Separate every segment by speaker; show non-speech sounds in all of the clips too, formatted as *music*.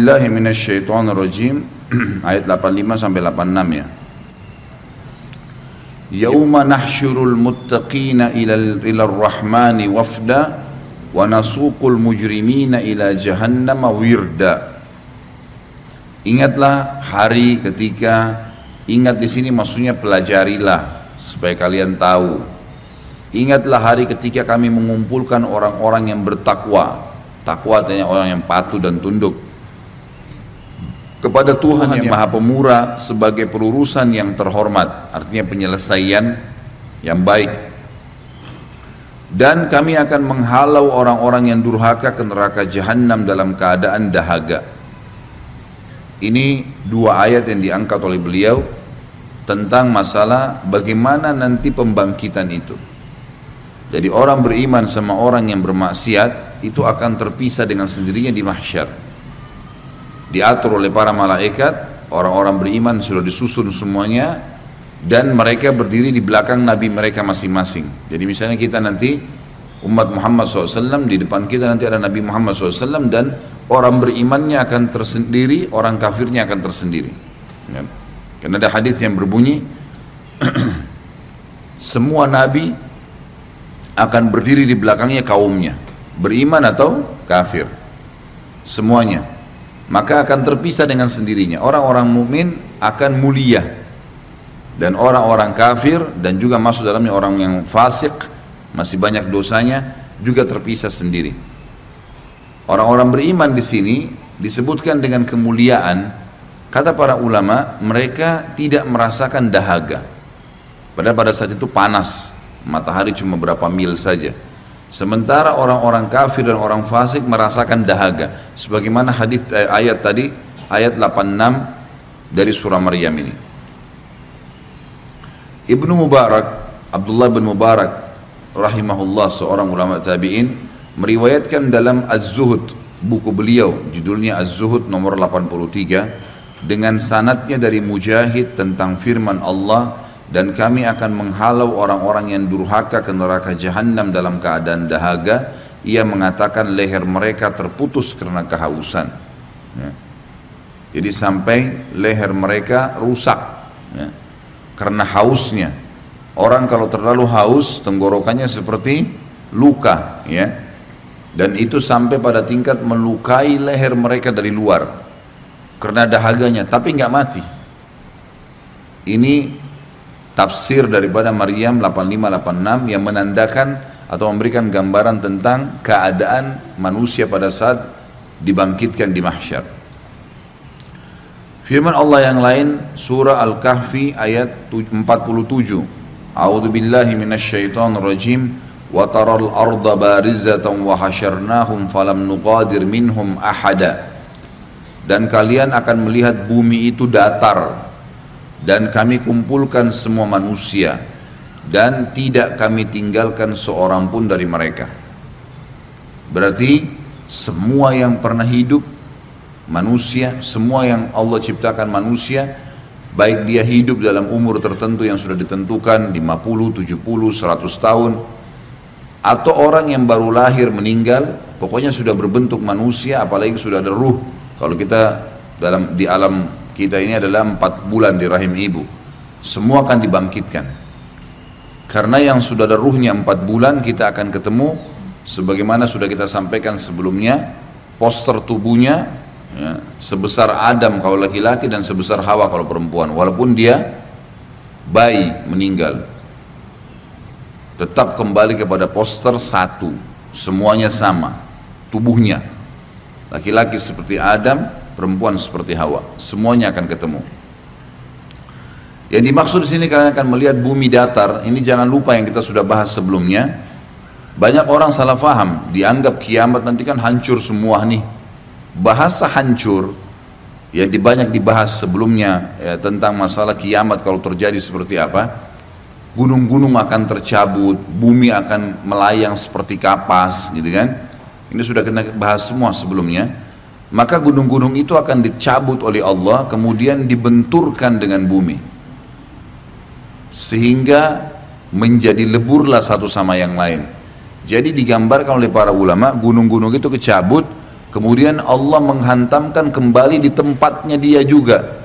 Speaker 1: billahi minasyaitonir rajim *clears throat* ayat 85 sampai 86 ya. Yauma nahsyurul muttaqina ila ila rahmani wafda wa nasuqul mujrimina ila jahannama wirda. Ingatlah hari ketika ingat di sini maksudnya pelajarilah supaya kalian tahu. Ingatlah hari ketika kami mengumpulkan orang-orang yang bertakwa. Takwa artinya orang yang patuh dan tunduk kepada Tuhan yang Maha Pemurah sebagai pelurusan yang terhormat, artinya penyelesaian yang baik. Dan kami akan menghalau orang-orang yang durhaka ke neraka jahanam dalam keadaan dahaga. Ini dua ayat yang diangkat oleh beliau tentang masalah bagaimana nanti pembangkitan itu. Jadi orang beriman sama orang yang bermaksiat itu akan terpisah dengan sendirinya di mahsyar diatur oleh para malaikat orang-orang beriman sudah disusun semuanya dan mereka berdiri di belakang nabi mereka masing-masing. Jadi misalnya kita nanti umat Muhammad SAW di depan kita nanti ada Nabi Muhammad SAW dan orang berimannya akan tersendiri orang kafirnya akan tersendiri. Ya. karena ada hadis yang berbunyi *clears throat* semua nabi akan berdiri di belakangnya kaumnya. Beriman atau kafir. Semuanya maka akan terpisah dengan sendirinya. Orang-orang mukmin akan mulia dan orang-orang kafir dan juga masuk dalamnya orang yang fasik masih banyak dosanya juga terpisah sendiri. Orang-orang beriman di sini disebutkan dengan kemuliaan kata para ulama mereka tidak merasakan dahaga. Padahal pada saat itu panas, matahari cuma berapa mil saja Sementara orang-orang kafir dan orang fasik merasakan dahaga. Sebagaimana hadis eh, ayat tadi, ayat 86 dari surah Maryam ini. Ibnu Mubarak, Abdullah bin Mubarak rahimahullah seorang ulama tabi'in meriwayatkan dalam Az-Zuhud buku beliau judulnya Az-Zuhud nomor 83 dengan sanatnya dari Mujahid tentang firman Allah dan kami akan menghalau orang-orang yang durhaka ke neraka jahanam dalam keadaan dahaga. Ia mengatakan leher mereka terputus karena kehausan. Ya. jadi sampai leher mereka rusak ya. karena hausnya. Orang kalau terlalu haus tenggorokannya seperti luka ya. Dan itu sampai pada tingkat melukai leher mereka dari luar. Karena dahaganya tapi nggak mati. Ini tafsir daripada Maryam 8586 yang menandakan atau memberikan gambaran tentang keadaan manusia pada saat dibangkitkan di mahsyar. Firman Allah yang lain surah Al-Kahfi ayat 47. A'udzu billahi minasyaitonir rajim wa taral arda barizatan wa hasyarnahum falam nuqadir minhum ahada. Dan kalian akan melihat bumi itu datar dan kami kumpulkan semua manusia dan tidak kami tinggalkan seorang pun dari mereka. Berarti semua yang pernah hidup manusia, semua yang Allah ciptakan manusia, baik dia hidup dalam umur tertentu yang sudah ditentukan 50, 70, 100 tahun atau orang yang baru lahir meninggal, pokoknya sudah berbentuk manusia apalagi sudah ada ruh. Kalau kita dalam di alam kita ini adalah empat bulan di rahim ibu. Semua akan dibangkitkan. Karena yang sudah ada ruhnya empat bulan kita akan ketemu sebagaimana sudah kita sampaikan sebelumnya poster tubuhnya ya, sebesar Adam kalau laki-laki dan sebesar Hawa kalau perempuan. Walaupun dia bayi meninggal. Tetap kembali kepada poster satu. Semuanya sama. Tubuhnya. Laki-laki seperti Adam perempuan seperti Hawa. Semuanya akan ketemu. Yang dimaksud di sini kalian akan melihat bumi datar. Ini jangan lupa yang kita sudah bahas sebelumnya. Banyak orang salah faham, dianggap kiamat nanti kan hancur semua nih. Bahasa hancur yang banyak dibahas sebelumnya ya, tentang masalah kiamat kalau terjadi seperti apa. Gunung-gunung akan tercabut, bumi akan melayang seperti kapas, gitu kan? Ini sudah kena bahas semua sebelumnya maka gunung-gunung itu akan dicabut oleh Allah kemudian dibenturkan dengan bumi. Sehingga menjadi leburlah satu sama yang lain. Jadi digambarkan oleh para ulama gunung-gunung itu kecabut kemudian Allah menghantamkan kembali di tempatnya dia juga.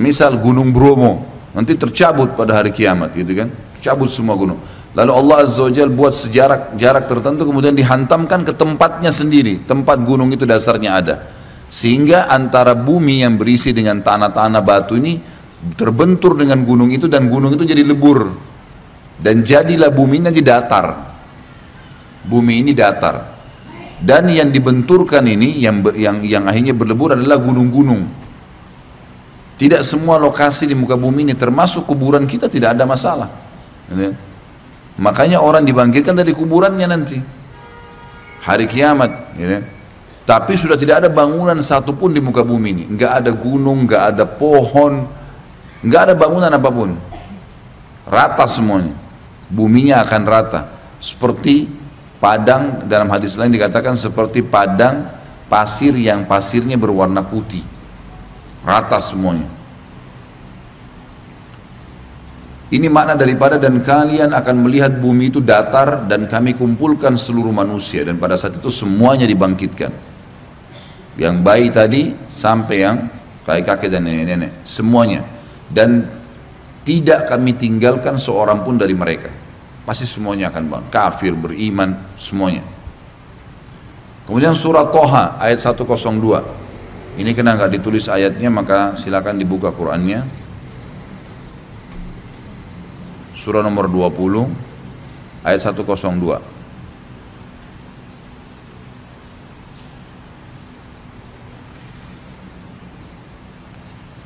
Speaker 1: Misal gunung Bromo nanti tercabut pada hari kiamat gitu kan? Cabut semua gunung lalu Allah Azza wa Jal buat sejarak jarak tertentu kemudian dihantamkan ke tempatnya sendiri. Tempat gunung itu dasarnya ada. Sehingga antara bumi yang berisi dengan tanah-tanah batu ini terbentur dengan gunung itu dan gunung itu jadi lebur. Dan jadilah bumi ini datar. Bumi ini datar. Dan yang dibenturkan ini yang yang yang akhirnya berlebur adalah gunung-gunung. Tidak semua lokasi di muka bumi ini termasuk kuburan kita tidak ada masalah. Gitu. Makanya orang dibangkitkan dari kuburannya nanti hari kiamat gitu. tapi sudah tidak ada bangunan satupun di muka bumi ini nggak ada gunung nggak ada pohon nggak ada bangunan apa pun rata semuanya buminya akan rata seperti Padang dalam hadis lain dikatakan seperti padang pasir yang pasirnya berwarna putih. Rata semuanya. Ini makna daripada dan kalian akan melihat bumi itu datar dan kami kumpulkan seluruh manusia dan pada saat itu semuanya dibangkitkan. Yang bayi tadi sampai yang kakek-kakek dan nenek-nenek semuanya dan tidak kami tinggalkan seorang pun dari mereka. Pasti semuanya akan bangun. Kafir, beriman, semuanya. Kemudian surat Toha ayat 102. Ini kena nggak ditulis ayatnya maka silakan dibuka Qurannya. Surah nomor 20 ayat 102.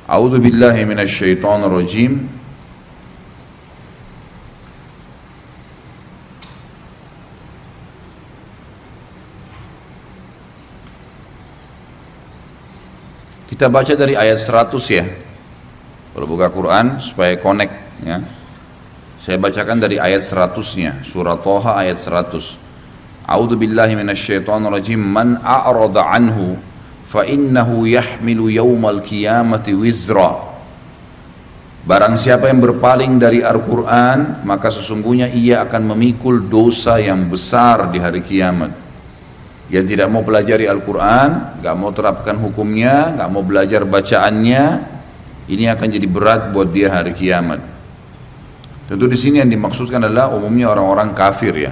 Speaker 1: A'udzu billahi minasy syaithanir rajim. Kita baca dari ayat 100 ya. Kalau buka Quran supaya connect ya. Saya bacakan dari ayat 100-nya, surah Toha ayat 100. A'udzu billahi minasyaitonir rajim. Man a'rada anhu fa innahu yahmilu yaumal qiyamati wizra. Barang siapa yang berpaling dari Al-Quran, maka sesungguhnya ia akan memikul dosa yang besar di hari kiamat yang tidak mau pelajari Al-Quran, nggak mau terapkan hukumnya, nggak mau belajar bacaannya, ini akan jadi berat buat dia hari kiamat. Tentu di sini yang dimaksudkan adalah umumnya orang-orang kafir ya,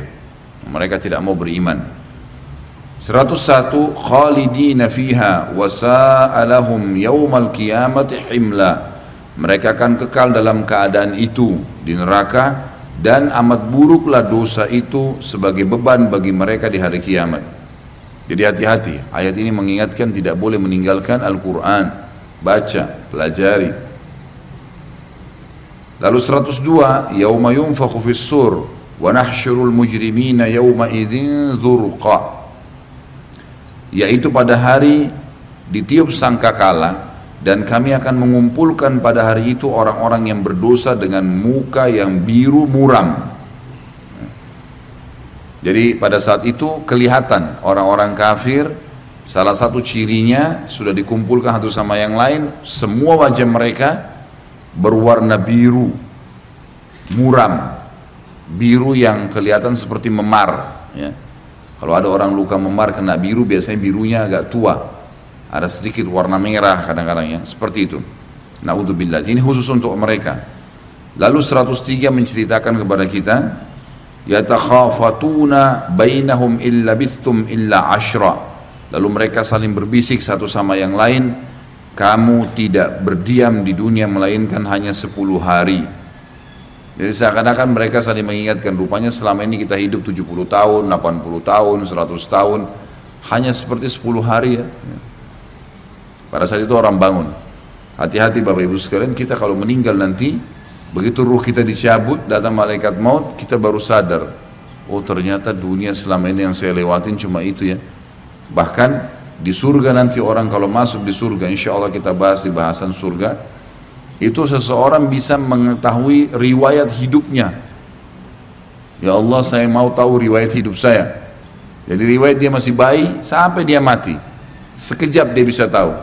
Speaker 1: mereka tidak mau beriman. 101 khalidina fiha wa sa'alahum yaumal qiyamati himla. Mereka akan kekal dalam keadaan itu di neraka dan amat buruklah dosa itu sebagai beban bagi mereka di hari kiamat. Jadi hati-hati, ayat ini mengingatkan tidak boleh meninggalkan Al-Quran, baca, pelajari. Lalu 102, Yawma yunfakhu fis sur, wa nahsyurul mujrimina yawma idzin dzurqa. Yaitu pada hari ditiup sangkakala dan kami akan mengumpulkan pada hari itu orang-orang yang berdosa dengan muka yang biru muram jadi pada saat itu kelihatan orang-orang kafir salah satu cirinya sudah dikumpulkan satu sama yang lain semua wajah mereka berwarna biru muram. Biru yang kelihatan seperti memar ya. kalau ada orang luka memar kena biru biasanya birunya agak tua. Ada sedikit warna merah kadang-kadang ya. Seperti itu. Naudzubillah. Ini khusus untuk mereka. Lalu 103 menceritakan kepada kita yatakhafatuna bainahum illa bithtum illa ashra. Lalu mereka saling berbisik satu sama yang lain kamu tidak berdiam di dunia melainkan hanya 10 hari jadi seakan-akan mereka saling mengingatkan rupanya selama ini kita hidup 70 tahun, 80 tahun, 100 tahun hanya seperti 10 hari ya pada saat itu orang bangun hati-hati Bapak Ibu sekalian kita kalau meninggal nanti Begitu ruh kita dicabut, datang malaikat maut, kita baru sadar. Oh ternyata dunia selama ini yang saya lewatin cuma itu ya. Bahkan di surga nanti orang kalau masuk di surga, insya Allah kita bahas di bahasan surga, itu seseorang bisa mengetahui riwayat hidupnya. Ya Allah saya mau tahu riwayat hidup saya. Jadi riwayat dia masih bayi sampai dia mati. Sekejap dia bisa tahu.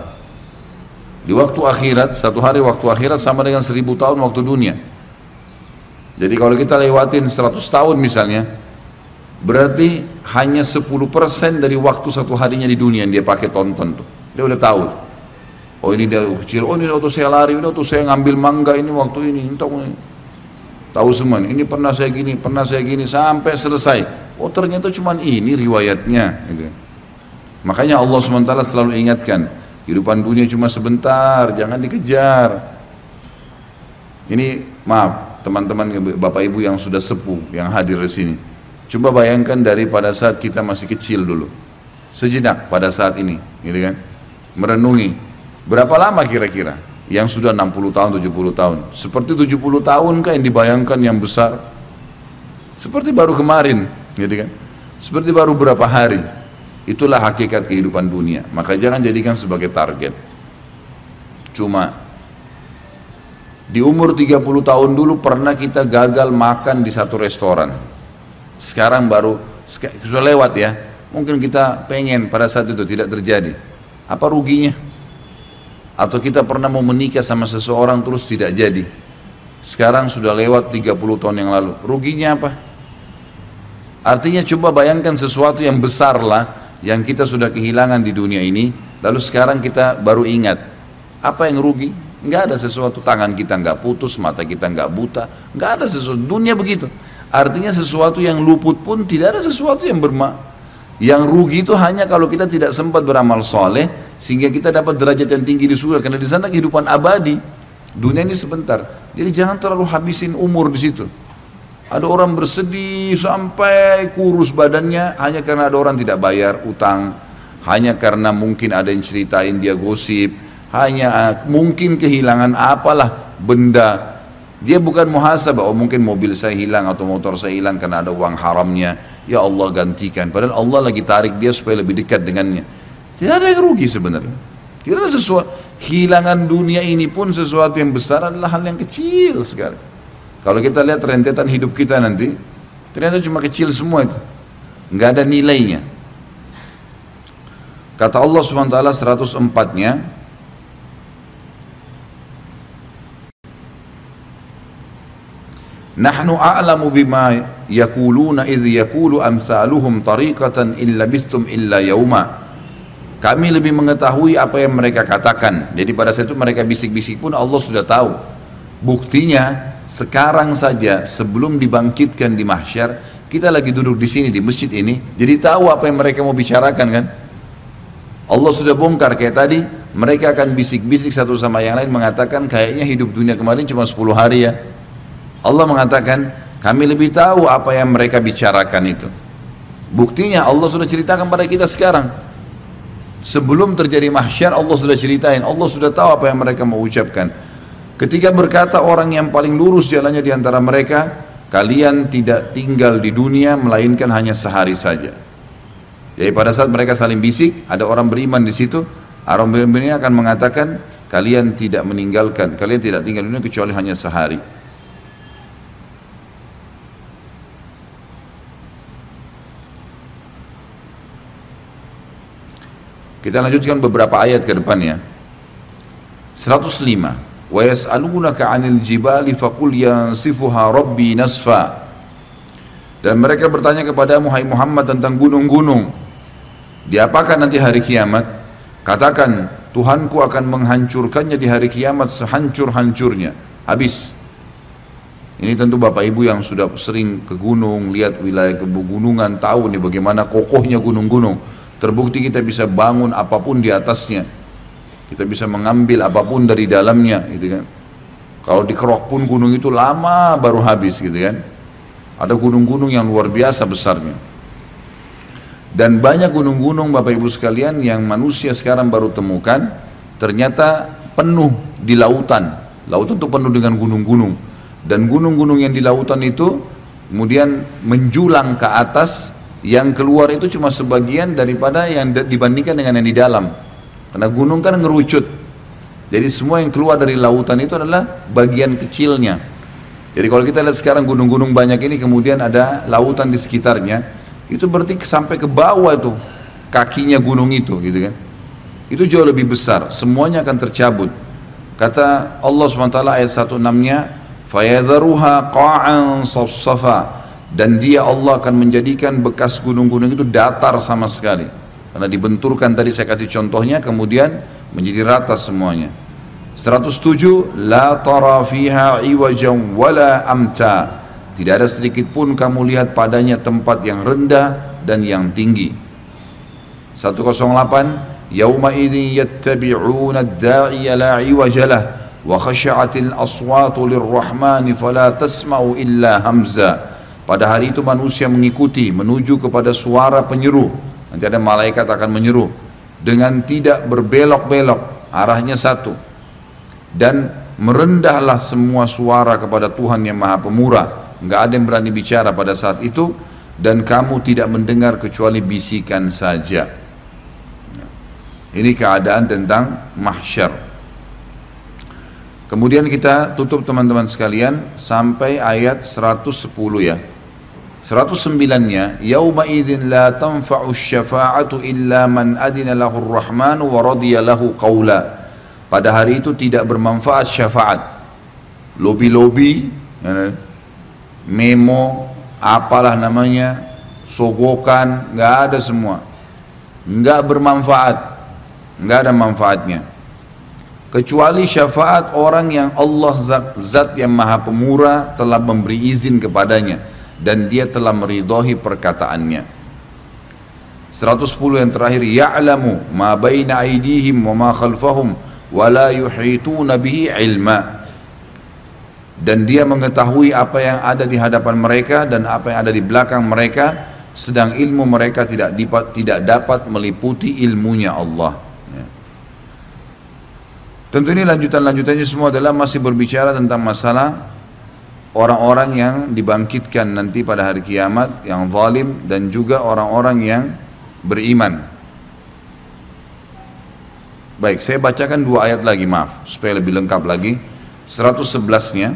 Speaker 1: Di waktu akhirat, satu hari waktu akhirat sama dengan seribu tahun waktu dunia. Jadi kalau kita lewatin 100 tahun misalnya, Berarti hanya 10% dari waktu satu harinya di dunia yang dia pakai tonton tuh. Dia udah tahu. Oh ini dia kecil, oh ini waktu saya lari, ini waktu saya ngambil mangga ini waktu ini, tahu ini. Tahu semua, ini pernah saya gini, pernah saya gini, sampai selesai. Oh ternyata cuma ini riwayatnya. Gitu. Makanya Allah SWT selalu ingatkan, kehidupan dunia cuma sebentar, jangan dikejar. Ini maaf teman-teman bapak ibu yang sudah sepuh, yang hadir di sini. Coba bayangkan dari pada saat kita masih kecil dulu. Sejenak pada saat ini, gitu kan? Merenungi Berapa lama kira-kira? Yang sudah 60 tahun, 70 tahun. Seperti 70 tahun kan yang dibayangkan yang besar? Seperti baru kemarin, gitu kan? Seperti baru berapa hari. Itulah hakikat kehidupan dunia. Maka jangan jadikan sebagai target. Cuma di umur 30 tahun dulu pernah kita gagal makan di satu restoran. Sekarang baru sudah lewat ya. Mungkin kita pengen pada saat itu tidak terjadi. Apa ruginya? atau kita pernah mau menikah sama seseorang terus tidak jadi sekarang sudah lewat 30 tahun yang lalu ruginya apa? artinya coba bayangkan sesuatu yang besar lah yang kita sudah kehilangan di dunia ini lalu sekarang kita baru ingat apa yang rugi? nggak ada sesuatu tangan kita nggak putus mata kita nggak buta nggak ada sesuatu dunia begitu artinya sesuatu yang luput pun tidak ada sesuatu yang berma yang rugi itu hanya kalau kita tidak sempat beramal soleh sehingga kita dapat derajat yang tinggi di surga. Karena di sana kehidupan abadi dunia ini sebentar. Jadi jangan terlalu habisin umur di situ. Ada orang bersedih sampai kurus badannya hanya karena ada orang tidak bayar utang hanya karena mungkin ada yang ceritain dia gosip hanya uh, mungkin kehilangan apalah benda dia bukan muhasabah oh mungkin mobil saya hilang atau motor saya hilang karena ada uang haramnya ya Allah gantikan padahal Allah lagi tarik dia supaya lebih dekat dengannya tidak ada yang rugi sebenarnya. Tidak ada sesuatu. Hilangan dunia ini pun sesuatu yang besar adalah hal yang kecil sekali. Kalau kita lihat rentetan hidup kita nanti, ternyata cuma kecil semua itu. Nggak ada nilainya. Kata Allah SWT 104-nya, Nahnu a'lamu bima yakuluna idh yakulu amsaluhum tariqatan illa bistum illa yawma kami lebih mengetahui apa yang mereka katakan. Jadi pada saat itu mereka bisik-bisik pun Allah sudah tahu. Buktinya sekarang saja sebelum dibangkitkan di mahsyar, kita lagi duduk di sini di masjid ini, jadi tahu apa yang mereka mau bicarakan kan? Allah sudah bongkar kayak tadi, mereka akan bisik-bisik satu sama yang lain mengatakan kayaknya hidup dunia kemarin cuma 10 hari ya. Allah mengatakan, kami lebih tahu apa yang mereka bicarakan itu. Buktinya Allah sudah ceritakan pada kita sekarang. Sebelum terjadi mahsyar Allah sudah ceritain, Allah sudah tahu apa yang mereka mau ucapkan. Ketika berkata orang yang paling lurus jalannya di antara mereka, kalian tidak tinggal di dunia melainkan hanya sehari saja. Jadi pada saat mereka saling bisik, ada orang beriman di situ, orang beriman akan mengatakan, kalian tidak meninggalkan, kalian tidak tinggal di dunia kecuali hanya sehari. Kita lanjutkan beberapa ayat ke depannya. 105. Wa yas'alunaka 'anil jibali faqul yansifuha rabbi nasfa. Dan mereka bertanya kepada Muhammad tentang gunung-gunung. Diapakan nanti hari kiamat? Katakan, Tuhanku akan menghancurkannya di hari kiamat sehancur-hancurnya. Habis. Ini tentu Bapak Ibu yang sudah sering ke gunung, lihat wilayah kegunungan, tahu nih bagaimana kokohnya gunung-gunung Terbukti kita bisa bangun apa pun di atasnya. Kita bisa mengambil apa pun dari dalamnya, gitu kan. Kalau dikerok pun gunung itu lama baru habis, gitu kan. Ada gunung-gunung yang luar biasa besarnya. Dan banyak gunung-gunung Bapak Ibu sekalian yang manusia sekarang baru temukan, ternyata penuh di lautan. Lautan itu penuh dengan gunung-gunung. Dan gunung-gunung yang di lautan itu kemudian menjulang ke atas yang keluar itu cuma sebagian daripada yang dibandingkan dengan yang di dalam. Karena gunung kan ngerucut. Jadi semua yang keluar dari lautan itu adalah bagian kecilnya. Jadi kalau kita lihat sekarang gunung-gunung banyak ini kemudian ada lautan di sekitarnya itu berarti sampai ke bawah itu kakinya gunung itu gitu kan? Itu jauh lebih besar. Semuanya akan tercabut. Kata Allah SWT ayat 16 nya fayadharuha qa'an safsafa dan dia Allah akan menjadikan bekas gunung-gunung itu datar sama sekali. Karena dibenturkan tadi saya kasih contohnya kemudian menjadi rata semuanya. 107 la tara fiha iwajan wala amta. Tidak ada sedikit pun kamu lihat padanya tempat yang rendah dan yang tinggi. 108 yauma idzin yattabi'una ad-da'iya la iwajalah wa khashatil aswatu lirrahmani fala tasma'u illa hamza pada hari itu manusia mengikuti menuju kepada suara penyeru. Nanti ada malaikat akan menyeru dengan tidak berbelok-belok, arahnya satu. Dan merendahlah semua suara kepada Tuhan yang Maha Pemurah. Enggak ada yang berani bicara pada saat itu dan kamu tidak mendengar kecuali bisikan saja. Ini keadaan tentang mahsyar. Kemudian kita tutup teman-teman sekalian sampai ayat 110 ya. 109-nya yauma idzin la tanfa'u syafa'atu illa man adina lahu ar-rahman wa radiya lahu qawla. Pada hari itu tidak bermanfaat syafaat. Lobi-lobi ya, memo apalah namanya sogokan nggak ada semua. Nggak bermanfaat. Nggak ada manfaatnya kecuali syafaat orang yang Allah zat, zat yang maha pemurah telah memberi izin kepadanya dan dia telah meridhai perkataannya 110 yang terakhir ya'lamu ma baina aydihim wa ma khalfahum wa la yuhituna bihi ilma dan dia mengetahui apa yang ada di hadapan mereka dan apa yang ada di belakang mereka sedang ilmu mereka tidak dapat, tidak dapat meliputi ilmunya Allah. Tentu ini lanjutan-lanjutannya semua adalah masih berbicara tentang masalah orang-orang yang dibangkitkan nanti pada hari kiamat yang zalim dan juga orang-orang yang beriman. Baik, saya bacakan dua ayat lagi, maaf, supaya lebih lengkap lagi. 111-nya.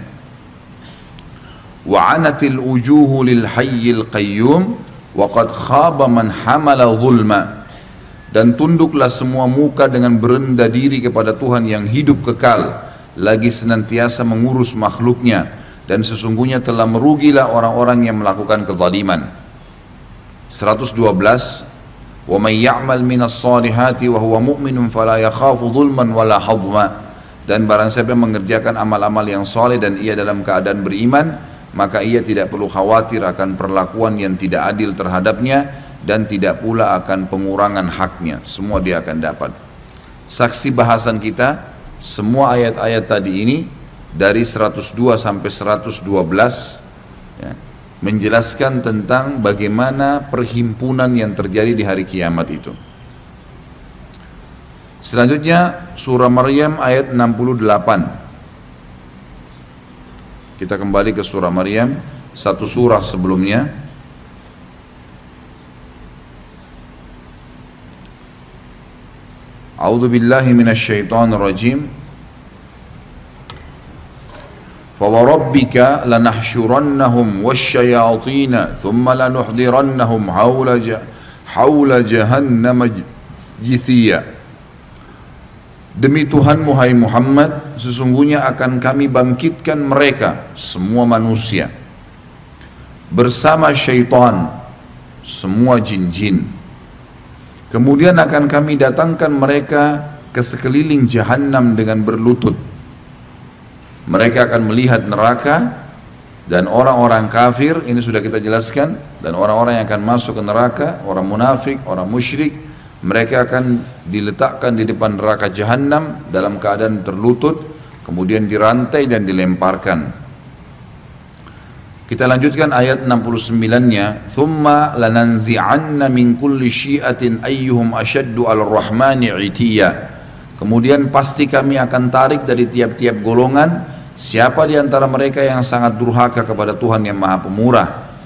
Speaker 1: Wa'anatil ujuhu lil hayyil qayyum wa qad khaba man hamala zulma. Dan tunduklah semua muka dengan berendah diri kepada Tuhan yang hidup kekal, lagi senantiasa mengurus makhluknya dan sesungguhnya telah merugilah orang-orang yang melakukan kezaliman. 112 wa may ya'mal minas salihati wa huwa mu'minun fala yakhafu dhulman wala hadma. Dan barang siapa yang mengerjakan amal-amal yang soleh dan ia dalam keadaan beriman maka ia tidak perlu khawatir akan perlakuan yang tidak adil terhadapnya dan tidak pula akan pengurangan haknya semua dia akan dapat saksi bahasan kita semua ayat-ayat tadi ini dari 102 sampai 112 ya, menjelaskan tentang bagaimana perhimpunan yang terjadi di hari kiamat itu. Selanjutnya surah Maryam ayat 68. Kita kembali ke surah Maryam, satu surah sebelumnya. A'udzu billahi minasyaitonir rajim. فوربك لنحشرنهم والشياطين ثم لنحضرنهم حول حول جهنم جثيا Demi Tuhanmu hai Muhammad Sesungguhnya akan kami bangkitkan mereka Semua manusia Bersama syaitan Semua jin-jin Kemudian akan kami datangkan mereka Ke sekeliling jahannam dengan berlutut. Mereka akan melihat neraka dan orang-orang kafir ini sudah kita jelaskan dan orang-orang yang akan masuk ke neraka orang munafik orang musyrik mereka akan diletakkan di depan neraka jahanam dalam keadaan terlutut kemudian dirantai dan dilemparkan kita lanjutkan ayat 69-nya thumma lananzi'anna min kulli syi'atin ayyuhum ashaddu al rahmani itiya kemudian pasti kami akan tarik dari tiap-tiap golongan Siapa di antara mereka yang sangat durhaka kepada Tuhan yang Maha Pemurah?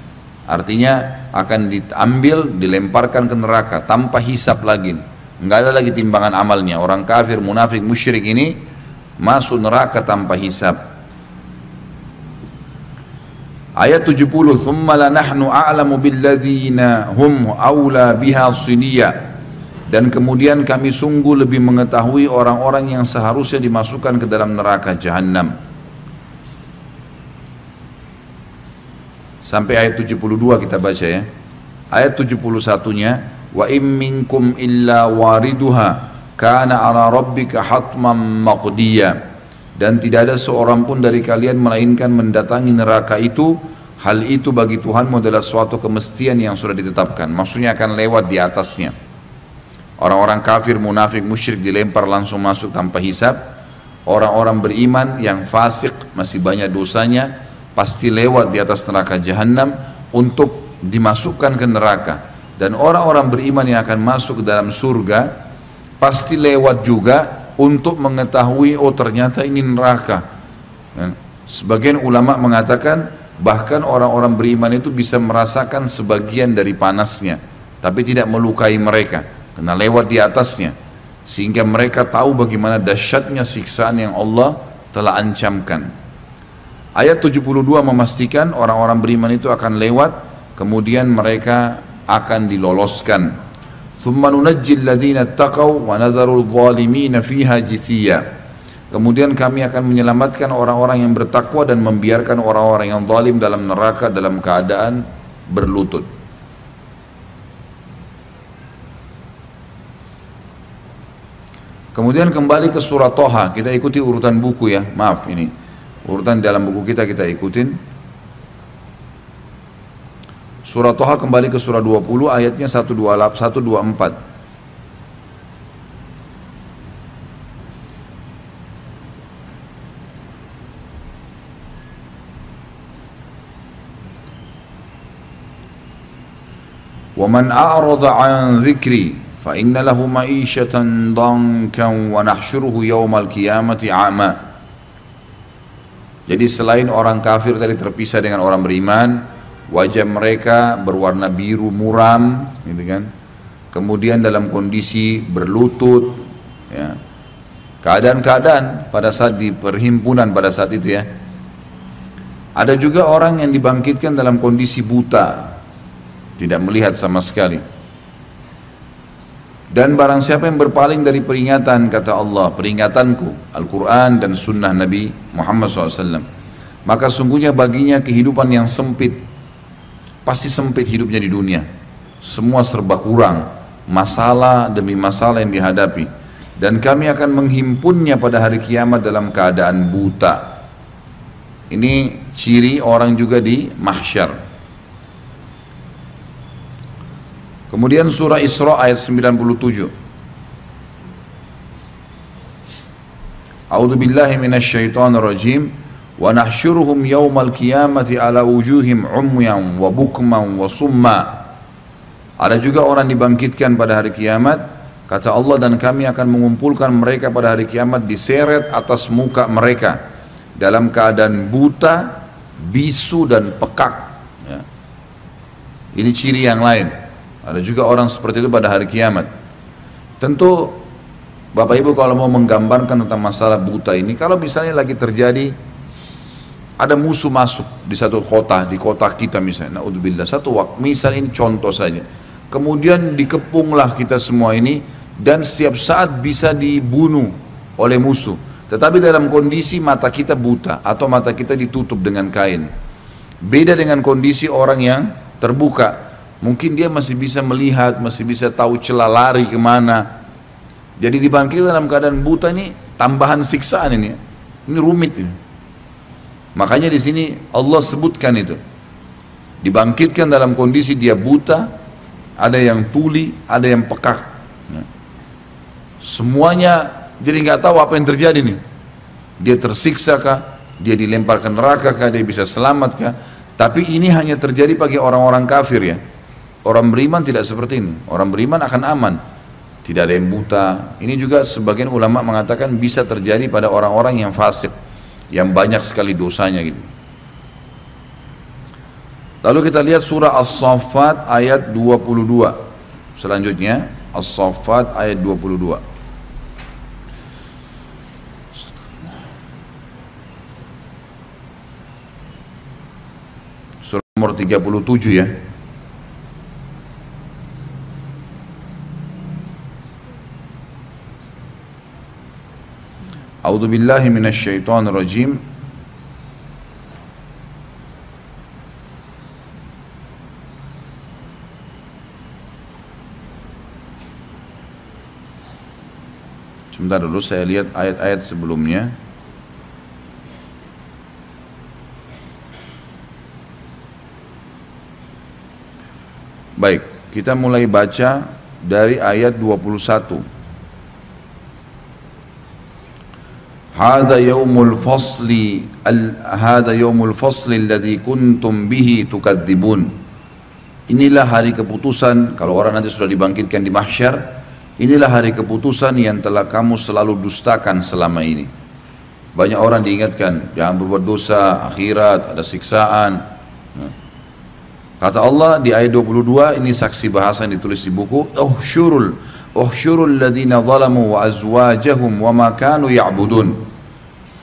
Speaker 1: Artinya akan diambil, dilemparkan ke neraka tanpa hisap lagi. Enggak ada lagi timbangan amalnya. Orang kafir, munafik, musyrik ini masuk neraka tanpa hisap. Ayat 70, "Tsumma lanahnu a'lamu billadzina hum aula biha siniya." Dan kemudian kami sungguh lebih mengetahui orang-orang yang seharusnya dimasukkan ke dalam neraka jahanam. sampai ayat 72 kita baca ya. Ayat 71-nya wa im minkum illa wariduha kana ala rabbika hatman maqdiya dan tidak ada seorang pun dari kalian melainkan mendatangi neraka itu. Hal itu bagi Tuhan adalah suatu kemestian yang sudah ditetapkan. Maksudnya akan lewat di atasnya. Orang-orang kafir munafik musyrik dilempar langsung masuk tanpa hisab. Orang-orang beriman yang fasik masih banyak dosanya pasti lewat di atas neraka jahanam untuk dimasukkan ke neraka. Dan orang-orang beriman yang akan masuk ke dalam surga pasti lewat juga untuk mengetahui oh ternyata ini neraka. Ya. Sebagian ulama mengatakan bahkan orang-orang beriman itu bisa merasakan sebagian dari panasnya tapi tidak melukai mereka karena lewat di atasnya sehingga mereka tahu bagaimana dahsyatnya siksaan yang Allah telah ancamkan. Ayat 72 memastikan orang-orang beriman itu akan lewat kemudian mereka akan diloloskan ثم ننجي الذين اتقوا ونذر الظالمين فيها fiha. Kemudian kami akan menyelamatkan orang-orang yang bertakwa dan membiarkan orang-orang yang zalim dalam neraka dalam keadaan berlutut. Kemudian kembali ke surah Toha, kita ikuti urutan buku ya, maaf ini. Urutan dalam buku kita kita ikutin. Surah Toha kembali ke surah 20 ayatnya 128, 124. ومن أعرض عن ذكري فإن له معيشة ضنكا ونحشره يوم القيامة عاما Jadi selain orang kafir tadi terpisah dengan orang beriman, wajah mereka berwarna biru muram gitu kan? Kemudian dalam kondisi berlutut ya. Keadaan-keadaan pada saat di perhimpunan pada saat itu ya. Ada juga orang yang dibangkitkan dalam kondisi buta tidak melihat sama sekali. Dan barang siapa yang berpaling dari peringatan kata Allah peringatanku Al-Quran dan sunnah Nabi Muhammad SAW maka sungguhnya baginya kehidupan yang sempit pasti sempit hidupnya di dunia. Semua serba kurang, masalah demi masalah yang dihadapi. Dan kami akan menghimpunnya pada hari kiamat dalam keadaan buta. Ini ciri orang juga di mahsyar. Kemudian surah Isra ayat 97. A'udzu billahi rajim. وَنَحْشُرُهُمْ يَوْمَ الْكِيَامَةِ qiyamati ala wujuhim umyan wa ada juga orang dibangkitkan pada hari kiamat. Kata Allah dan kami akan mengumpulkan mereka pada hari kiamat diseret atas muka mereka. Dalam keadaan buta bisu dan pekak. Ya. ini ciri yang lain. Ada juga orang seperti itu pada hari kiamat. Tentu Bapak Ibu kalau mau menggambarkan tentang masalah buta ini kalau misalnya lagi terjadi ada musuh masuk di satu kota, di kota kita misalnya, naudzubillah, satu waktu, misal ini contoh saja. Kemudian dikepunglah kita semua ini dan setiap saat bisa dibunuh oleh musuh. Tetapi dalam kondisi mata kita buta atau mata kita ditutup dengan kain. Beda dengan kondisi orang yang terbuka. Mungkin dia masih bisa melihat, masih bisa tahu celah lari ke mana. Jadi dibangkit dalam keadaan buta ini tambahan siksaan ini. Ini rumit ini. Makanya di sini Allah sebutkan itu. Dibangkitkan dalam kondisi dia buta, ada yang tuli, ada yang pekak. Ya. Semuanya jadi nggak tahu apa yang terjadi nih. Dia tersiksa kah? Dia dilempar ke neraka kah? Dia bisa selamat kah? Tapi ini hanya terjadi bagi orang-orang kafir ya. Orang beriman tidak seperti ini. Orang beriman akan aman. Tidak ada yang buta. Ini juga sebagian ulama mengatakan bisa terjadi pada orang-orang yang fasik yang banyak sekali dosanya gitu. Lalu kita lihat surah As-Saffat ayat 22. Selanjutnya As-Saffat ayat 22. Surah nomor 37 ya. A'udzu billahi minasyaitonir rajim. Sebentar dulu saya lihat ayat-ayat sebelumnya. Baik, kita mulai baca dari ayat 21. هذا يوم الفصل هذا يوم الفصل الذي كنتم به تكذبون Inilah hari keputusan kalau orang nanti sudah dibangkitkan di mahsyar Inilah hari keputusan yang telah kamu selalu dustakan selama ini Banyak orang diingatkan Jangan berbuat dosa, akhirat, ada siksaan Kata Allah di ayat 22 ini saksi bahasa yang ditulis di buku uhsyurul uhsyurul ladzina zalamu wa azwajahum wa ma kanu ya'budun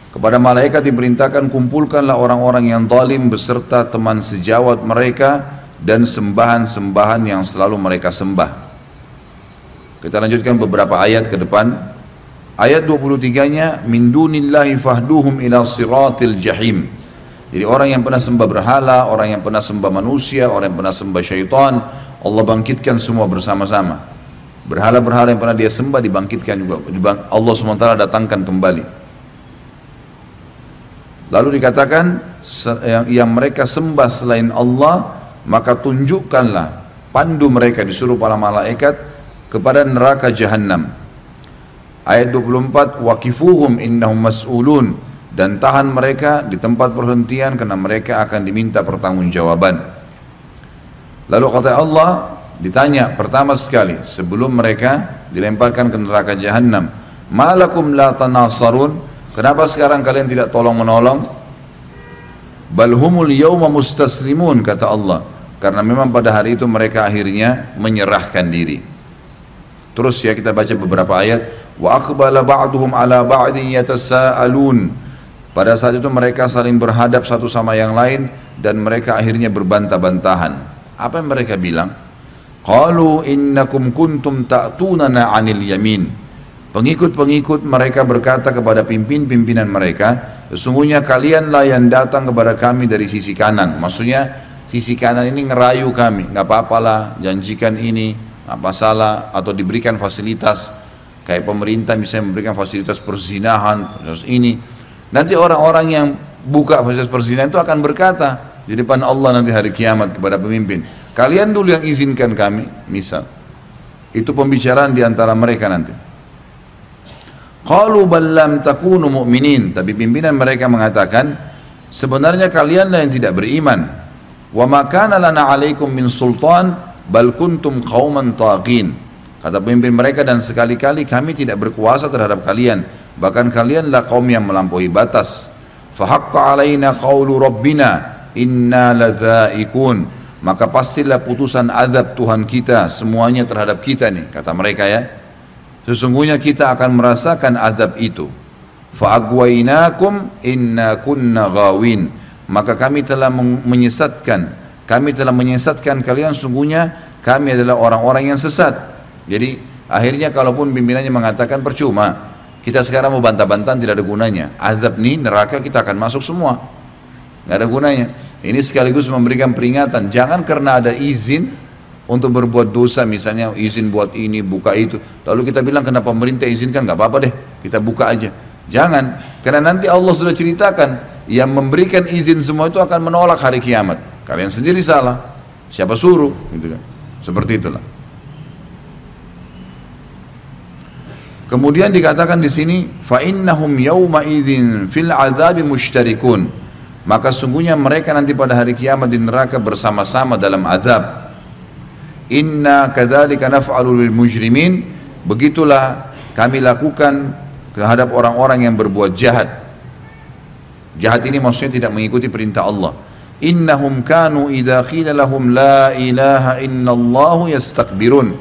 Speaker 1: kepada malaikat diperintahkan kumpulkanlah orang-orang yang zalim beserta teman sejawat mereka dan sembahan-sembahan yang selalu mereka sembah. Kita lanjutkan beberapa ayat ke depan. Ayat 23-nya min dunillahi fahduhum ila siratil jahim. Jadi orang yang pernah sembah berhala, orang yang pernah sembah manusia, orang yang pernah sembah syaitan, Allah bangkitkan semua bersama-sama. Berhala-berhala yang pernah dia sembah dibangkitkan juga. Allah SWT datangkan kembali. Lalu dikatakan yang, mereka sembah selain Allah, maka tunjukkanlah pandu mereka disuruh para malaikat kepada neraka jahanam. Ayat 24, wakifuhum innahum mas'ulun dan tahan mereka di tempat perhentian karena mereka akan diminta pertanggungjawaban. Lalu kata Allah ditanya pertama sekali sebelum mereka dilemparkan ke neraka jahanam, "Malakum la tanasarun?" Kenapa sekarang kalian tidak tolong menolong? Balhumul yawma mustaslimun kata Allah. Karena memang pada hari itu mereka akhirnya menyerahkan diri. Terus ya kita baca beberapa ayat. Wa aqbala ba'duhum ala ba'din yatasaalun pada saat itu mereka saling berhadap satu sama yang lain dan mereka akhirnya berbantah-bantahan. Apa yang mereka bilang? Qalu innakum kuntum ta'tunana 'anil yamin. Pengikut-pengikut mereka berkata kepada pimpin-pimpinan mereka, sesungguhnya kalianlah yang datang kepada kami dari sisi kanan. Maksudnya sisi kanan ini ngerayu kami, nggak apa-apalah, janjikan ini, apa salah atau diberikan fasilitas kayak pemerintah misalnya memberikan fasilitas perzinahan, terus ini Nanti orang-orang yang buka proses perzinahan itu akan berkata di depan Allah nanti hari kiamat kepada pemimpin, kalian dulu yang izinkan kami, misal. Itu pembicaraan di antara mereka nanti. Qalu bal lam takunu mu'minin, tapi pimpinan mereka mengatakan, sebenarnya kalianlah yang tidak beriman. Wa ma kana lana 'alaikum min sultan bal kuntum qauman taqin. Kata pemimpin mereka dan sekali-kali kami tidak berkuasa terhadap kalian bahkan kalianlah kaum yang melampaui batas fahaqqa alaina qawlu rabbina inna ladzaikun maka pastilah putusan azab Tuhan kita semuanya terhadap kita nih kata mereka ya sesungguhnya kita akan merasakan azab itu fa'agwainakum inna kunna gawin maka kami telah menyesatkan kami telah menyesatkan kalian sungguhnya kami adalah orang-orang yang sesat jadi akhirnya kalaupun pimpinannya mengatakan percuma kita sekarang mau bantah-bantahan tidak ada gunanya. Azab nih neraka kita akan masuk semua. Nggak ada gunanya. Ini sekaligus memberikan peringatan. Jangan karena ada izin untuk berbuat dosa misalnya izin buat ini buka itu. Lalu kita bilang kenapa pemerintah izinkan? Nggak apa-apa deh kita buka aja. Jangan karena nanti Allah sudah ceritakan yang memberikan izin semua itu akan menolak hari kiamat. Kalian sendiri salah siapa suruh? Gitu kan. Seperti itulah. Kemudian dikatakan di sini fa innahum yauma idzin fil mushtarikun. Maka sungguhnya mereka nanti pada hari kiamat di neraka bersama-sama dalam azab. Inna kadzalika naf'alu lil mujrimin. Begitulah kami lakukan terhadap orang-orang yang berbuat jahat. Jahat ini maksudnya tidak mengikuti perintah Allah. Innahum kanu idza qila lahum la ilaha illallah yastakbirun.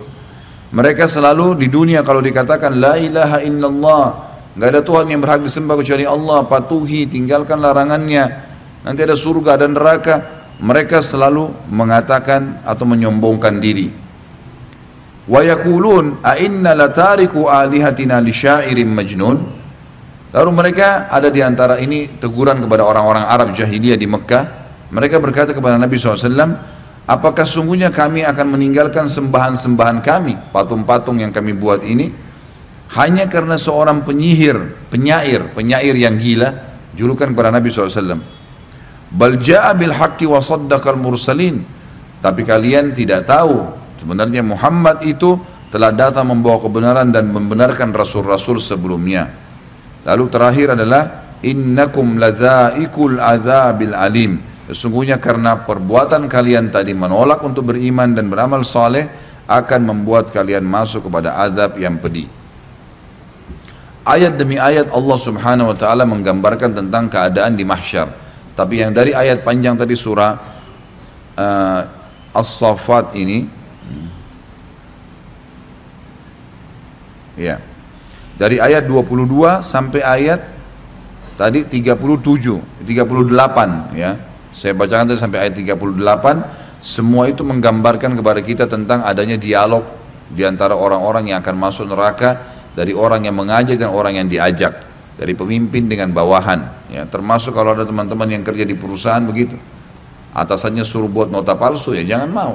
Speaker 1: Mereka selalu di dunia kalau dikatakan la ilaha illallah, nggak ada Tuhan yang berhak disembah kecuali Allah, patuhi, tinggalkan larangannya. Nanti ada surga dan neraka. Mereka selalu mengatakan atau menyombongkan diri. Wa yakulun a inna latariku alihatina li syairin majnun. Lalu mereka ada di antara ini teguran kepada orang-orang Arab jahiliyah di Mekah. Mereka berkata kepada Nabi SAW, Apakah sungguhnya kami akan meninggalkan sembahan-sembahan kami, patung-patung yang kami buat ini? hanya karena seorang penyihir, penyair, penyair yang gila, julukan kepada Nabi SAW. Bal ja'a bil haqqi mursalin. Tapi kalian tidak tahu sebenarnya Muhammad itu telah datang membawa kebenaran dan membenarkan rasul-rasul sebelumnya. Lalu terakhir adalah innakum ladzaikul adzabil alim. Sesungguhnya karena perbuatan kalian tadi menolak untuk beriman dan beramal saleh akan membuat kalian masuk kepada azab yang pedih. Ayat demi ayat Allah subhanahu wa ta'ala menggambarkan tentang keadaan di mahsyar. Tapi yang dari ayat panjang tadi surah uh, As-Safat ini ya. Dari ayat 22 sampai ayat tadi 37, 38 ya. Saya bacakan tadi sampai ayat 38 semua itu menggambarkan kepada kita tentang adanya dialog di antara orang-orang yang akan masuk neraka dari orang yang mengajak dan orang yang diajak dari pemimpin dengan bawahan ya termasuk kalau ada teman-teman yang kerja di perusahaan begitu. Atasannya suruh buat nota palsu ya jangan mau.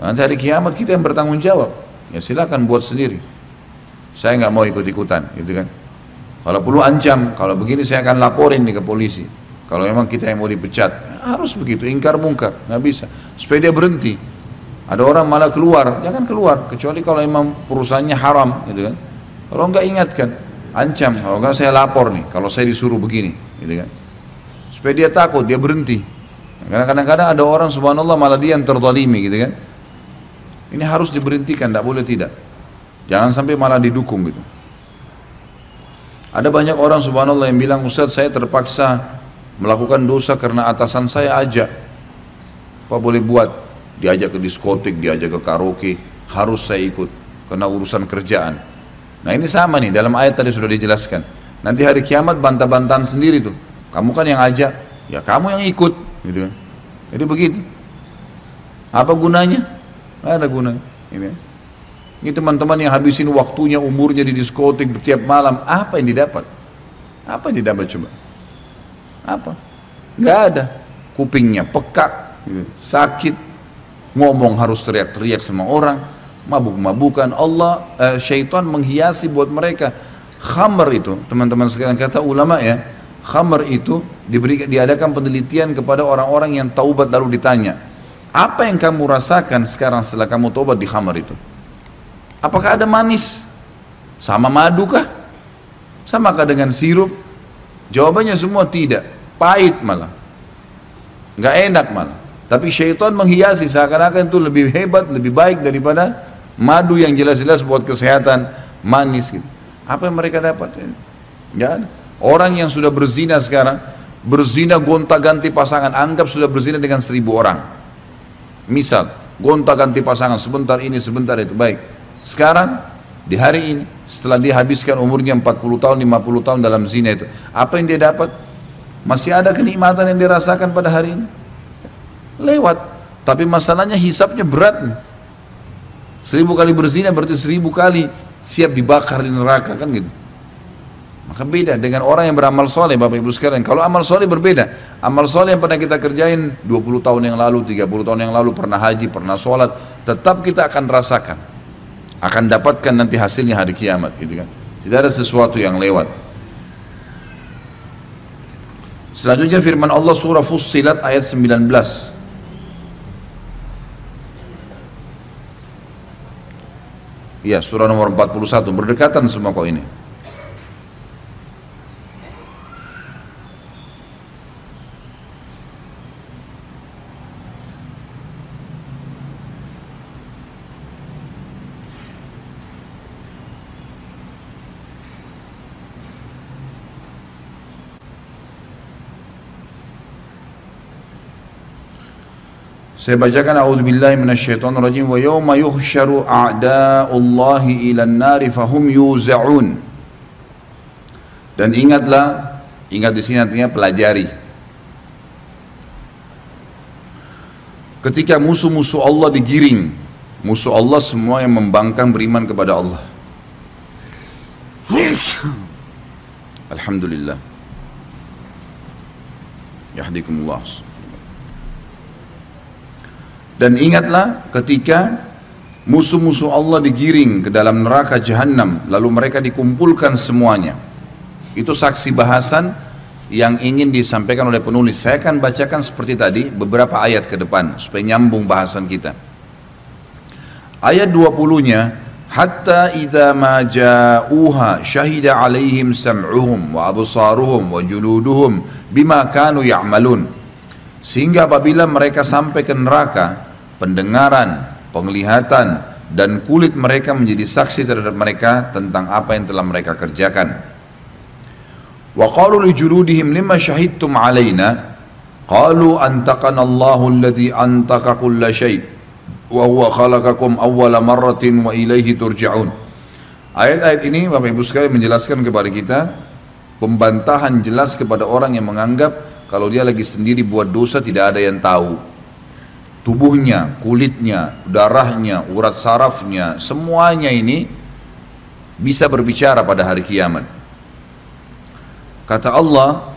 Speaker 1: Nanti hari kiamat kita yang bertanggung jawab. Ya silakan buat sendiri. Saya nggak mau ikut-ikutan gitu kan? Kalau perlu ancam kalau begini saya akan laporin nih ke polisi. Kalau memang kita yang mau dipecat harus begitu ingkar mungkar nggak bisa. Supaya dia berhenti. Ada orang malah keluar, jangan keluar kecuali kalau memang perusahaannya haram, gitu kan. Kalau enggak ingatkan, ancam. Kalau enggak saya lapor nih, kalau saya disuruh begini, gitu kan. Supaya dia takut, dia berhenti. Karena kadang-kadang ada orang subhanallah malah dia yang terdolimi gitu kan. Ini harus diberhentikan, tidak boleh tidak. Jangan sampai malah didukung gitu. Ada banyak orang subhanallah yang bilang Ustaz saya terpaksa melakukan dosa karena atasan saya ajak. Apa boleh buat? diajak ke diskotik, diajak ke karaoke, harus saya ikut karena urusan kerjaan. Nah ini sama nih dalam ayat tadi sudah dijelaskan. Nanti hari kiamat bantah-bantahan sendiri tuh. Kamu kan yang ajak, ya kamu yang ikut, gitu kan. Jadi begitu. Apa gunanya? Tidak ada gunanya. Ini. Ini teman-teman yang habisin waktunya, umurnya di diskotik setiap malam, apa yang didapat? Apa yang didapat coba? Apa? Gak ada. Kupingnya pekak, gitu. sakit, ngomong harus teriak-teriak sama orang, mabuk-mabukan. Allah, uh, syaitan menghiasi buat mereka. Khamr itu, teman-teman sekalian kata ulama ya, khamr itu diberi, diadakan penelitian kepada orang-orang yang taubat lalu ditanya, apa yang kamu rasakan sekarang setelah kamu taubat di khamr itu? Apakah ada manis? Sama madu kah? Samakah dengan sirup? Jawabannya semua tidak, pahit malah. Nggak enak malah. Tapi syaitan menghiasi seakan-akan itu lebih hebat, lebih baik daripada madu yang jelas-jelas buat kesehatan, manis gitu. Apa yang mereka dapat? Ya. Orang yang sudah berzina sekarang, berzina gonta-ganti pasangan, anggap sudah berzina dengan seribu orang. Misal, gonta-ganti pasangan sebentar ini, sebentar itu. Baik. Sekarang, di hari ini, setelah dia habiskan umurnya 40 tahun, 50 tahun dalam zina itu, apa yang dia dapat? Masih ada kenikmatan yang dirasakan pada hari ini? lewat tapi masalahnya hisapnya berat nih. Seribu kali berzina berarti seribu kali siap dibakar di neraka kan gitu. Maka beda dengan orang yang beramal soleh Bapak Ibu sekalian. Kalau amal soleh berbeda. Amal soleh yang pernah kita kerjain 20 tahun yang lalu 30 tahun yang lalu pernah haji pernah sholat tetap kita akan rasakan akan dapatkan nanti hasilnya hari kiamat gitu kan. Tidak ada sesuatu yang lewat. Selanjutnya firman Allah surah Fussilat ayat 19 Iya, surah nomor 41 berdekatan semua kok ini. Saya bacakan a'udzubillahi minasyaitonir wa yawma yuhsyaru a'da'ullahi ilan nari fahum yuza'un. Dan ingatlah, ingat di sini artinya pelajari. Ketika musuh-musuh Allah digiring, musuh Allah semua yang membangkang beriman kepada Allah. Alhamdulillah. Yahdikumullah. Dan ingatlah ketika musuh-musuh Allah digiring ke dalam neraka jahanam lalu mereka dikumpulkan semuanya. Itu saksi bahasan yang ingin disampaikan oleh penulis. Saya akan bacakan seperti tadi beberapa ayat ke depan supaya nyambung bahasan kita. Ayat 20 nya hatta idza ma ja'uha syahida alaihim sam'uhum wa absaruhum wa juluduhum bima kanu ya'malun sehingga apabila mereka sampai ke neraka pendengaran penglihatan dan kulit mereka menjadi saksi terhadap mereka tentang apa yang telah mereka kerjakan. Wa qalu li juludihim lima syahidtum alaina qalu antaqana Allahu alladhi antaqa kulla syai' wa huwa khalaqakum awwala marratin wa ilaihi turja'un. Ayat-ayat ini Bapak Ibu sekalian menjelaskan kepada kita pembantahan jelas kepada orang yang menganggap kalau dia lagi sendiri buat dosa tidak ada yang tahu tubuhnya, kulitnya, darahnya, urat sarafnya, semuanya ini bisa berbicara pada hari kiamat. Kata Allah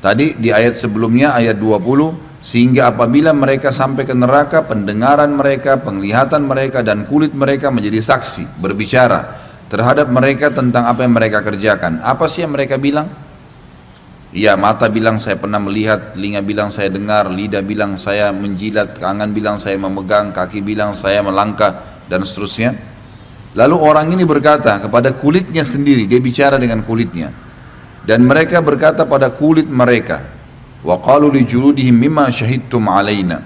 Speaker 1: tadi di ayat sebelumnya ayat 20 sehingga apabila mereka sampai ke neraka pendengaran mereka, penglihatan mereka dan kulit mereka menjadi saksi berbicara terhadap mereka tentang apa yang mereka kerjakan. Apa sih yang mereka bilang? Ya mata bilang saya pernah melihat, telinga bilang saya dengar, lidah bilang saya menjilat, tangan bilang saya memegang, kaki bilang saya melangkah dan seterusnya. Lalu orang ini berkata kepada kulitnya sendiri, dia bicara dengan kulitnya. Dan mereka berkata pada kulit mereka, wa qalu li juludihim mimma syahidtum alaina.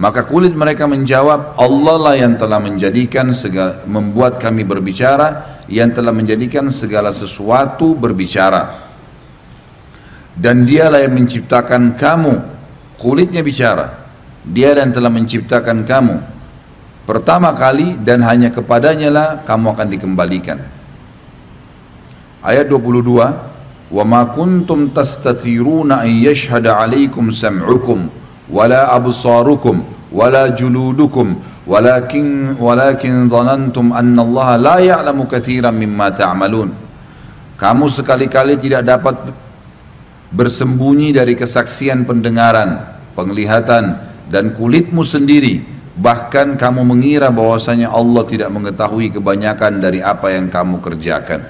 Speaker 1: Maka kulit mereka menjawab, Allah lah yang telah menjadikan segala, membuat kami berbicara, yang telah menjadikan segala sesuatu berbicara dan dialah yang menciptakan kamu. Kulitnya bicara. Dia yang telah menciptakan kamu. Pertama kali dan hanya kepadanya lah kamu akan dikembalikan. Ayat 22 wa ma kuntum tastatiruna an yashhada alaikum sam'ukum wala absarukum wala juludukum walakin walakin dhanantum anna Allah la ya'lamu katsiran mimma ta'malun. Kamu sekali-kali tidak dapat bersembunyi dari kesaksian pendengaran, penglihatan dan kulitmu sendiri. Bahkan kamu mengira bahwasanya Allah tidak mengetahui kebanyakan dari apa yang kamu kerjakan.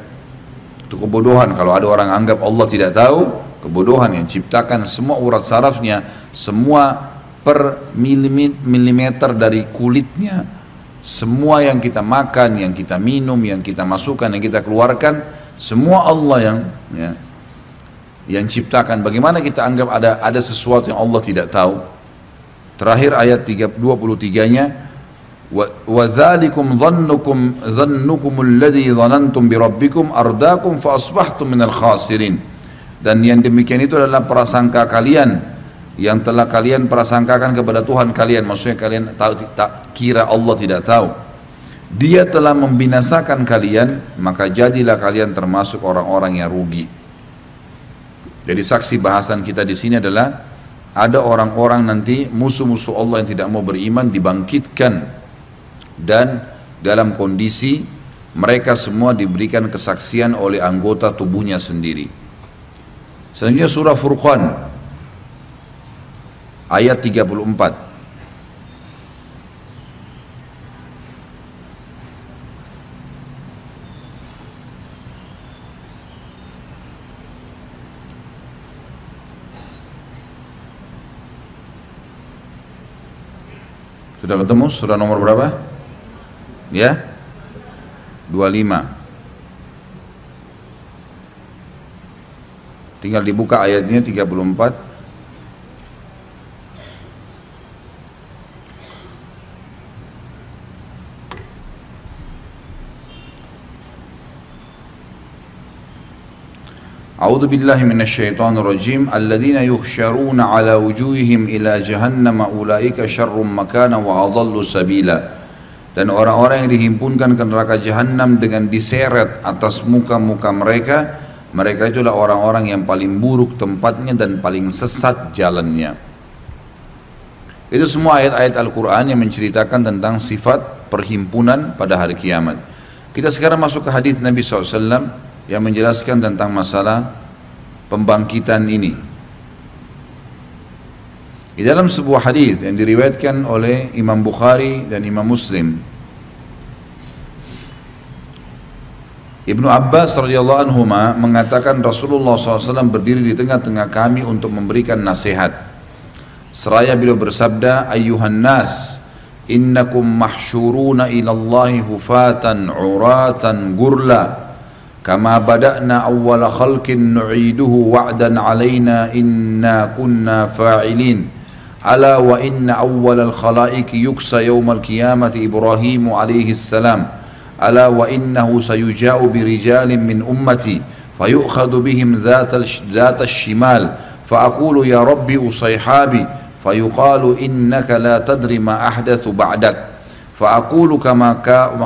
Speaker 1: Itu kebodohan. Kalau ada orang anggap Allah tidak tahu kebodohan yang ciptakan semua urat sarafnya semua per milimeter dari kulitnya semua yang kita makan, yang kita minum, yang kita masukkan, yang kita keluarkan semua Allah yang ya, yang ciptakan. Bagaimana kita anggap ada ada sesuatu yang Allah tidak tahu? Terakhir ayat 23 nya wa dzalikum dhannukum dhannukum alladhi dhanantum bi rabbikum ardakum fa asbahtum minal khasirin. Dan yang demikian itu adalah prasangka kalian yang telah kalian prasangkakan kepada Tuhan kalian. Maksudnya kalian tahu tak kira Allah tidak tahu. Dia telah membinasakan kalian maka jadilah kalian termasuk orang-orang yang rugi jadi saksi bahasan kita di sini adalah ada orang-orang nanti musuh-musuh Allah yang tidak mau beriman dibangkitkan dan dalam kondisi mereka semua diberikan kesaksian oleh anggota tubuhnya sendiri. Selanjutnya surah Furqan ayat 34. Sudah ketemu surah nomor berapa? Ya? 25. Tinggal dibuka ayatnya 34. أعوذ بالله من الشيطان الرجيم الذين يحشرون على وجوههم إلى جهنم أولئك شر مكانا وأضل سبيلا dan orang-orang yang dihimpunkan ke neraka jahanam dengan diseret atas muka-muka mereka mereka itulah orang-orang yang paling buruk tempatnya dan paling sesat jalannya itu semua ayat-ayat Al-Quran yang menceritakan tentang sifat perhimpunan pada hari kiamat kita sekarang masuk ke hadis Nabi SAW yang menjelaskan tentang masalah pembangkitan ini. Di dalam sebuah hadis yang diriwayatkan oleh Imam Bukhari dan Imam Muslim, Ibnu Abbas radhiyallahu anhu mengatakan Rasulullah SAW berdiri di tengah-tengah kami untuk memberikan nasihat. Seraya beliau bersabda, Ayuhan nas, innakum mahsyuruna ila hufatan, uratan, gurla. كما بدأنا أول خلق نعيده وعدا علينا إنا كنا فاعلين. ألا وإن أول الخلائق يكسى يوم القيامة إبراهيم عليه السلام. ألا وإنه سيجاء برجال من أمتي فيؤخذ بهم ذات ذات الشمال. فأقول يا ربي أصيحابي. فيقال إنك لا تدري ما أحدث بعدك. فأقول كما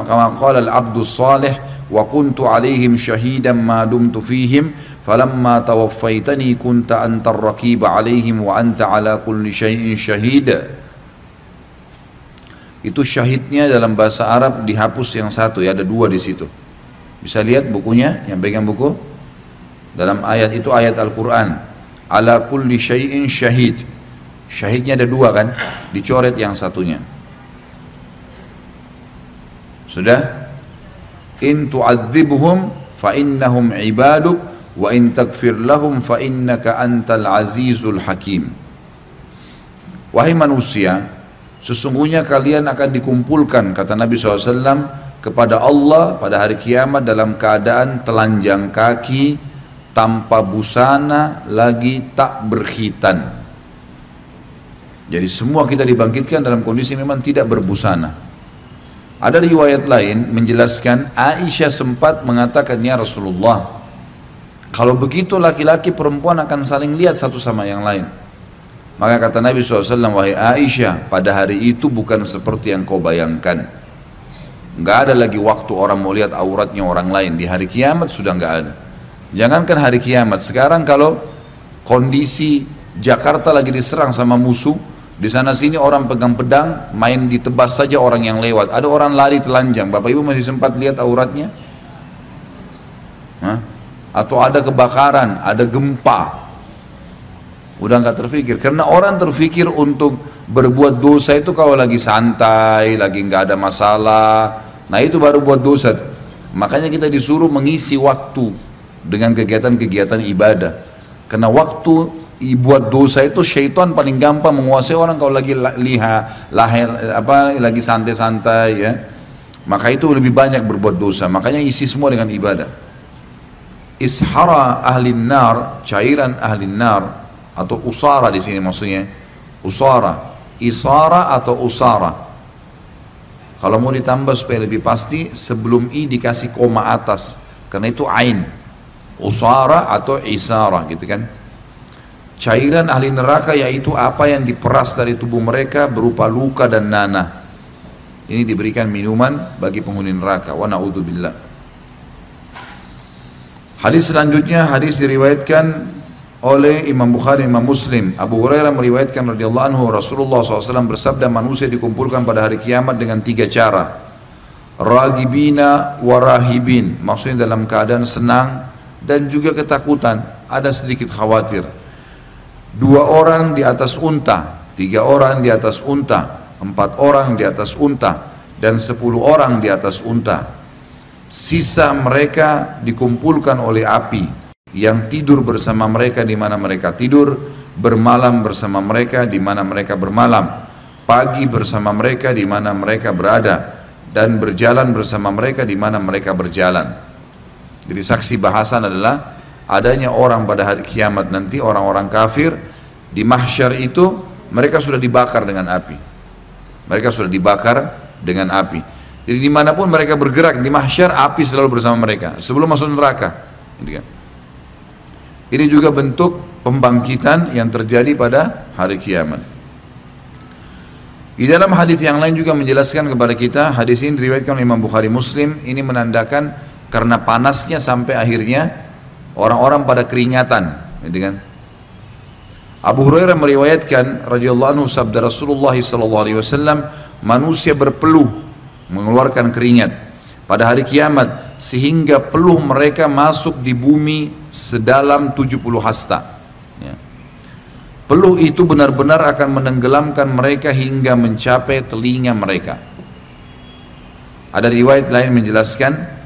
Speaker 1: كما قال العبد الصالح وكنت عليهم شهيدا ما دمت فيهم فلما توفيتني كنت أنت الرقيب عليهم وأنت على كل شيء شهيد itu syahidnya dalam bahasa Arab dihapus yang satu ya ada dua di situ bisa lihat bukunya yang pegang buku dalam ayat itu ayat Al-Quran ala kulli syai'in syahid syahidnya ada dua kan dicoret yang satunya sudah? In tu'adzibhum fa innahum ibaduk wa in takfir lahum fa innaka antal azizul hakim. Wahai manusia sesungguhnya kalian akan dikumpulkan kata Nabi SAW kepada Allah pada hari kiamat dalam keadaan telanjang kaki tanpa busana lagi tak berkhitan. Jadi semua kita dibangkitkan dalam kondisi memang tidak berbusana ada riwayat lain menjelaskan Aisyah sempat mengatakan ya Rasulullah kalau begitu laki-laki perempuan akan saling lihat satu sama yang lain. Maka kata Nabi SAW, wahai Aisyah, pada hari itu bukan seperti yang kau bayangkan. Nggak ada lagi waktu orang mau lihat auratnya orang lain. Di hari kiamat sudah nggak ada. Jangankan hari kiamat, sekarang kalau kondisi Jakarta lagi diserang sama musuh, di sana sini orang pegang pedang, main ditebas saja orang yang lewat. Ada orang lari telanjang. Bapak Ibu masih sempat lihat auratnya? Hah? atau ada kebakaran, ada gempa. Udah nggak terfikir karena orang terfikir untuk berbuat dosa itu kalau lagi santai, lagi nggak ada masalah. Nah itu baru buat dosa. Makanya kita disuruh mengisi waktu dengan kegiatan-kegiatan ibadah. Karena waktu buat dosa itu syaitan paling gampang menguasai orang kalau lagi liha, lahir apa lagi santai-santai ya. Maka itu lebih banyak berbuat dosa. Makanya isi semua dengan ibadah ishara ahli nar, cairan ahli nar atau usara di sini maksudnya. Usara, isara atau usara. Kalau mau ditambah supaya lebih pasti sebelum i dikasih koma atas karena itu ain. Usara atau isara gitu kan. Cairan ahli neraka yaitu apa yang diperas dari tubuh mereka berupa luka dan nanah. Ini diberikan minuman bagi penghuni neraka. Wa na'udzubillah. Hadis selanjutnya hadis diriwayatkan oleh Imam Bukhari Imam Muslim. Abu Hurairah meriwayatkan radhiyallahu anhu Rasulullah SAW bersabda manusia dikumpulkan pada hari kiamat dengan tiga cara. Ragibina warahibin maksudnya dalam keadaan senang dan juga ketakutan ada sedikit khawatir dua orang di atas unta tiga orang di atas unta empat orang di atas unta dan sepuluh orang di atas unta sisa mereka dikumpulkan oleh api yang tidur bersama mereka di mana mereka tidur, bermalam bersama mereka di mana mereka bermalam, pagi bersama mereka di mana mereka berada, dan berjalan bersama mereka di mana mereka berjalan. Jadi saksi bahasan adalah adanya orang pada hari kiamat nanti orang-orang kafir di mahsyar itu mereka sudah dibakar dengan api. Mereka sudah dibakar dengan api. Jadi di mana pun mereka bergerak di mahsyar api selalu bersama mereka sebelum masuk neraka. Kan. Ini juga bentuk pembangkitan yang terjadi pada hari kiamat. Di dalam hadis yang lain juga menjelaskan kepada kita hadis ini diriwayatkan oleh Imam Bukhari Muslim ini menandakan karena panasnya sampai akhirnya orang-orang pada keringatan, gitu kan? Abu Hurairah meriwayatkan radhiyallahu anhu sabda Rasulullah sallallahu alaihi wasallam manusia berpeluh mengeluarkan keringat pada hari kiamat sehingga peluh mereka masuk di bumi sedalam 70 hasta ya. Peluh itu benar-benar akan menenggelamkan mereka hingga mencapai telinga mereka. Ada riwayat lain menjelaskan,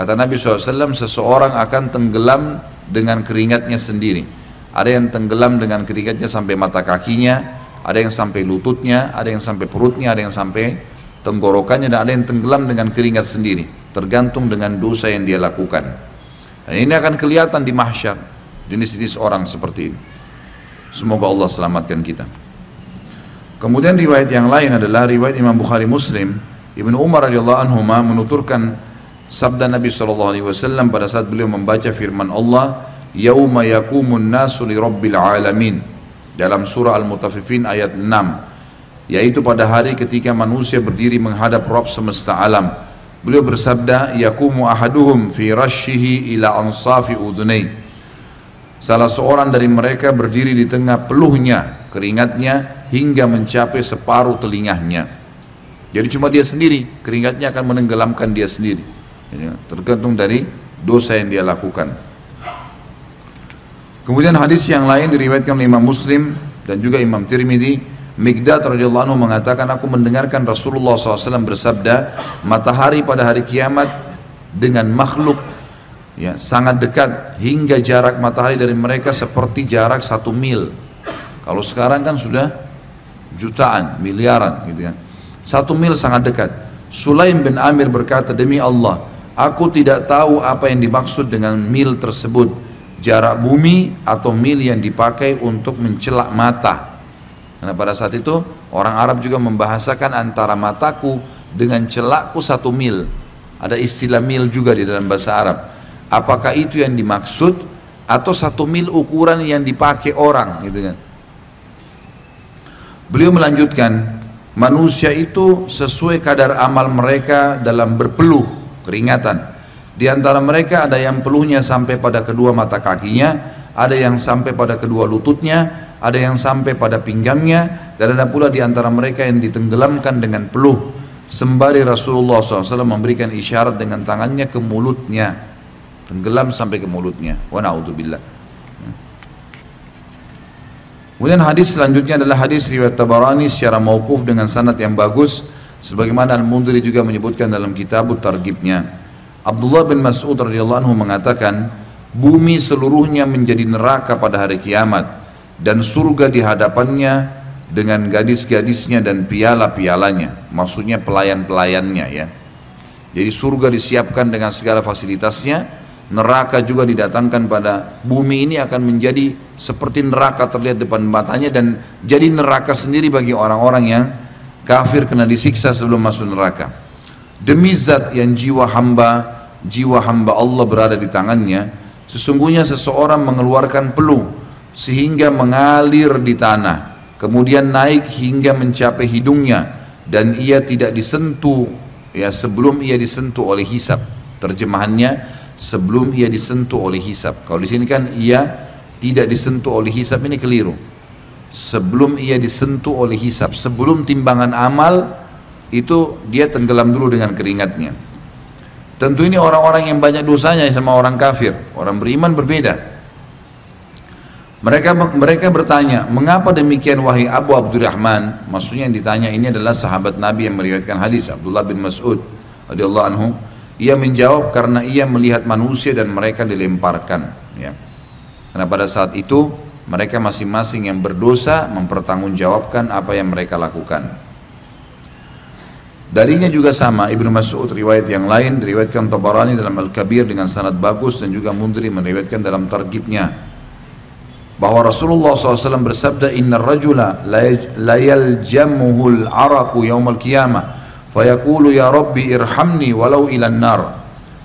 Speaker 1: kata Nabi SAW, seseorang akan tenggelam dengan keringatnya sendiri. Ada yang tenggelam dengan keringatnya sampai mata kakinya, ada yang sampai lututnya, ada yang sampai perutnya, ada yang sampai tenggorokannya, dan ada yang tenggelam dengan keringat sendiri. Tergantung dengan dosa yang dia lakukan. Dan ini akan kelihatan di mahsyar, jenis-jenis orang seperti ini. Semoga Allah selamatkan kita. Kemudian riwayat yang lain adalah riwayat Imam Bukhari Muslim. Ibnu Umar radhiyallahu anhu menuturkan sabda Nabi SAW pada saat beliau membaca firman Allah, "Yauma yakumun nasu li rabbil alamin." Dalam surah Al-Mutaffifin ayat 6 yaitu pada hari ketika manusia berdiri menghadap Rabb semesta alam. Beliau bersabda, "Yakumu ahaduhum fi rashihi ila ansafi udunai." Salah seorang dari mereka berdiri di tengah peluhnya, keringatnya hingga mencapai separuh telingahnya. Jadi cuma dia sendiri, keringatnya akan menenggelamkan dia sendiri. Tergantung dari dosa yang dia lakukan. Kemudian hadis yang lain diriwayatkan oleh Imam Muslim dan juga Imam Tirmidzi, Migdad radhiyallahu mengatakan aku mendengarkan Rasulullah SAW bersabda, matahari pada hari kiamat dengan makhluk ya sangat dekat hingga jarak matahari dari mereka seperti jarak satu mil. Kalau sekarang kan sudah jutaan miliaran gitu kan satu mil sangat dekat. Sulaim bin Amir berkata demi Allah aku tidak tahu apa yang dimaksud dengan mil tersebut. Jarak bumi atau mil yang dipakai untuk mencelak mata. Karena pada saat itu orang Arab juga membahasakan antara mataku dengan celakku satu mil. Ada istilah mil juga di dalam bahasa Arab. Apakah itu yang dimaksud atau satu mil ukuran yang dipakai orang gitu kan? Beliau melanjutkan manusia itu sesuai kadar amal mereka dalam berpeluh keringatan. Di antara mereka ada yang peluhnya sampai pada kedua mata kakinya ada yang sampai pada kedua lututnya ada yang sampai pada pinggangnya dan ada pula di antara mereka yang ditenggelamkan dengan peluh. Sembari Rasulullah SAW memberikan isyarat dengan tangannya ke mulutnya. Tenggelam sampai ke mulutnya. Wa naudzubillah. Kemudian hadis selanjutnya adalah hadis riwayat Tabarani secara mauquf dengan sanad yang bagus sebagaimana Al-Mundhiri juga menyebutkan dalam kitab targibnya. Abdullah bin Mas'ud radhiyallahu anhu mengatakan, bumi seluruhnya menjadi neraka pada hari kiamat dan surga di hadapannya dengan gadis-gadisnya dan piala-pialanya, maksudnya pelayan-pelayannya ya. Jadi surga disiapkan dengan segala fasilitasnya, neraka juga didatangkan pada bumi ini akan menjadi seperti neraka terlihat depan matanya dan jadi neraka sendiri bagi orang-orang yang kafir kena disiksa sebelum masuk neraka demi zat yang jiwa hamba jiwa hamba Allah berada di tangannya sesungguhnya seseorang mengeluarkan peluh sehingga mengalir di tanah kemudian naik hingga mencapai hidungnya dan ia tidak disentuh ya sebelum ia disentuh oleh hisab terjemahannya sebelum ia disentuh oleh hisab. Kalau di sini kan ia tidak disentuh oleh hisab ini keliru. Sebelum ia disentuh oleh hisab, sebelum timbangan amal itu dia tenggelam dulu dengan keringatnya. Tentu ini orang-orang yang banyak dosanya sama orang kafir. Orang beriman berbeda. Mereka mereka bertanya, mengapa demikian wahai Abu Abdurrahman? Maksudnya yang ditanya ini adalah sahabat Nabi yang meriwayatkan hadis Abdullah bin Mas'ud radhiyallahu anhu ia menjawab karena ia melihat manusia dan mereka dilemparkan. Ya. Karena pada saat itu mereka masing-masing yang berdosa mempertanggungjawabkan apa yang mereka lakukan. Darinya juga sama Ibnu Mas'ud riwayat yang lain diriwayatkan Tabarani dalam Al-Kabir dengan sanad bagus dan juga Mundri meriwayatkan dalam targibnya bahwa Rasulullah SAW bersabda Inna rajula la yaljamuhul araku yaumal qiyamah Fayaqulu ya Rabbi irhamni walau ilan nar.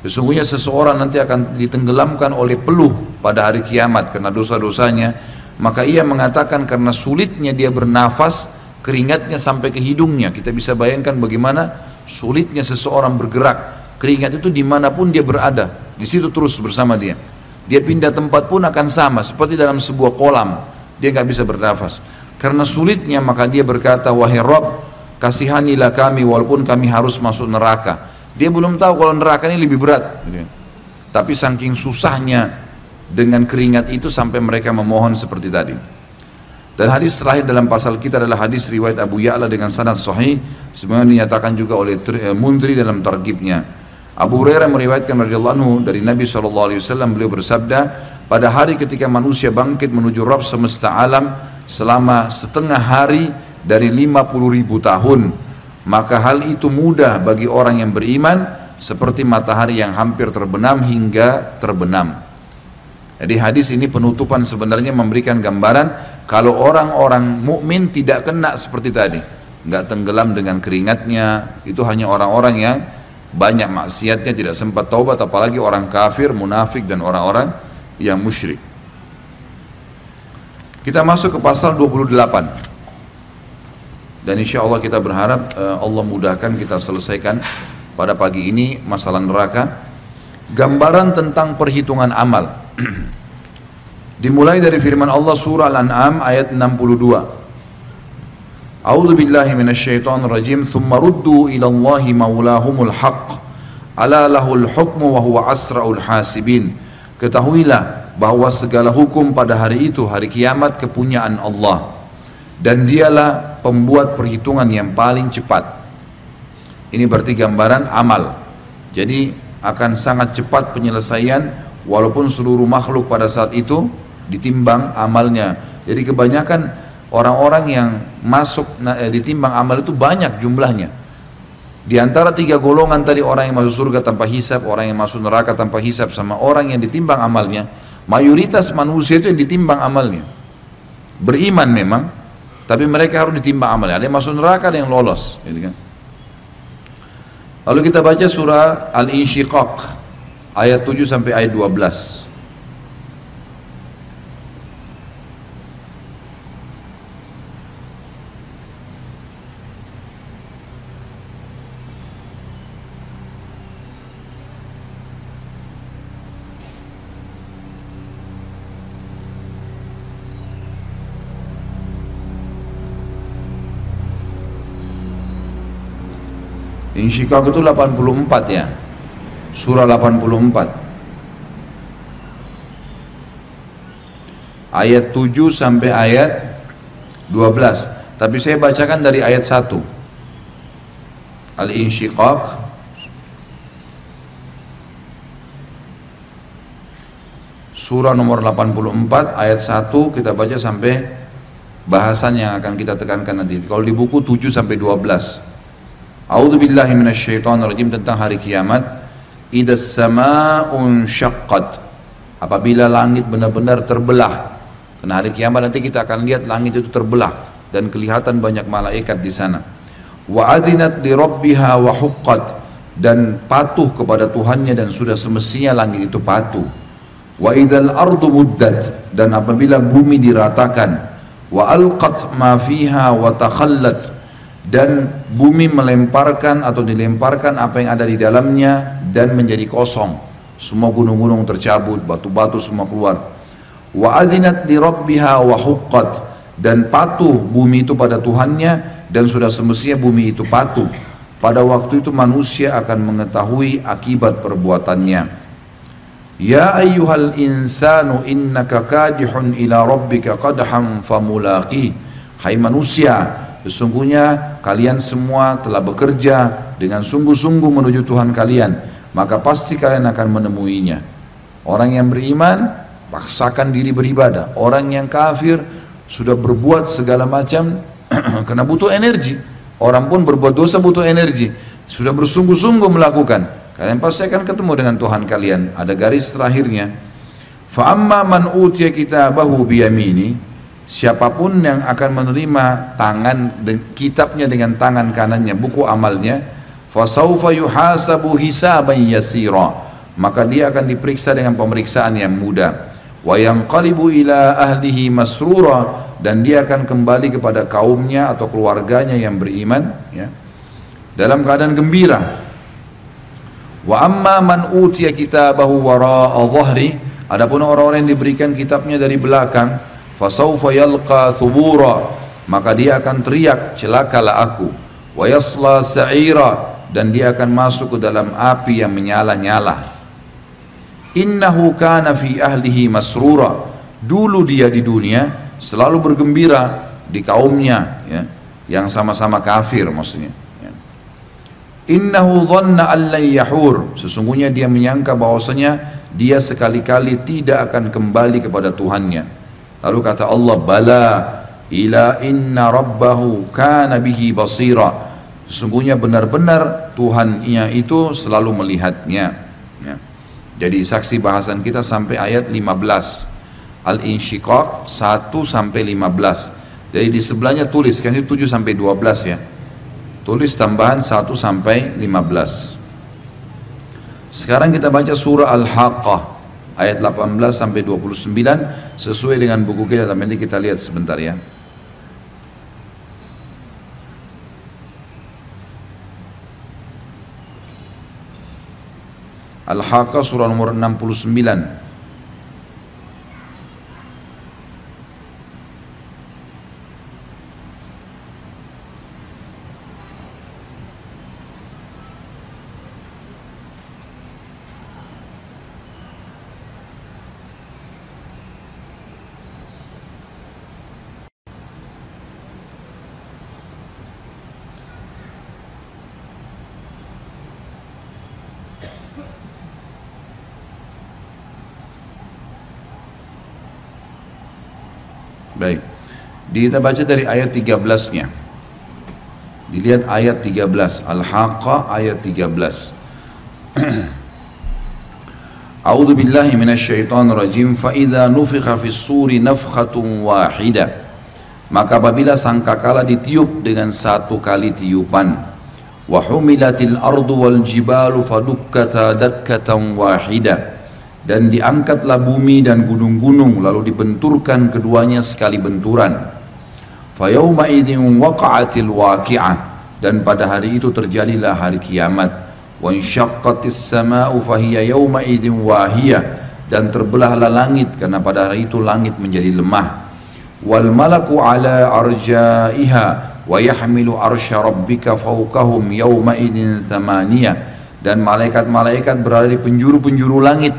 Speaker 1: Sesungguhnya seseorang nanti akan ditenggelamkan oleh peluh pada hari kiamat karena dosa-dosanya. Maka ia mengatakan karena sulitnya dia bernafas, keringatnya sampai ke hidungnya. Kita bisa bayangkan bagaimana sulitnya seseorang bergerak. Keringat itu di mana pun dia berada, di situ terus bersama dia. Dia pindah tempat pun akan sama, seperti dalam sebuah kolam. Dia nggak bisa bernafas. Karena sulitnya maka dia berkata, wahai Rabb, kasihanilah kami walaupun kami harus masuk neraka dia belum tahu kalau neraka ini lebih berat gitu. tapi saking susahnya dengan keringat itu sampai mereka memohon seperti tadi Dan hadis terakhir dalam pasal kita adalah hadis riwayat Abu Ya'la dengan sanad sahih sebagaimana dinyatakan juga oleh eh, Mundri dalam targibnya. Abu Hurairah meriwayatkan radhiyallahu anhu dari Nabi SAW beliau bersabda pada hari ketika manusia bangkit menuju Rabb semesta alam selama setengah hari dari 50 ribu tahun maka hal itu mudah bagi orang yang beriman seperti matahari yang hampir terbenam hingga terbenam. Jadi hadis ini penutupan sebenarnya memberikan gambaran kalau orang-orang mukmin tidak kena seperti tadi, nggak tenggelam dengan keringatnya, itu hanya orang-orang yang banyak maksiatnya tidak sempat taubat apalagi orang kafir, munafik dan orang-orang yang musyrik. Kita masuk ke pasal 28. Dan insya Allah kita berharap uh, Allah mudahkan kita selesaikan pada pagi ini masalah neraka. Gambaran tentang perhitungan amal. *clears throat* Dimulai dari firman Allah surah Al-An'am ayat 62. A'udzu billahi minasyaitonir rajim. Tsumma ruddu ila Allahi maulahumul haqq. Ala lahul hukmu wa huwa asraul hasibin. Ketahuilah bahwa segala hukum pada hari itu hari kiamat kepunyaan Allah dan dialah pembuat perhitungan yang paling cepat. Ini berarti gambaran amal. Jadi akan sangat cepat penyelesaian walaupun seluruh makhluk pada saat itu ditimbang amalnya. Jadi kebanyakan orang-orang yang masuk eh, ditimbang amal itu banyak jumlahnya. Di antara tiga golongan tadi orang yang masuk surga tanpa hisap, orang yang masuk neraka tanpa hisap, sama orang yang ditimbang amalnya, mayoritas manusia itu yang ditimbang amalnya. Beriman memang, tapi mereka harus ditimbang amalnya. Ada yang masuk neraka, ada yang lolos. Gitu kan? Lalu kita baca surah Al-Insyiqaq ayat 7 sampai ayat 12. Insyikak itu 84 ya. Surah 84 Ayat 7 sampai ayat 12 Tapi saya bacakan dari ayat 1 Al-Insyiqaq Surah nomor 84 ayat 1 kita baca sampai bahasan yang akan kita tekankan nanti. Kalau di buku 7 sampai 12. A'udzu billahi minasyaitonir rajim tentang hari kiamat. Idas sama'un syaqqat. Apabila langit benar-benar terbelah. Karena hari kiamat nanti kita akan lihat langit itu terbelah dan kelihatan banyak malaikat di sana. Wa adinat li rabbiha wa huqqat dan patuh kepada Tuhannya dan sudah semestinya langit itu patuh. Wa idal ardu muddat dan apabila bumi diratakan wa alqat ma fiha wa takhallat dan bumi melemparkan atau dilemparkan apa yang ada di dalamnya dan menjadi kosong. Semua gunung-gunung tercabut batu-batu semua keluar. Wa adzinat li rabbiha wa huqqat. Dan patuh bumi itu pada Tuhannya dan sudah semestinya bumi itu patuh. Pada waktu itu manusia akan mengetahui akibat perbuatannya. Ya ayyuhal insanu innaka kadihun ila rabbika qadhan famulaqi. Hai manusia Sesungguhnya kalian semua telah bekerja dengan sungguh-sungguh menuju Tuhan kalian, maka pasti kalian akan menemuinya. Orang yang beriman paksakan diri beribadah. Orang yang kafir sudah berbuat segala macam *clears throat* karena butuh energi. Orang pun berbuat dosa butuh energi. Sudah bersungguh-sungguh melakukan. Kalian pasti akan ketemu dengan Tuhan kalian. Ada garis terakhirnya. Fa'amma man utiya kitabahu biyamini siapa pun yang akan menerima tangan kitabnya dengan tangan kanannya buku amalnya fasaufa yuhasabu hisaban yasira. Maka dia akan diperiksa dengan pemeriksaan yang mudah. Wa yanqalibu ila ahlihi masrura. Dan dia akan kembali kepada kaumnya atau keluarganya yang beriman ya dalam keadaan gembira. Wa amma man utiya kitabahu wara'a dhahri. Adapun orang-orang yang diberikan kitabnya dari belakang fasaufa yalqa thubura maka dia akan teriak celakalah aku. Wa yasla sa'ira dan dia akan masuk ke dalam api yang menyala-nyala. Innahu kana fi ahlihi masrura dulu dia di dunia selalu bergembira di kaumnya ya yang sama-sama kafir maksudnya ya. innahu dhanna an yahur sesungguhnya dia menyangka bahwasanya dia sekali-kali tidak akan kembali kepada Tuhannya lalu kata Allah bala ila inna rabbahu kana bihi basira sesungguhnya benar-benar Tuhannya itu selalu melihatnya ya. jadi saksi bahasan kita sampai ayat 15 Al-Insyiqaq 1 sampai 15 jadi di sebelahnya tulis, kan itu 7 sampai 12 ya. Tulis tambahan 1 sampai 15. Sekarang kita baca surah Al-Haqqah ayat 18 sampai 29 sesuai dengan buku kita tapi nanti kita lihat sebentar ya. Al-Haqqah surah nomor 69 Baik. Kita baca dari ayat 13-nya. Dilihat ayat 13, Al-Haqqah ayat 13. *clears throat* A'udzu billahi minasyaitonir rajim fa idza nufikha fis suri nafkhatun wahidah maka apabila sangkakala ditiup dengan satu kali tiupan wa humilatil ardu wal jibalu fadukkata dakkatan wahidah dan diangkatlah bumi dan gunung-gunung lalu dibenturkan keduanya sekali benturan fayauma idzin waqa'atil waqi'ah. Dan pada hari itu terjadilah hari kiamat. Wa insyaqqatis sama'u fahiya yauma idzin wahiyah. Dan terbelahlah langit karena pada hari itu langit menjadi lemah. Wal malaku ala arjaiha wa yahmilu arsya rabbika fawqahum yauma idzin thamaniyah. Dan malaikat-malaikat berada di penjuru-penjuru langit.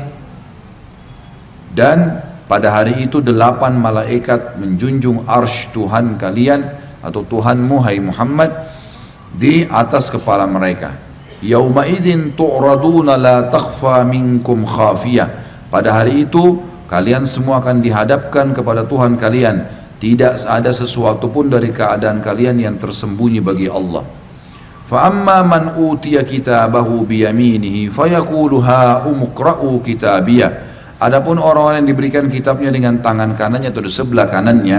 Speaker 1: Dan pada hari itu delapan malaikat menjunjung arsh Tuhan kalian atau Tuhanmu hai Muhammad di atas kepala mereka. Yauma idzin tu'raduna la takhfa minkum khafiyah. Pada hari itu kalian semua akan dihadapkan kepada Tuhan kalian. Tidak ada sesuatu pun dari keadaan kalian yang tersembunyi bagi Allah. Utiya kitabahu biyaminihi fayaqulu ha umqra'u kitabiyah Adapun orang-orang yang diberikan kitabnya dengan tangan kanannya atau di sebelah kanannya,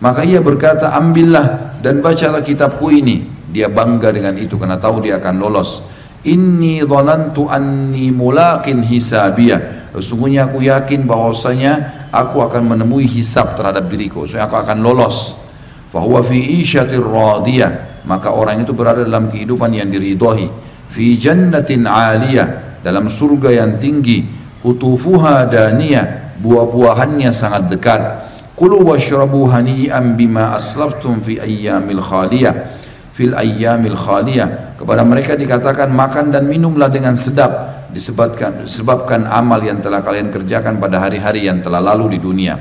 Speaker 1: maka ia berkata, ambillah dan bacalah kitabku ini. Dia bangga dengan itu karena tahu dia akan lolos. Inni dhanantu anni mulakin hisabiyah. Sesungguhnya aku yakin bahwasanya aku akan menemui hisab terhadap diriku. Sesungguhnya aku akan lolos. Fahuwa fi isyatir radiyah. Maka orang itu berada dalam kehidupan yang diridhoi. Fi jannatin aliyah. Dalam surga yang tinggi kutufuha daniyah buah-buahannya sangat dekat. Kulu washrabu hani'an bima aslaftum fi ayyamil khaliyah. Fil ayyamil khaliyah. Kepada mereka dikatakan makan dan minumlah dengan sedap. Disebabkan disebabkan amal yang telah kalian kerjakan pada hari-hari yang telah lalu di dunia.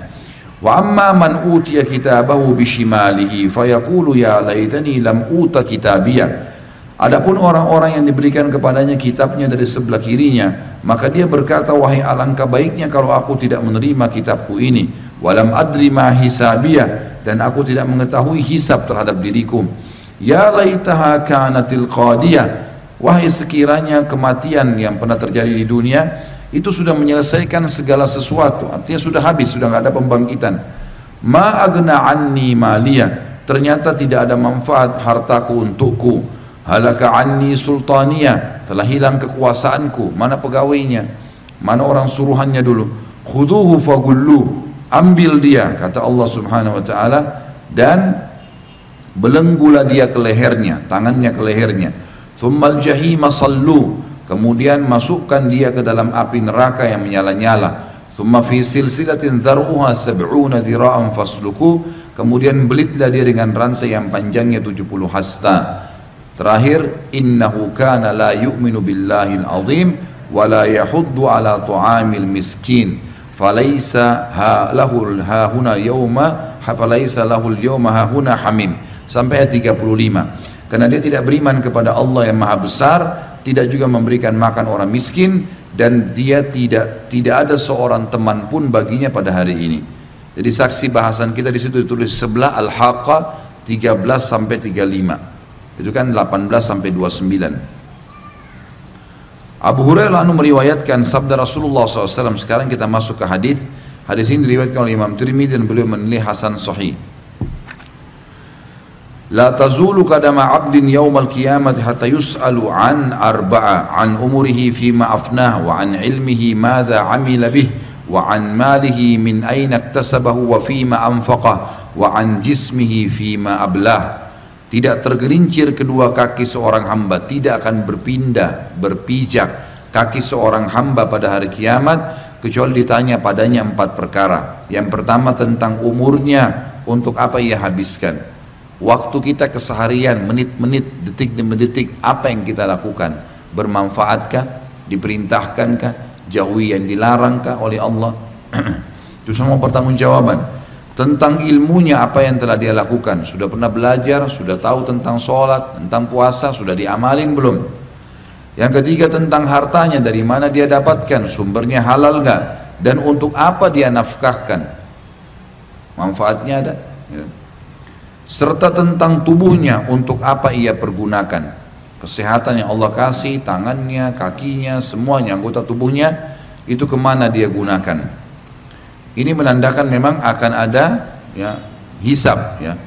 Speaker 1: Wa amma man utiya kitabahu bishimalihi fayaqulu ya laitani lam uta kitabiyah Adapun orang-orang yang diberikan kepadanya kitabnya dari sebelah kirinya, maka dia berkata, wahai alangkah baiknya kalau aku tidak menerima kitabku ini. Walam adri ma hisabiyah, dan aku tidak mengetahui hisab terhadap diriku. Ya laitaha kanatil qadiyah, wahai sekiranya kematian yang pernah terjadi di dunia, itu sudah menyelesaikan segala sesuatu. Artinya sudah habis, sudah nggak ada pembangkitan. Ma agna anni maliyah, ternyata tidak ada manfaat hartaku untukku halaka anni sultania telah hilang kekuasaanku. Mana pegawainya? Mana orang suruhannya dulu? Khuduhu fagullu. Ambil dia kata Allah subhanahu wa ta'ala. Dan belenggulah dia ke lehernya tangannya ke lehernya. Thummal jahima sallu. Kemudian masukkan dia ke dalam api neraka yang menyala-nyala. Thumma fi silsilatin dhar'uha sab'una dhira'an fasluku. Kemudian belitlah dia dengan rantai yang panjangnya 70 hasta Terakhir, innahu kana la yu'minu billahil azim wa la yahuddu ala tu'amil miskin. Falaisa ha lahul ha huna yauma falaisa lahul yauma ha huna hamim. Sampai ayat 35 karena dia tidak beriman kepada Allah yang maha besar tidak juga memberikan makan orang miskin dan dia tidak tidak ada seorang teman pun baginya pada hari ini. Jadi saksi bahasan kita di situ ditulis sebelah Al-Haqqah 13 sampai 35 itu kan 18 sampai 29 Abu Hurairah anu meriwayatkan sabda Rasulullah SAW. Sekarang kita masuk ke hadis. Hadis ini diriwayatkan oleh Imam Tirmidzi dan beliau menilai hasan sahih. لا تزول قدم عبد يوم القيامة حتى يسأل عن أربعة عن أمره فيما أفناه وعن علمه ماذا عمل به وعن ماله من أين اكتسبه وفيما أنفقه وعن جسمه فيما أبلاه tidak tergelincir kedua kaki seorang hamba tidak akan berpindah berpijak kaki seorang hamba pada hari kiamat kecuali ditanya padanya empat perkara. Yang pertama tentang umurnya untuk apa ia habiskan. Waktu kita keseharian menit-menit detik demi detik apa yang kita lakukan? Bermanfaatkah? Diperintahkankah? Jauhi yang dilarangkah oleh Allah? *clears throat* Itu semua pertanggungjawaban tentang ilmunya apa yang telah dia lakukan. Sudah pernah belajar sudah tahu tentang sholat tentang puasa sudah diamalin belum? Yang ketiga tentang hartanya dari mana dia dapatkan sumbernya halal gak dan untuk apa dia nafkahkan? Manfaatnya ada? Ya. serta tentang tubuhnya untuk apa ia pergunakan? Kesehatan yang Allah kasih tangannya kakinya semuanya anggota tubuhnya itu ke mana dia gunakan ini menandakan memang akan ada ya hisab ya.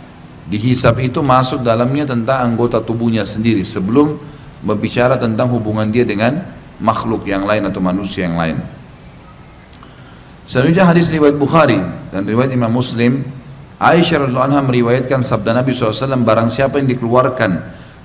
Speaker 1: Di hisab itu masuk dalamnya tentang anggota tubuhnya sendiri sebelum berbicara tentang hubungan dia dengan makhluk yang lain atau manusia yang lain. Selanjutnya hadis riwayat Bukhari dan riwayat Imam Muslim Aisyah radhiallahu anha meriwayatkan sabda Nabi SAW barang siapa yang dikeluarkan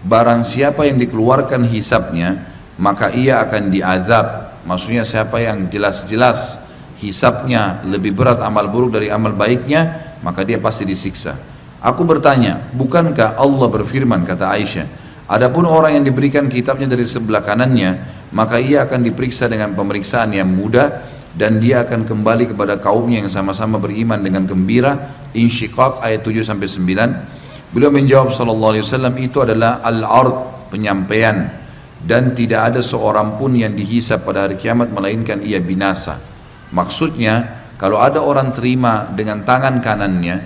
Speaker 1: barang siapa yang dikeluarkan hisabnya maka ia akan diazab maksudnya siapa yang jelas-jelas hisapnya lebih berat amal buruk dari amal baiknya maka dia pasti disiksa. Aku bertanya bukankah Allah berfirman kata Aisyah adapun orang yang diberikan kitabnya dari sebelah kanannya maka ia akan diperiksa dengan pemeriksaan yang mudah dan dia akan kembali kepada kaumnya yang sama-sama beriman dengan gembira. Insyiqaq ayat 7 sampai 9 beliau menjawab sallallahu alaihi wasallam itu adalah al-ard penyampaian. Dan tidak ada seorang pun yang dihisap pada hari kiamat melainkan ia binasa Maksudnya kalau ada orang terima dengan tangan kanannya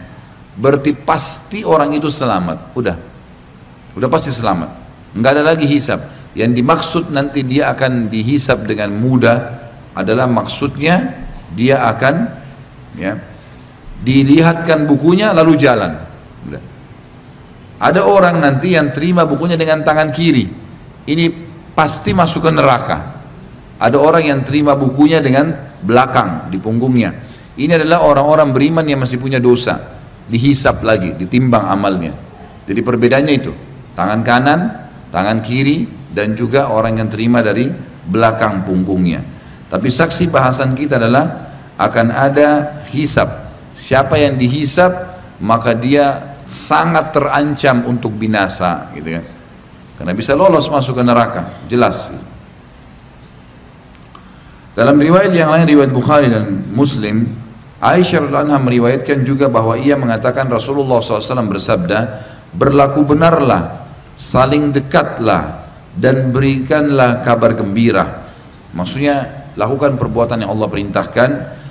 Speaker 1: berarti pasti orang itu selamat. Udah. Udah pasti selamat. Enggak ada lagi hisap. Yang dimaksud nanti dia akan dihisap dengan mudah adalah maksudnya dia akan ya dilihatkan bukunya lalu jalan. Udah. Ada orang nanti yang terima bukunya dengan tangan kiri. Ini pasti masuk ke neraka. Ada orang yang terima bukunya dengan belakang di punggungnya. Ini adalah orang-orang beriman yang masih punya dosa, dihisap lagi, ditimbang amalnya. Jadi perbedaannya itu, tangan kanan, tangan kiri, dan juga orang yang terima dari belakang punggungnya. Tapi saksi bahasan kita adalah akan ada hisap. Siapa yang dihisap, maka dia sangat terancam untuk binasa, gitu kan. Karena bisa lolos masuk ke neraka, jelas. Dalam riwayat yang lain riwayat Bukhari dan Muslim, Aisyah radhiallahu meriwayatkan juga bahwa ia mengatakan Rasulullah SAW bersabda, berlaku benarlah, saling dekatlah dan berikanlah kabar gembira. Maksudnya lakukan perbuatan yang Allah perintahkan,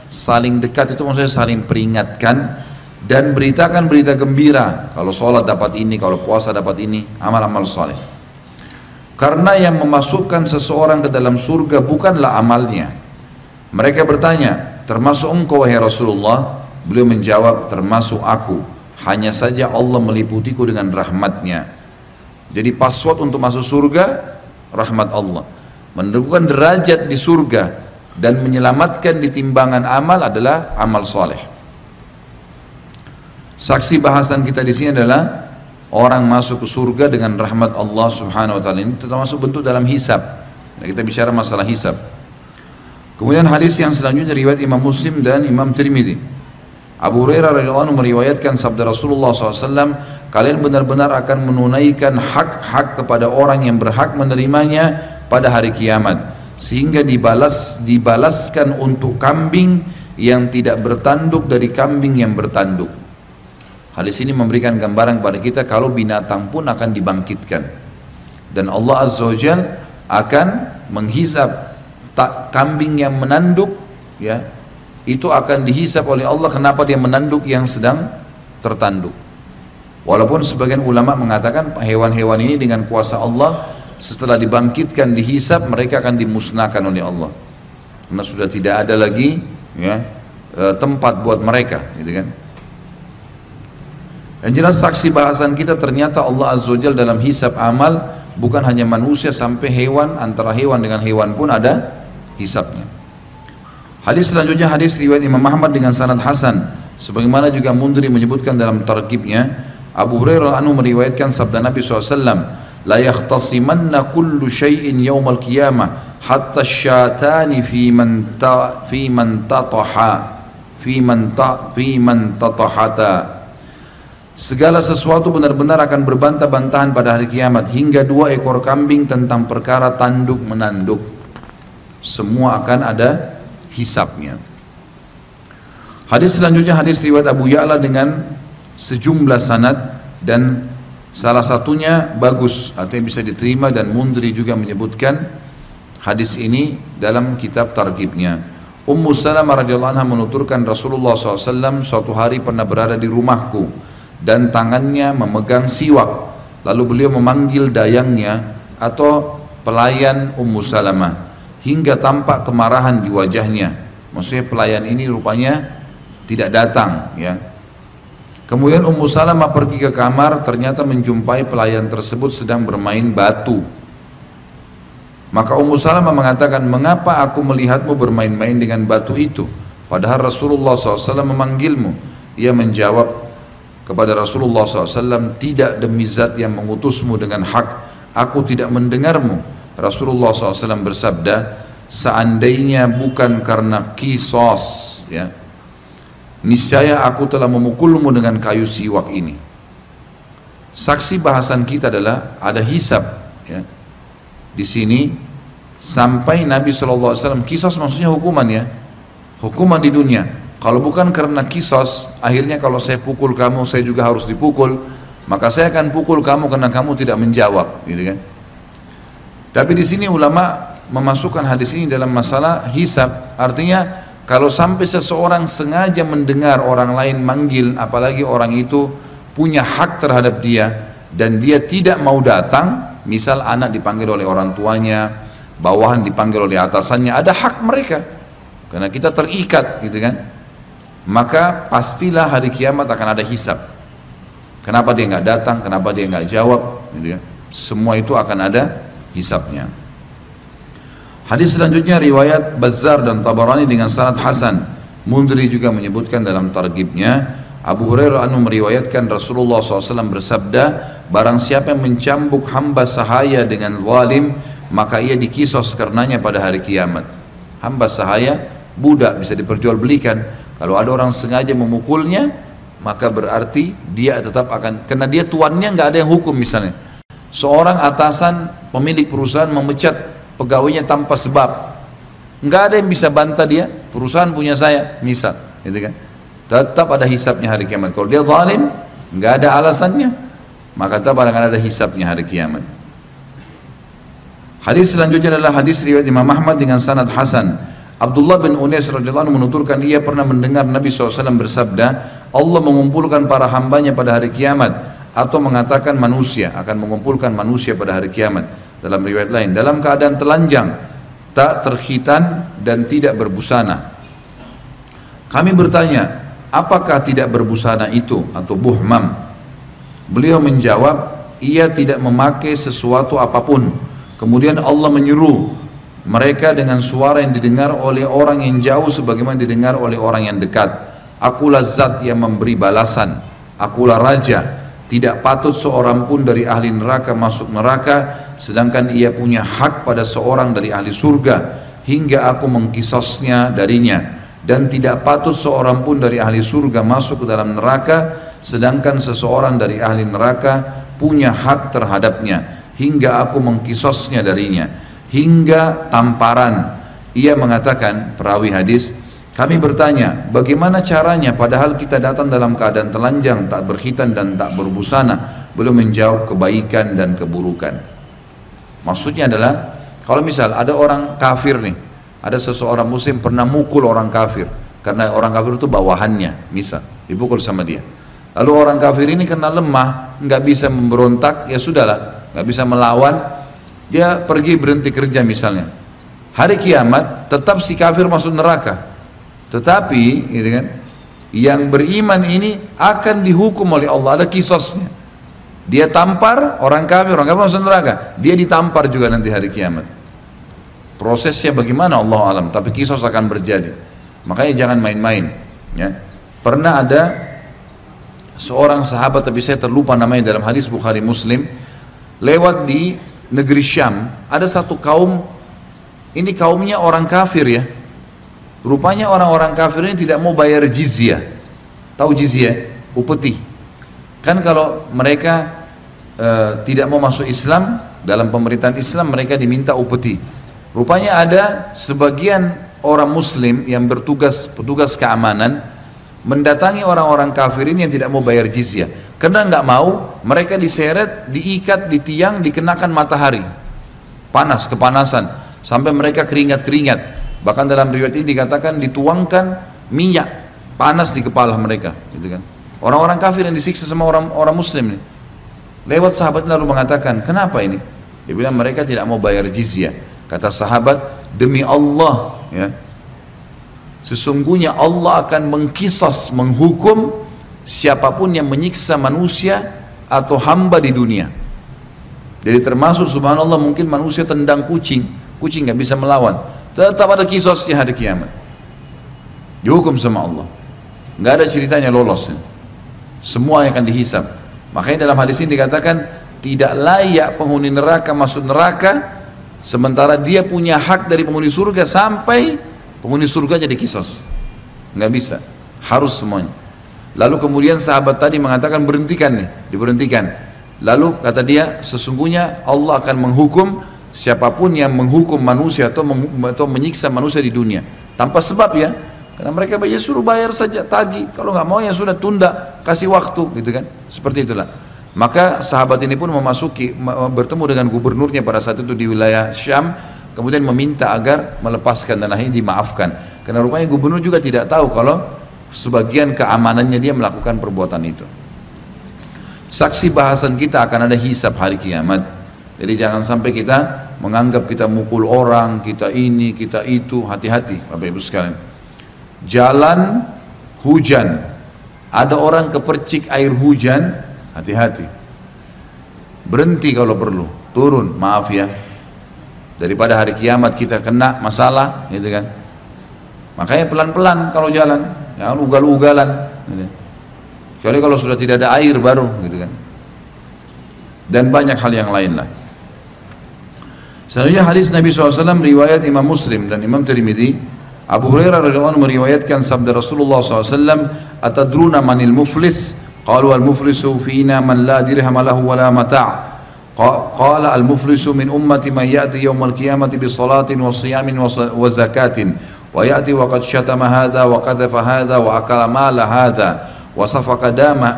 Speaker 1: saling dekat itu maksudnya saling peringatkan dan beritakan berita gembira. Kalau sholat dapat ini, kalau puasa dapat ini, amal-amal soleh. Karena yang memasukkan seseorang ke dalam surga bukanlah amalnya. Mereka bertanya, termasuk engkau wahai Rasulullah? Beliau menjawab, termasuk aku. Hanya saja Allah meliputiku dengan rahmatnya. Jadi password untuk masuk surga, rahmat Allah. Menentukan derajat di surga dan menyelamatkan di timbangan amal adalah amal soleh. Saksi bahasan kita di sini adalah orang masuk ke surga dengan rahmat Allah Subhanahu wa taala ini termasuk bentuk dalam hisab. Nah, kita bicara masalah hisab. Kemudian hadis yang selanjutnya riwayat Imam Muslim dan Imam Tirmidzi. Abu Hurairah radhiyallahu anhu meriwayatkan sabda Rasulullah SAW, kalian benar-benar akan menunaikan hak-hak kepada orang yang berhak menerimanya pada hari kiamat, sehingga dibalas dibalaskan untuk kambing yang tidak bertanduk dari kambing yang bertanduk. Hadis ini memberikan gambaran kepada kita kalau binatang pun akan dibangkitkan. Dan Allah Azza wa akan menghisap tak kambing yang menanduk ya itu akan dihisap oleh Allah kenapa dia menanduk yang sedang tertanduk. Walaupun sebagian ulama mengatakan hewan-hewan ini dengan kuasa Allah setelah dibangkitkan dihisap mereka akan dimusnahkan oleh Allah. Karena sudah tidak ada lagi ya e, tempat buat mereka, gitu kan. Yang jelas saksi bahasan kita ternyata Allah Azza wa dalam hisap amal bukan hanya manusia sampai hewan antara hewan dengan hewan pun ada hisapnya. Hadis selanjutnya hadis riwayat Imam Ahmad dengan sanad hasan sebagaimana juga Mundri menyebutkan dalam targibnya Abu Hurairah anu meriwayatkan sabda Nabi SAW la yakhtasimanna kullu syai'in yawmal qiyamah hatta syatani fi man ta fi man tataha fi man ta fi man tatahata Segala sesuatu benar-benar akan berbantah-bantahan pada hari kiamat hingga dua ekor kambing tentang perkara tanduk menanduk. Semua akan ada hisapnya. Hadis selanjutnya hadis riwayat Abu Ya'la dengan sejumlah sanad dan salah satunya bagus artinya bisa diterima dan Mundri juga menyebutkan hadis ini dalam kitab targibnya. Ummu Salamah radhiyallahu anha menuturkan Rasulullah SAW suatu hari pernah berada di rumahku dan tangannya memegang siwak. Lalu beliau memanggil dayangnya atau pelayan Ummu Salamah hingga tampak kemarahan di wajahnya. Maksudnya pelayan ini rupanya tidak datang ya. Kemudian Ummu Salamah pergi ke kamar ternyata menjumpai pelayan tersebut sedang bermain batu. Maka Ummu Salamah mengatakan mengapa aku melihatmu bermain-main dengan batu itu? Padahal Rasulullah SAW memanggilmu. Ia menjawab kepada Rasulullah SAW tidak demi zat yang mengutusmu dengan hak aku tidak mendengarmu. Rasulullah SAW bersabda seandainya bukan karena kisos ya niscaya aku telah memukulmu dengan kayu siwak ini. Saksi bahasan kita adalah ada hisab ya. Di sini sampai Nabi SAW kisos maksudnya hukuman ya. Hukuman di dunia kalau bukan karena kisos, akhirnya kalau saya pukul kamu, saya juga harus dipukul, maka saya akan pukul kamu karena kamu tidak menjawab, gitu kan? Tapi di sini ulama memasukkan hadis ini dalam masalah hisab, artinya kalau sampai seseorang sengaja mendengar orang lain manggil, apalagi orang itu punya hak terhadap dia dan dia tidak mau datang, misal anak dipanggil oleh orang tuanya, bawahan dipanggil oleh atasannya, ada hak mereka. Karena kita terikat, gitu kan? Maka pastilah hari kiamat akan ada hisab. Kenapa dia nggak datang? Kenapa dia nggak jawab? Gitu ya. Semua itu akan ada hisabnya. Hadis selanjutnya riwayat Bazzar dan Tabarani dengan sanad Hasan. Mundri juga menyebutkan dalam targibnya Abu Hurairah anu meriwayatkan Rasulullah SAW bersabda Barang siapa yang mencambuk hamba sahaya dengan zalim Maka ia dikisos karenanya pada hari kiamat Hamba sahaya budak bisa diperjualbelikan kalau ada orang sengaja memukulnya, maka berarti dia tetap akan, karena dia tuannya nggak ada yang hukum misalnya. Seorang atasan pemilik perusahaan memecat pegawainya tanpa sebab, nggak ada yang bisa bantah dia, perusahaan punya saya, misal, gitu kan? Tetap ada hisapnya hari kiamat. Kalau dia zalim, nggak ada alasannya, maka tetap akan ada hisapnya hari kiamat. Hadis selanjutnya adalah hadis riwayat Imam Ahmad dengan sanad Hasan Abdullah bin Unais radhiyallahu anhu menuturkan ia pernah mendengar Nabi SAW bersabda Allah mengumpulkan para hambanya pada hari kiamat atau mengatakan manusia akan mengumpulkan manusia pada hari kiamat. Dalam riwayat lain dalam keadaan telanjang tak terhitan dan tidak berbusana. Kami bertanya apakah tidak berbusana itu atau buhmam? Beliau menjawab ia tidak memakai sesuatu apa pun. Kemudian Allah menyuruh mereka dengan suara yang didengar oleh orang yang jauh sebagaimana didengar oleh orang yang dekat. Akulah zat yang memberi balasan. Akulah raja. Tidak patut seorang pun dari ahli neraka masuk neraka sedangkan ia punya hak pada seorang dari ahli surga hingga aku mengkisosnya darinya. Dan tidak patut seorang pun dari ahli surga masuk ke dalam neraka sedangkan seseorang dari ahli neraka punya hak terhadapnya hingga aku mengkisosnya darinya hingga tamparan ia mengatakan perawi hadis Kami bertanya, bagaimana caranya padahal kita datang dalam keadaan telanjang, tak berkhitan dan tak berbusana, belum menjawab kebaikan dan keburukan. Maksudnya adalah, kalau misal ada orang kafir nih, ada seseorang muslim pernah mukul orang kafir, karena orang kafir itu bawahannya, misal, dipukul sama dia. Lalu orang kafir ini karena lemah, nggak bisa memberontak, ya sudahlah, nggak bisa melawan, dia pergi berhenti kerja misalnya. Hari kiamat tetap si kafir masuk neraka, tetapi, gitu kan, yang beriman ini akan dihukum oleh Allah. Ada kisosnya. Dia tampar orang kafir, orang kafir masuk neraka. Dia ditampar juga nanti hari kiamat. Prosesnya bagaimana Allah alam, tapi kisos akan berjadi. Makanya jangan main-main. Ya. Pernah ada seorang sahabat, tapi saya terlupa namanya dalam hadis Bukhari Muslim, lewat di negeri Syam, ada satu kaum, ini kaumnya orang kafir ya, Rupanya orang-orang kafir ini tidak mau bayar jizyah. Tahu jizyah? Upeti. Kan kalau mereka e, tidak mau masuk Islam, dalam pemerintahan Islam mereka diminta upeti. Rupanya ada sebagian orang muslim yang bertugas petugas keamanan mendatangi orang-orang kafir ini yang tidak mau bayar jizyah. Karena nggak mau, mereka diseret, diikat di tiang, dikenakan matahari. Panas, kepanasan. Sampai mereka keringat-keringat Bahkan dalam riwayat ini dikatakan dituangkan minyak panas di kepala mereka, gitu kan. Orang-orang kafir yang disiksa sama orang orang muslim ini. Lewat sahabat lalu mengatakan, "Kenapa ini?" Dia bilang mereka tidak mau bayar jizyah. Kata sahabat, "Demi Allah, ya. Sesungguhnya Allah akan mengkisas, menghukum siapa pun yang menyiksa manusia atau hamba di dunia." Jadi termasuk subhanallah mungkin manusia tendang kucing, kucing nggak bisa melawan Tetap ada kisosnya hari kiamat. Dihukum sama Allah. Nggak ada ceritanya lolos. Semua yang akan dihisap. Makanya dalam hadis ini dikatakan tidak layak penghuni neraka masuk neraka sementara dia punya hak dari penghuni surga sampai penghuni surga jadi kisos. Nggak bisa. Harus semuanya. Lalu kemudian sahabat tadi mengatakan berhentikan nih, diberhentikan. Lalu kata dia sesungguhnya Allah akan menghukum siapa pun yang menghukum manusia atau, atau menyiksa manusia di dunia tanpa sebab ya karena mereka ya suruh bayar saja tagi kalau nggak mau ya sudah tunda kasih waktu gitu kan seperti itulah maka sahabat ini pun memasuki bertemu dengan gubernurnya pada saat itu di wilayah Syam kemudian meminta agar melepaskan dan akhirnya dimaafkan karena rupanya gubernur juga tidak tahu kalau sebagian keamanannya dia melakukan perbuatan itu saksi bahasan kita akan ada hisab hari kiamat jadi jangan sampai kita menganggap kita mukul orang, kita ini, kita itu, hati-hati Bapak Ibu sekalian. Jalan hujan, ada orang kepercik air hujan, hati-hati. Berhenti kalau perlu, turun, maaf ya. Daripada hari kiamat kita kena masalah, gitu kan. Makanya pelan-pelan kalau jalan, jangan ugal-ugalan. Gitu. Kecuali kalau sudah tidak ada air baru, gitu kan. Dan banyak hal yang lain lah. Selanjutnya hadis Nabi SAW riwayat Imam Muslim dan Imam Tirmidzi Abu Hurairah radhiyallahu anhu meriwayatkan sabda Rasulullah SAW atadruna manil muflis qalu al muflisu fina man la dirham lahu mata' قال المفلس من أمة من يأتي يوم القيامة بصلاة وصيام وزكاة ويأتي وقد شتم هذا وقذف هذا وأكل مال هذا وسفك دم,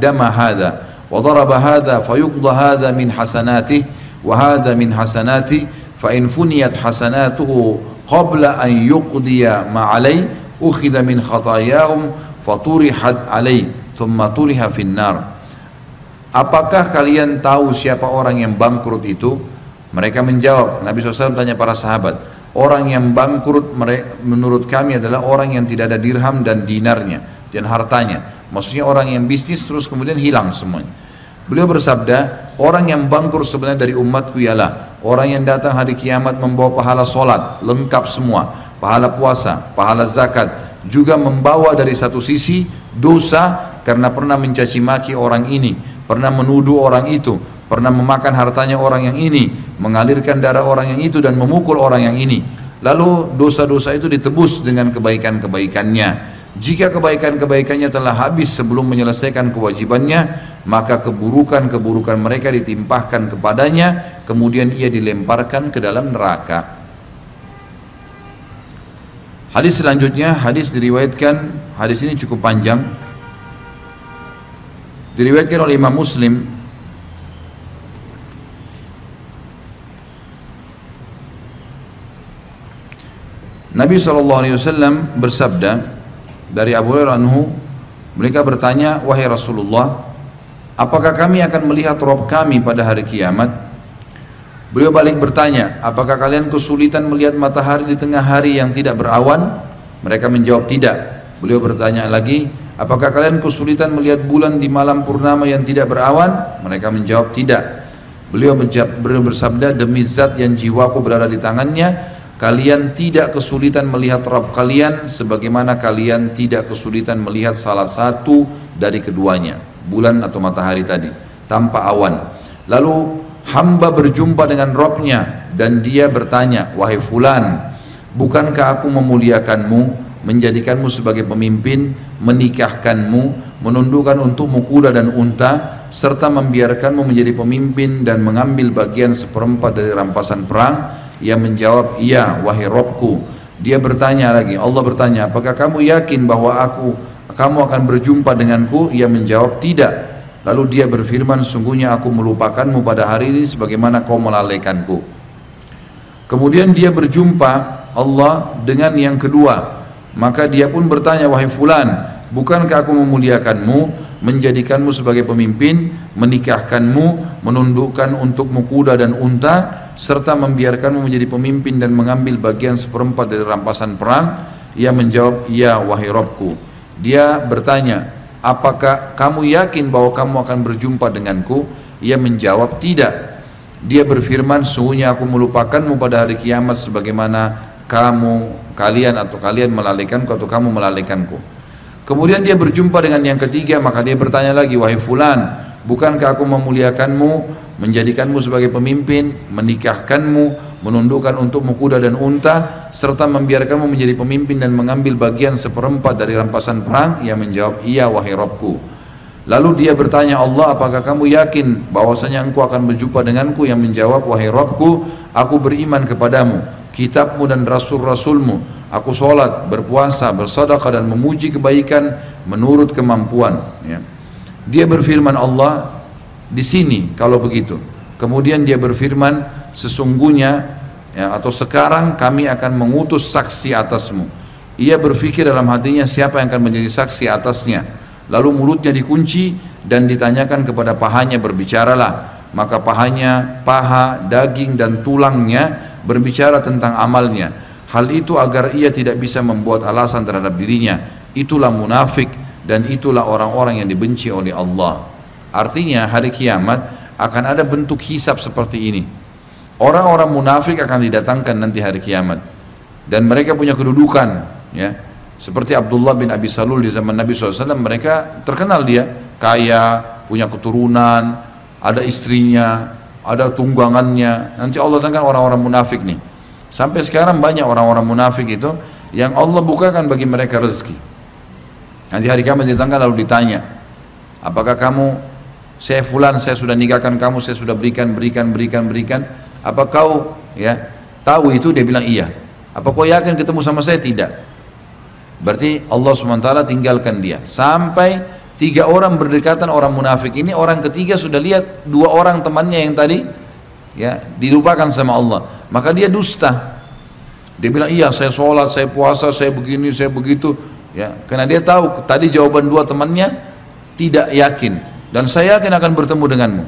Speaker 1: دم هذا وضرب هذا فيقضى هذا من حسناته وهذا من حسناتي فإن فنيت حسناته قبل أن يقضي ما عليه أخذ من خطاياهم فطرحت عليه ثم طرح في النار. Apakah kalian tahu siapa orang yang bangkrut itu? Mereka menjawab, Nabi SAW tanya para sahabat, orang yang bangkrut menurut kami adalah orang yang tidak ada dirham dan dinarnya dan hartanya. Maksudnya orang yang bisnis terus kemudian hilang semuanya. Beliau bersabda, orang yang bangkrut sebenarnya dari umatku ialah orang yang datang hari kiamat membawa pahala solat, lengkap semua, pahala puasa, pahala zakat, juga membawa dari satu sisi dosa karena pernah mencaci maki orang ini, pernah menuduh orang itu, pernah memakan hartanya orang yang ini, mengalirkan darah orang yang itu dan memukul orang yang ini. Lalu dosa-dosa itu ditebus dengan kebaikan-kebaikannya. Jika kebaikan-kebaikannya telah habis sebelum menyelesaikan kewajibannya, maka keburukan-keburukan mereka ditimpahkan kepadanya, kemudian ia dilemparkan ke dalam neraka. Hadis selanjutnya, hadis diriwayatkan, hadis ini cukup panjang. Diriwayatkan oleh Imam Muslim Nabi SAW bersabda dari Abu Hurairah anhu mereka bertanya wahai Rasulullah apakah kami akan melihat Rob kami pada hari kiamat Beliau balik bertanya, apakah kalian kesulitan melihat matahari di tengah hari yang tidak berawan? Mereka menjawab tidak. Beliau bertanya lagi, apakah kalian kesulitan melihat bulan di malam purnama yang tidak berawan? Mereka menjawab tidak. Beliau, bersabda, demi zat yang jiwaku berada di tangannya, kalian tidak kesulitan melihat Rabb kalian sebagaimana kalian tidak kesulitan melihat salah satu dari keduanya, bulan atau matahari tadi, tanpa awan. Lalu hamba berjumpa dengan Robnya dan dia bertanya, wahai fulan, bukankah aku memuliakanmu, menjadikanmu sebagai pemimpin, menikahkanmu, menundukkan untukmu kuda dan unta, serta membiarkanmu menjadi pemimpin dan mengambil bagian seperempat dari rampasan perang? Ia menjawab, iya wahai Robku. Dia bertanya lagi, Allah bertanya, apakah kamu yakin bahwa aku kamu akan berjumpa denganku? Ia menjawab, tidak. Lalu dia berfirman, sungguhnya aku melupakanmu pada hari ini sebagaimana kau melalaikanku. Kemudian dia berjumpa Allah dengan yang kedua. Maka dia pun bertanya, wahai fulan, bukankah aku memuliakanmu, menjadikanmu sebagai pemimpin, menikahkanmu, menundukkan untukmu kuda dan unta, serta membiarkanmu menjadi pemimpin dan mengambil bagian seperempat dari rampasan perang? Ia menjawab, ya wahai Robku. Dia bertanya, apakah kamu yakin bahwa kamu akan berjumpa denganku? Ia menjawab, tidak. Dia berfirman, sungguhnya aku melupakanmu pada hari kiamat sebagaimana kamu, kalian atau kalian melalaikanku atau kamu melalaikanku. Kemudian dia berjumpa dengan yang ketiga, maka dia bertanya lagi, wahai fulan, bukankah aku memuliakanmu, menjadikanmu sebagai pemimpin, menikahkanmu, menundukkan untukmu kuda dan unta serta membiarkanmu menjadi pemimpin dan mengambil bagian seperempat dari rampasan perang? Ia menjawab iya wahai Rabbku lalu dia bertanya Allah apakah kamu yakin bahwasanya engkau akan berjumpa denganku? Yang menjawab wahai Rabbku aku beriman kepadamu kitabmu dan rasul-rasulmu aku sholat, berpuasa, bersadaqah dan memuji kebaikan menurut kemampuan ya. dia berfirman Allah di sini kalau begitu kemudian dia berfirman sesungguhnya ya, atau sekarang kami akan mengutus saksi atasmu. Ia berpikir dalam hatinya siapa yang akan menjadi saksi atasnya. Lalu mulutnya dikunci dan ditanyakan kepada pahanya berbicaralah. Maka pahanya, paha, daging dan tulangnya berbicara tentang amalnya. Hal itu agar ia tidak bisa membuat alasan terhadap dirinya. Itulah munafik dan itulah orang-orang yang dibenci oleh Allah. Artinya hari kiamat akan ada bentuk hisap seperti ini Orang-orang munafik akan didatangkan nanti hari kiamat dan mereka punya kedudukan ya seperti Abdullah bin Abi Salul di zaman Nabi SAW mereka terkenal dia kaya punya keturunan ada istrinya ada tunggangannya. Nanti Allah datangkan orang-orang munafik nih. Sampai sekarang banyak orang-orang munafik itu yang Allah bukakan bagi mereka rezeki. Nanti hari kiamat didatangkan lalu ditanya apakah kamu saya fulan saya sudah nikahkan kamu saya sudah berikan berikan berikan berikan. Apa kau ya tahu itu? Dia bilang iya. Apa kau yakin ketemu sama saya? Tidak. Berarti Allah SWT tinggalkan dia. Sampai tiga orang berdekatan orang munafik ini orang ketiga sudah lihat dua orang temannya yang tadi ya dilupakan sama Allah. Maka dia dusta. Dia bilang iya saya sholat saya puasa saya begini saya begitu. Ya karena dia tahu tadi jawaban dua temannya tidak yakin. Dan saya yakin akan bertemu denganmu.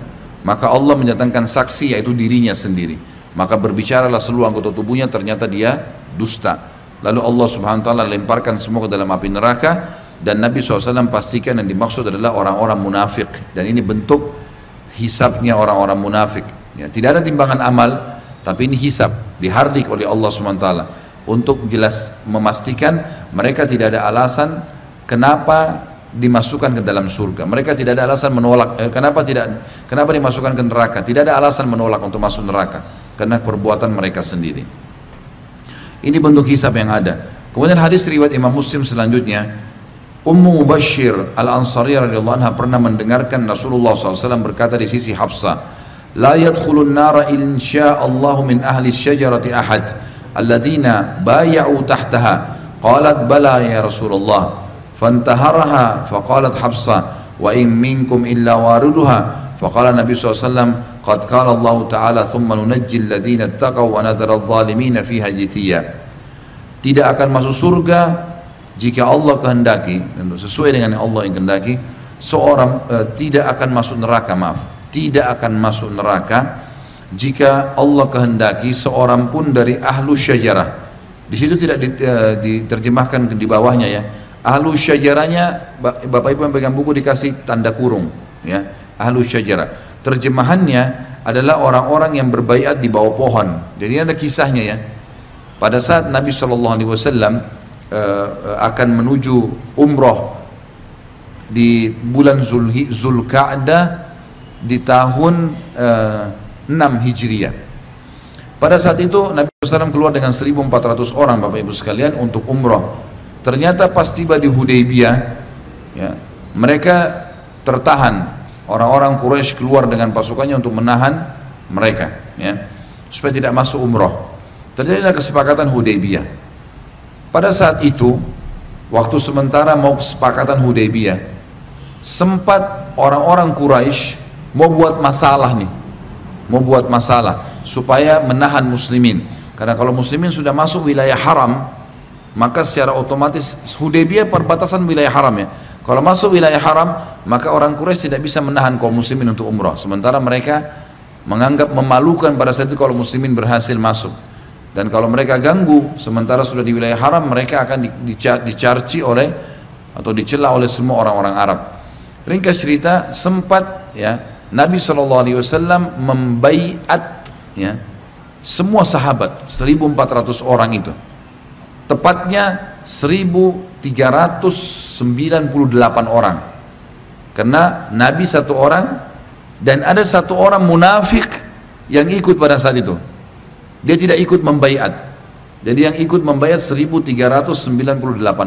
Speaker 1: Maka Allah menyatakan saksi yaitu dirinya sendiri. Maka berbicaralah seluruh anggota tubuhnya ternyata dia dusta. Lalu Allah subhanahu wa ta'ala lemparkan semua ke dalam api neraka dan Nabi SAW pastikan yang dimaksud adalah orang-orang munafik dan ini bentuk hisapnya orang-orang munafik ya, tidak ada timbangan amal tapi ini hisap dihardik oleh Allah ta'ala untuk jelas memastikan mereka tidak ada alasan kenapa dimasukkan ke dalam surga. Mereka tidak ada alasan menolak. Eh, kenapa tidak? Kenapa dimasukkan ke neraka? Tidak ada alasan menolak untuk masuk neraka karena perbuatan mereka sendiri. Ini bentuk hisab yang ada. Kemudian hadis riwayat Imam Muslim selanjutnya, Ummu Mubashir Al-Ansariyah radhiyallahu anha pernah mendengarkan Rasulullah SAW berkata di sisi Hafsah, "La yadkhulun nara insya'allahu min ahli syajarati ahad, alladzina bay'u tahtaha." qalat bala ya Rasulullah فانتهرها فقالت حفصة وإن منكم إلا واردها فقال النبي صلى الله عليه وسلم قد قال الله تعالى ثم ننجي الذين اتقوا ونذر الظالمين فيها جثيا tidak akan masuk surga jika Allah kehendaki sesuai dengan yang Allah yang kehendaki seorang uh, tidak akan masuk neraka maaf. Tidak akan masuk neraka jika Allah kehendaki seorang pun dari ahlu syajarah. Di situ tidak diterjemahkan di bawahnya ya. Ahlu syajarahnya Bapak Ibu yang pegang buku dikasih tanda kurung ya. Ahlu syajarah. Terjemahannya adalah orang-orang yang berbaiat di bawah pohon. Jadi ada kisahnya ya. Pada saat Nabi SAW uh, akan menuju umroh di bulan Zulkaadah di tahun uh, eh, 6 Hijriah pada saat itu Nabi SAW keluar dengan 1400 orang Bapak Ibu sekalian untuk umroh Ternyata pas tiba di Hudaybiyah, ya, mereka tertahan. Orang-orang Quraisy keluar dengan pasukannya untuk menahan mereka, ya, supaya tidak masuk umroh. Terjadilah kesepakatan Hudaybiyah. Pada saat itu, waktu sementara mau kesepakatan Hudaybiyah, sempat orang-orang Quraisy mau buat masalah nih, mau buat masalah supaya menahan muslimin. Karena kalau muslimin sudah masuk wilayah haram, maka secara otomatis Hudaybiyah perbatasan wilayah haram ya. Kalau masuk wilayah haram, maka orang Quraisy tidak bisa menahan kaum muslimin untuk umrah. Sementara mereka menganggap memalukan pada saat itu kalau muslimin berhasil masuk. Dan kalau mereka ganggu, sementara sudah di wilayah haram, mereka akan dicarci oleh atau dicela oleh semua orang-orang Arab. Ringkas cerita, sempat ya Nabi SAW membaiat ya semua sahabat 1400 orang itu. Tepatnya 1398 orang. Karena Nabi satu orang dan ada satu orang munafik yang ikut pada saat itu dia tidak ikut membayat jadi yang ikut membayat 1398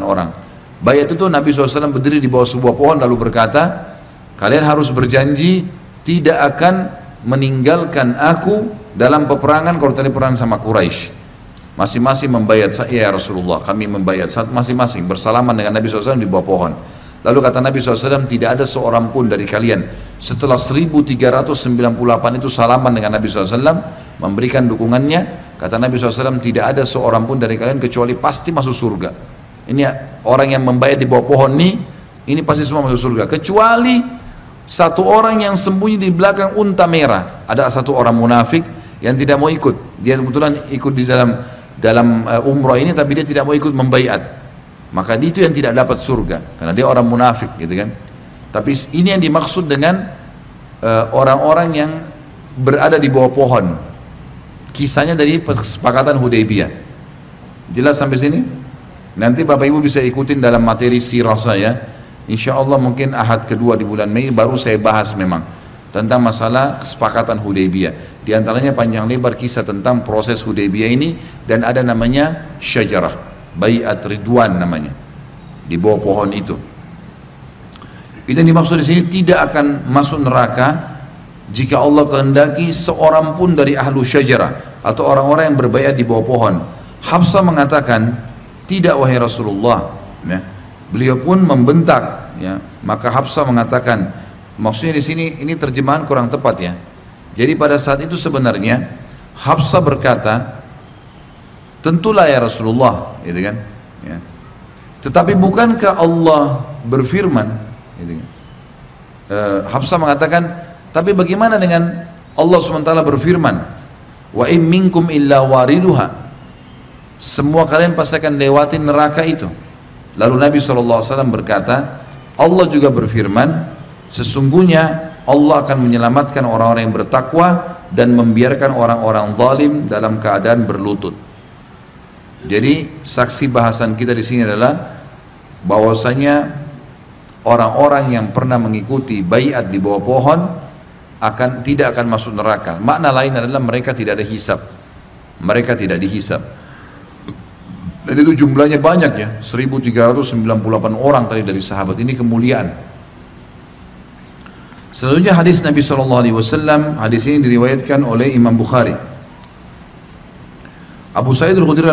Speaker 1: orang. Bayat itu Nabi SAW berdiri di bawah sebuah pohon lalu berkata kalian harus berjanji tidak akan meninggalkan aku dalam peperangan kalau tadi perang sama Quraisy. Masing-masing membayar saya ya Rasulullah, kami membayar masing-masing bersalaman dengan Nabi SAW di bawah pohon. Lalu kata Nabi SAW, tidak ada seorang pun dari kalian setelah 1398 itu salaman dengan Nabi SAW, memberikan dukungannya, kata Nabi SAW, tidak ada seorang pun dari kalian kecuali pasti masuk surga. Ini orang yang membayar di bawah pohon ini, ini pasti semua masuk surga. Kecuali satu orang yang sembunyi di belakang unta merah. Ada satu orang munafik yang tidak mau ikut. Dia kebetulan ikut di dalam dalam uh, umrah ini tapi dia tidak mau ikut membaiat maka itu yang tidak dapat surga. Karena dia orang munafik gitu kan? Tapi ini yang dimaksud dengan eh, orang-orang uh, yang berada di bawah pohon. Kisahnya dari kesepakatan Hudaybiyah. Jelas sampai sini? Nanti Bapak Ibu bisa ikutin dalam materi sirah saya. Insya Allah mungkin ahad kedua di bulan Mei baru saya bahas memang tentang masalah kesepakatan Hudaybiyah. Di antaranya panjang lebar kisah tentang proses Hudaybiyah ini dan ada namanya syajarah, bayat ridwan namanya. Di bawah pohon itu. Itu yang dimaksud di sini tidak akan masuk neraka jika Allah kehendaki seorang pun dari ahlu syajarah atau orang-orang yang berbayat di bawah pohon. Hafsah mengatakan, tidak wahai Rasulullah. Ya. Beliau pun membentak. Ya. Maka Hafsah mengatakan, Maksudnya di sini ini terjemahan kurang tepat ya. Jadi pada saat itu sebenarnya Hafsah berkata, tentulah ya Rasulullah, gitu kan? Ya. Tetapi bukankah Allah berfirman, gitu kan? E, mengatakan, tapi bagaimana dengan Allah SWT berfirman, wa in illa wariduha. Semua kalian pasti akan lewati neraka itu. Lalu Nabi SAW berkata, Allah juga berfirman, Sesungguhnya Allah akan menyelamatkan orang-orang yang bertakwa dan membiarkan orang-orang zalim dalam keadaan berlutut. Jadi saksi bahasan kita di sini adalah bahwasanya orang-orang yang pernah mengikuti bayat di bawah pohon akan tidak akan masuk neraka. Makna lain adalah mereka tidak ada hisap. Mereka tidak dihisap. Dan itu jumlahnya banyak ya, 1398 orang tadi dari sahabat. Ini kemuliaan. Selanjutnya hadis Nabi SAW, hadis ini diriwayatkan oleh Imam Bukhari. Abu Sa'id al-Khudri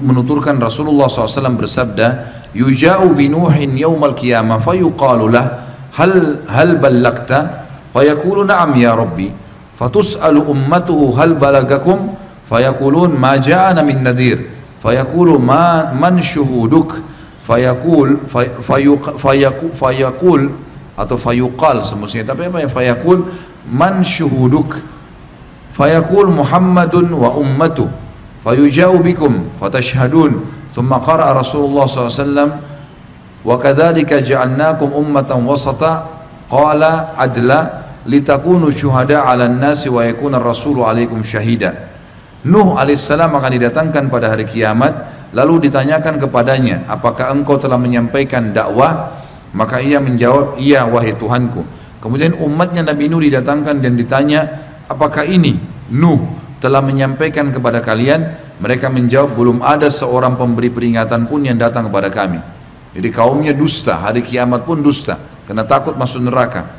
Speaker 1: menuturkan Rasulullah SAW bersabda, "Yuja'u bi Nuhin yaumal qiyamah fayuqalu lah, hal hal ballagta?" Fayaqulu na'am ya Rabbi. Fatus'alu ummatuhu hal balagakum? Fayaqulun ma ja'ana min nadhir. Fayaqulu ma man syuhuduk? Fayaqul fayaqul fayaqul atau fayuqal semestinya tapi apa ya fayaqul man syuhuduk? Fayaqul Muhammadun wa ummatuh fayujau bikum fatashhadun thumma qara'a Rasulullah SAW wa kadzalika ja'alnakum ummatan wasata qala adla litakunu syuhada 'alan nasi wa yakuna rasulu 'alaikum syahida Nuh alaihissalam akan didatangkan pada hari kiamat lalu ditanyakan kepadanya apakah engkau telah menyampaikan dakwah? Maka ia menjawab iya wahai Tuhanku. Kemudian umatnya Nabi Nuh didatangkan dan ditanya apakah ini Nuh telah menyampaikan kepada kalian mereka menjawab belum ada seorang pemberi peringatan pun yang datang kepada kami. Jadi kaumnya dusta hari kiamat pun dusta karena takut masuk neraka.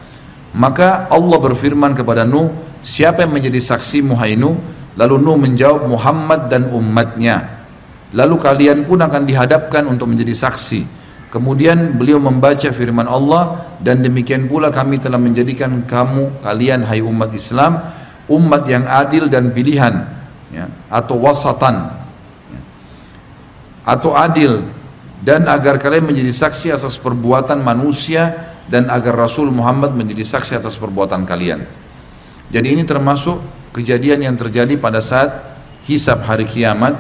Speaker 1: Maka Allah berfirman kepada Nuh siapa yang menjadi saksi Nuh? Lalu Nuh menjawab Muhammad dan umatnya. Lalu kalian pun akan dihadapkan untuk menjadi saksi. Kemudian beliau membaca firman Allah dan demikian pula kami telah menjadikan kamu kalian hai umat Islam umat yang adil dan pilihan ya, atau wasatan ya, atau adil dan agar kalian menjadi saksi atas perbuatan manusia dan agar Rasul Muhammad menjadi saksi atas perbuatan kalian. Jadi ini termasuk kejadian yang terjadi pada saat hisab hari kiamat.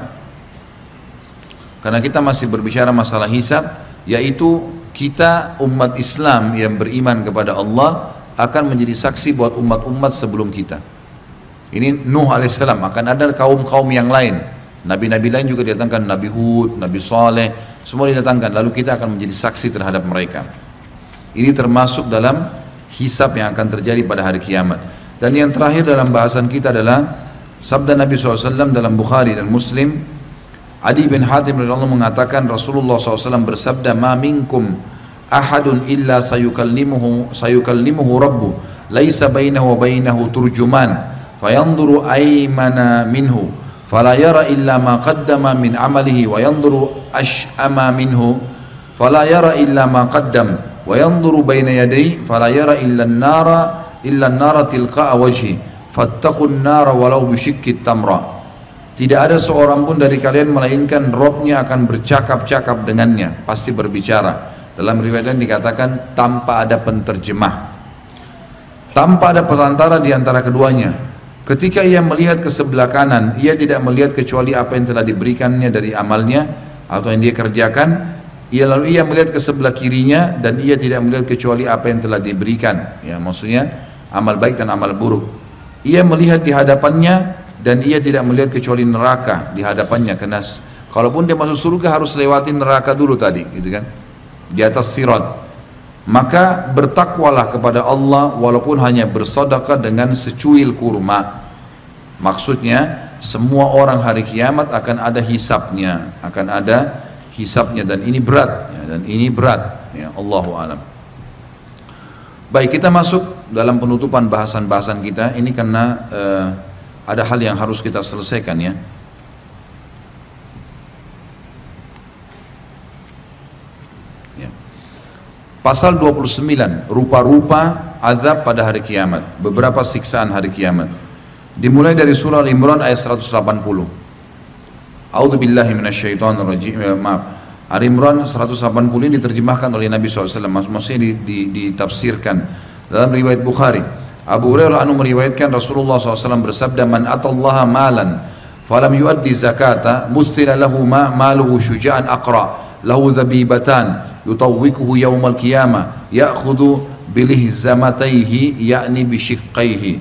Speaker 1: Karena kita masih berbicara masalah hisab, yaitu kita umat Islam yang beriman kepada Allah akan menjadi saksi buat umat-umat sebelum kita. Ini Nuh alaihissalam akan ada kaum-kaum yang lain. Nabi-nabi lain juga didatangkan Nabi Hud, Nabi Saleh, semua didatangkan. Lalu kita akan menjadi saksi terhadap mereka. Ini termasuk dalam hisab yang akan terjadi pada hari kiamat. Dan yang terakhir dalam bahasan kita adalah sabda Nabi SAW dalam Bukhari dan Muslim. Adi bin Hatim radhiyallahu mengatakan Rasulullah SAW bersabda, "Ma minkum ahadun illa sayukallimuhu sayukallimuhu rabbu, laisa bainahu wa bainahu turjuman." fayanzuru aymana minhu. Fala yara illa ma qaddama min amalihi wa yanzuru ash'ama minhu. Fala yara illa ma qaddam. Wa yanzuru baina yadayhi. Fala yara illa an-nara illa an-nara tilqa'a wajhi. Fattaqun nara tidak ada seorang pun dari kalian melainkan robnya akan bercakap-cakap dengannya, pasti berbicara. Dalam riwayat lain dikatakan tanpa ada penterjemah. Tanpa ada perantara di antara keduanya. Ketika ia melihat ke sebelah kanan, ia tidak melihat kecuali apa yang telah diberikannya dari amalnya atau yang dia kerjakan. Ia lalu ia melihat ke sebelah kirinya dan ia tidak melihat kecuali apa yang telah diberikan. Ya, maksudnya amal baik dan amal buruk. Ia melihat di hadapannya dan ia tidak melihat kecuali neraka di hadapannya karena kalaupun dia masuk surga harus lewati neraka dulu tadi, gitu kan? Di atas sirat. Maka bertakwalah kepada Allah walaupun hanya bersedekah dengan secuil kurma. Maksudnya semua orang hari kiamat akan ada hisapnya, akan ada hisapnya dan ini berat ya, dan ini berat ya Allahu alam. Baik kita masuk dalam penutupan bahasan-bahasan kita ini karena uh, ada hal yang harus kita selesaikan ya. Pasal 29, rupa-rupa azab pada hari kiamat. Beberapa siksaan hari kiamat. Dimulai dari surah Al-Imran ayat 180. A'udzu billahi minasyaitonir rajim. Eh, maaf. Al-Imran 180 ini diterjemahkan oleh Nabi SAW. Maksudnya ditafsirkan dalam riwayat Bukhari. Abu Hurairah anu meriwayatkan Rasulullah SAW bersabda, "Man atallaha malan falam yuaddi zakata, mustila lahu ma maluhu syuja'an aqra, lahu dhabibatan." yutawwikuhu yaumal qiyamah ya'khudhu bilihzamataihi yakni bishiqqaihi.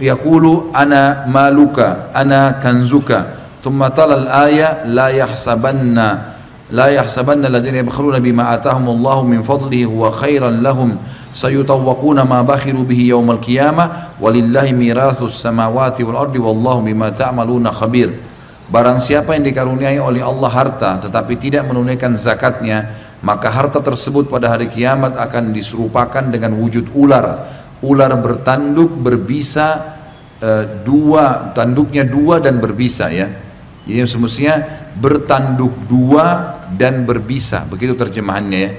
Speaker 1: Yaqulu ana maluka ana kanzuka. Thumma tala al-aya la yahsabanna la yahsabanna alladziina yabkhuluna bima ataahumullahu min fadlihi huwa khairan lahum sayutawwaquna ma bakhiru bihi yaumal qiyamah walillahi mirathus samawati wal ardi wallahu bima ta'maluna khabir. Barang siapa yang dikaruniai oleh Allah harta tetapi tidak menunaikan zakatnya maka harta tersebut pada hari kiamat akan diserupakan dengan wujud ular ular bertanduk berbisa e, dua tanduknya dua dan berbisa ya Jadi semestinya bertanduk dua dan berbisa, begitu terjemahannya ya.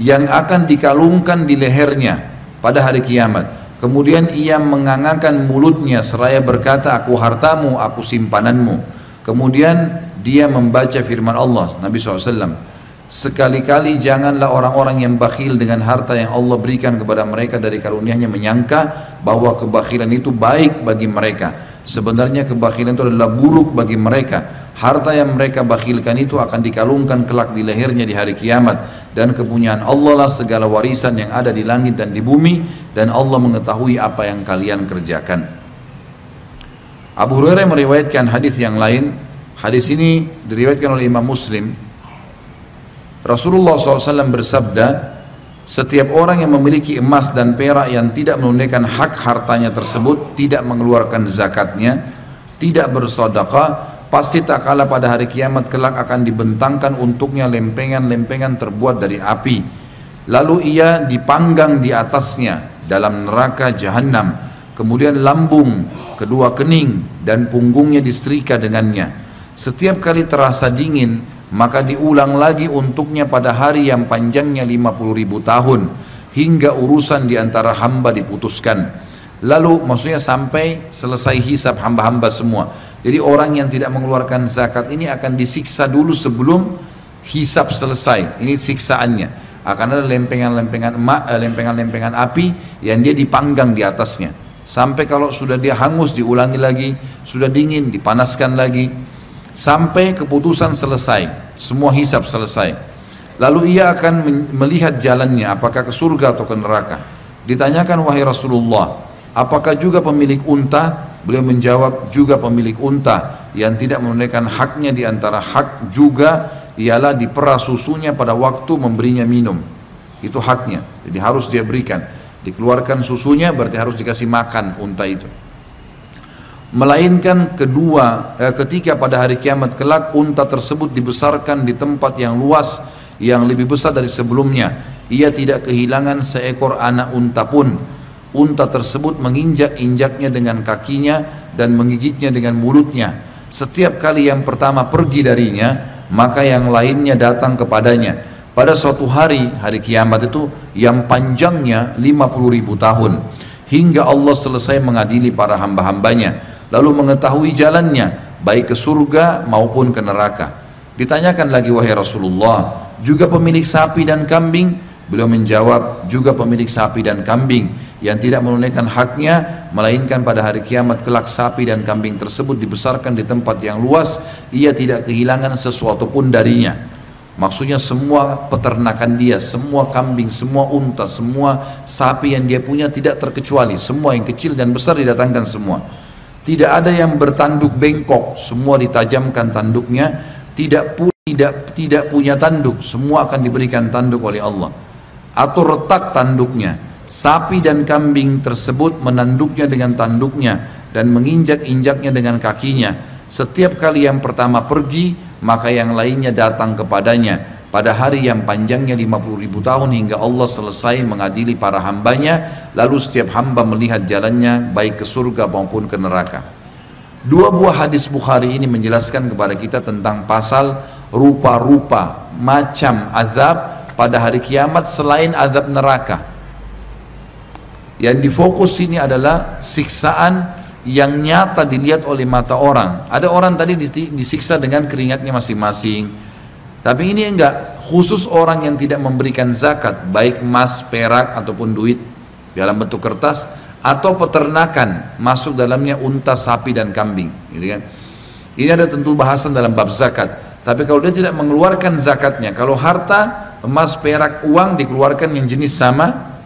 Speaker 1: Yang akan dikalungkan di lehernya pada hari kiamat. Kemudian ia mengangakan mulutnya seraya berkata, aku hartamu, aku simpananmu. Kemudian dia membaca firman Allah, Nabi SAW. Sekali-kali janganlah orang-orang yang bakhil dengan harta yang Allah berikan kepada mereka dari karunia-Nya menyangka bahwa kebakhilan itu baik bagi mereka. Sebenarnya kebakhilan itu adalah buruk bagi mereka. Harta yang mereka bakhilkan itu akan dikalungkan kelak di lehernya di hari kiamat dan kepunyaan Allah lah segala warisan yang ada di langit dan di bumi dan Allah mengetahui apa yang kalian kerjakan. Abu Hurairah meriwayatkan hadis yang lain. Hadis ini diriwayatkan oleh Imam Muslim Rasulullah SAW bersabda, setiap orang yang memiliki emas dan perak yang tidak menunaikan hak hartanya tersebut, tidak mengeluarkan zakatnya, tidak bersedekah, pasti tak kalah pada hari kiamat kelak akan dibentangkan untuknya lempengan-lempengan terbuat dari api. Lalu ia dipanggang di atasnya dalam neraka jahanam. Kemudian lambung, kedua kening dan punggungnya disetrika dengannya. Setiap kali terasa dingin, maka diulang lagi untuknya pada hari yang panjangnya 50 ribu tahun hingga urusan di antara hamba diputuskan. Lalu maksudnya sampai selesai hisab hamba-hamba semua. Jadi orang yang tidak mengeluarkan zakat ini akan disiksa dulu sebelum hisab selesai. Ini siksaannya. Akan ada lempengan-lempengan emak, eh, lempengan-lempengan api yang dia dipanggang di atasnya. Sampai kalau sudah dia hangus diulangi lagi. Sudah dingin dipanaskan lagi sampai keputusan selesai, semua hisap selesai. Lalu ia akan melihat jalannya apakah ke surga atau ke neraka. Ditanyakan wahai Rasulullah, apakah juga pemilik unta? Beliau menjawab juga pemilik unta yang tidak menunaikan haknya di antara hak juga ialah diperah susunya pada waktu memberinya minum. Itu haknya. Jadi harus dia berikan. Dikeluarkan susunya berarti harus dikasih makan unta itu melainkan kedua eh, ketika pada hari kiamat kelak unta tersebut dibesarkan di tempat yang luas yang lebih besar dari sebelumnya. Ia tidak kehilangan seekor anak unta pun. Unta tersebut menginjak-injaknya dengan kakinya dan menggigitnya dengan mulutnya. Setiap kali yang pertama pergi darinya maka yang lainnya datang kepadanya. Pada suatu hari hari kiamat itu yang panjangnya 50 ribu tahun hingga Allah selesai mengadili para hamba-hambanya lalu mengetahui jalannya baik ke surga maupun ke neraka. Ditanyakan lagi wahai Rasulullah juga pemilik sapi dan kambing? Beliau menjawab juga pemilik sapi dan kambing yang tidak menunaikan haknya melainkan pada hari kiamat kelak sapi dan kambing tersebut dibesarkan di tempat yang luas ia tidak kehilangan sesuatu pun darinya. Maksudnya semua peternakan dia semua kambing semua unta semua sapi yang dia punya tidak terkecuali semua yang kecil dan besar didatangkan semua tidak ada yang bertanduk bengkok, semua ditajamkan tanduknya. Tidak pu tidak tidak punya tanduk, semua akan diberikan tanduk oleh Allah. Atau retak tanduknya. Sapi dan kambing tersebut menanduknya dengan tanduknya dan menginjak-injaknya dengan kakinya. Setiap kali yang pertama pergi, maka yang lainnya datang kepadanya pada hari yang panjangnya 50 ribu tahun hingga Allah selesai mengadili para hambanya lalu setiap hamba melihat jalannya baik ke surga maupun ke neraka. Dua buah hadis Bukhari ini menjelaskan kepada kita tentang pasal rupa-rupa macam azab pada hari kiamat selain azab neraka. Yang difokus ini adalah siksaan yang nyata dilihat oleh mata orang. Ada orang tadi disiksa dengan keringatnya masing-masing tapi ini enggak khusus orang yang tidak memberikan zakat baik emas, perak ataupun duit dalam bentuk kertas atau peternakan masuk dalamnya unta, sapi dan kambing, gitu kan. Ini ada tentu bahasan dalam bab zakat. Tapi kalau dia tidak mengeluarkan zakatnya, kalau harta, emas, perak, uang dikeluarkan yang jenis sama,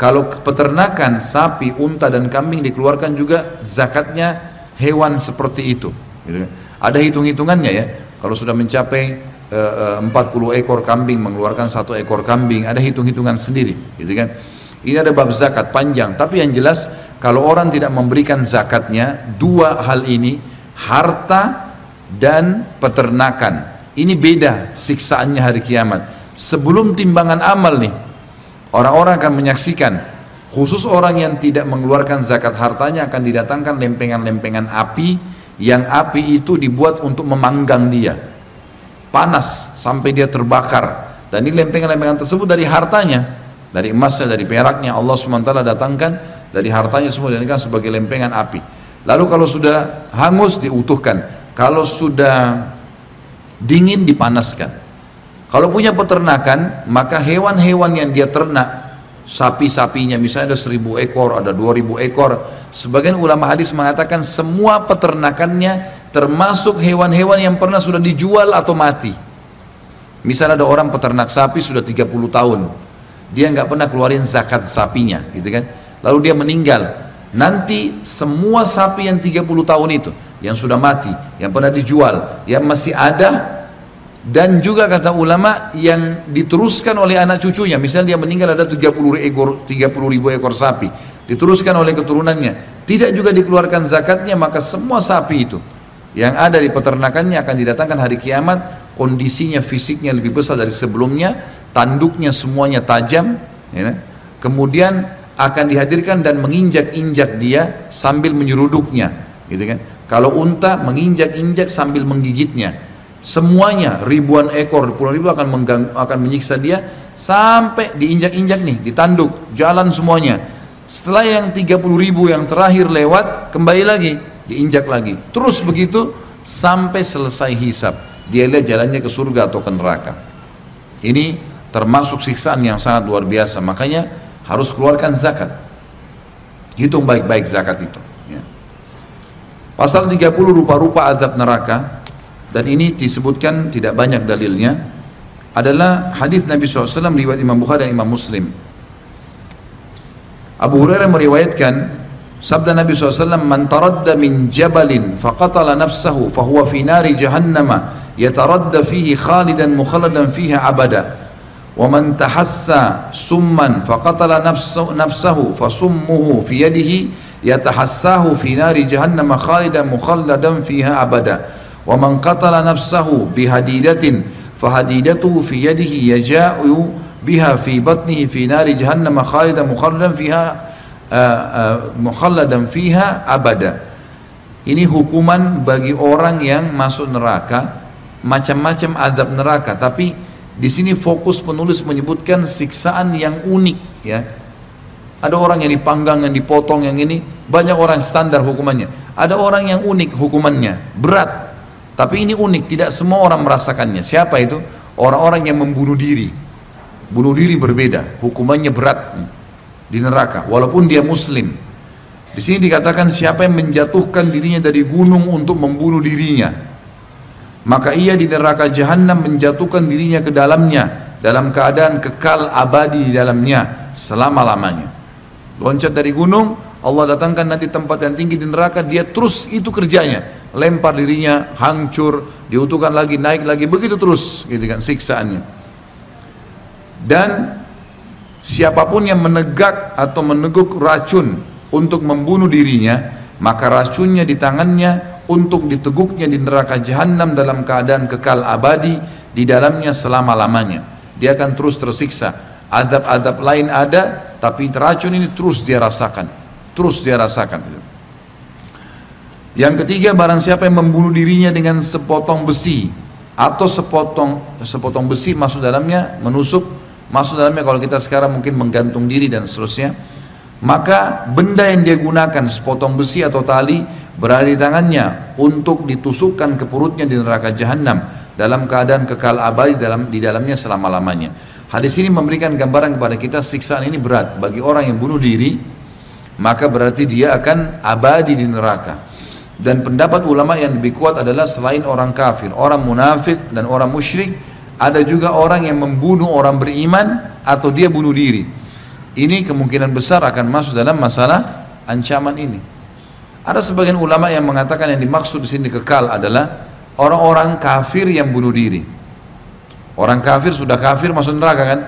Speaker 1: kalau peternakan sapi, unta dan kambing dikeluarkan juga zakatnya hewan seperti itu. Gitu. Kan. Ada hitung-hitungannya ya. Kalau sudah mencapai 40 eh, ekor kambing mengeluarkan satu ekor kambing ada hitung-hitungan sendiri gitu kan? Ini ada bab zakat panjang tapi yang jelas kalau orang tidak memberikan zakatnya dua hal ini harta dan peternakan. Ini beda siksaannya hari kiamat. Sebelum timbangan amal nih orang-orang akan menyaksikan khusus orang yang tidak mengeluarkan zakat hartanya akan didatangkan lempengan-lempengan api yang api itu dibuat untuk memanggang dia panas sampai dia terbakar. Dan ini lempengan-lempengan tersebut dari hartanya dari emasnya, dari peraknya. Allah SWT datangkan dari hartanya semua dan kan sebagai lempengan api. Lalu kalau sudah hangus diutuhkan. Kalau sudah dingin dipanaskan. Kalau punya peternakan maka hewan-hewan yang dia ternak sapi-sapinya misalnya ada seribu ekor, ada dua ribu ekor. Sebagian ulama hadis mengatakan semua peternakannya termasuk hewan-hewan yang pernah sudah dijual atau mati. Misalnya ada orang peternak sapi sudah 30 tahun, dia nggak pernah keluarin zakat sapinya, gitu kan? Lalu dia meninggal. Nanti semua sapi yang 30 tahun itu, yang sudah mati, yang pernah dijual, yang masih ada, dan juga kata ulama yang diteruskan oleh anak cucunya misalnya dia meninggal ada 30 ekor 30 ribu ekor sapi diteruskan oleh keturunannya tidak juga dikeluarkan zakatnya maka semua sapi itu yang ada di peternakannya akan didatangkan hari kiamat. Kondisinya fisiknya lebih besar dari sebelumnya. Tanduknya semuanya tajam ya, kemudian akan dihadirkan dan menginjak-injak dia sambil menyeruduknya gitu kan? Kalau unta menginjak-injak sambil menggigitnya. Semuanya ribuan ekor puluhan ribu akan menggang, akan menyiksa dia sampai diinjak-injak nih ditanduk jalan semuanya. Setelah yang 30 ribu yang terakhir lewat kembali lagi diinjak lagi. Terus begitu sampai selesai hisap dia lihat jalannya ke surga atau ke neraka. Ini termasuk siksaan yang sangat luar biasa. Makanya harus keluarkan zakat. Hitung baik-baik zakat itu ya. pasal 30 rupa-rupa adab neraka. Dan ini disebutkan tidak banyak dalilnya. Adalah hadis Nabi SAW riwayat Imam Bukhari dan Imam Muslim. Abu Hurairah meriwayatkan sabda Nabi SAW man taradda min jabalin faqatala nafsahu fahuwa fi nari jahannama yataradda fihi khalidan mukhalladan fiha abada ومن تحسى سما فقتل نفسه, نفسه فسمه في يده يتحساه في نار جهنم خالدا مخلدا فيها أبدا ومن قتل نفسه بهديدة فهديدته في يده يجاء بها في بطنه في نار جهنم خالدا مخلدا uh, mukhalladan fiha abada. Ini hukuman bagi orang yang masuk neraka, macam-macam azab neraka, tapi di sini fokus penulis menyebutkan siksaan yang unik ya. Ada orang yang dipanggang, yang dipotong, yang ini banyak orang standar hukumannya. Ada orang yang unik hukumannya, berat. Tapi ini unik, tidak semua orang merasakannya. Siapa itu? Orang-orang yang membunuh diri. Bunuh diri berbeda, hukumannya berat di neraka, walaupun dia muslim. Di sini dikatakan siapa yang menjatuhkan dirinya dari gunung untuk membunuh dirinya, maka ia di neraka jahanam menjatuhkan dirinya ke dalamnya dalam keadaan kekal abadi di dalamnya selama-lamanya. Loncat dari gunung, Allah datangkan nanti tempat yang tinggi di neraka, dia terus itu kerjanya lempar dirinya, hancur, diutuhkan lagi, naik lagi, begitu terus gitu kan siksaannya. Dan siapa pun yang menegak atau meneguk racun untuk membunuh dirinya, maka racunnya di tangannya untuk diteguknya di neraka jahanam dalam keadaan kekal abadi di dalamnya selama-lamanya. Dia akan terus tersiksa. Adab-adab lain ada, tapi racun ini terus dia rasakan. Terus dia rasakan. Yang ketiga barang siapa yang membunuh dirinya dengan sepotong besi atau sepotong sepotong besi masuk dalamnya menusuk masuk dalamnya kalau kita sekarang mungkin menggantung diri dan seterusnya maka benda yang dia gunakan sepotong besi atau tali berada di tangannya untuk ditusukkan ke perutnya di neraka jahanam dalam keadaan kekal abadi dalam di dalamnya selama-lamanya. Hadis ini memberikan gambaran kepada kita siksaan ini berat bagi orang yang bunuh diri maka berarti dia akan abadi di neraka. Dan pendapat ulama yang lebih kuat adalah selain orang kafir, orang munafik dan orang musyrik, ada juga orang yang membunuh orang beriman atau dia bunuh diri. Ini kemungkinan besar akan masuk dalam masalah ancaman ini. Ada sebagian ulama yang mengatakan yang dimaksud di sini kekal adalah orang-orang kafir yang bunuh diri. Orang kafir sudah kafir masuk neraka kan?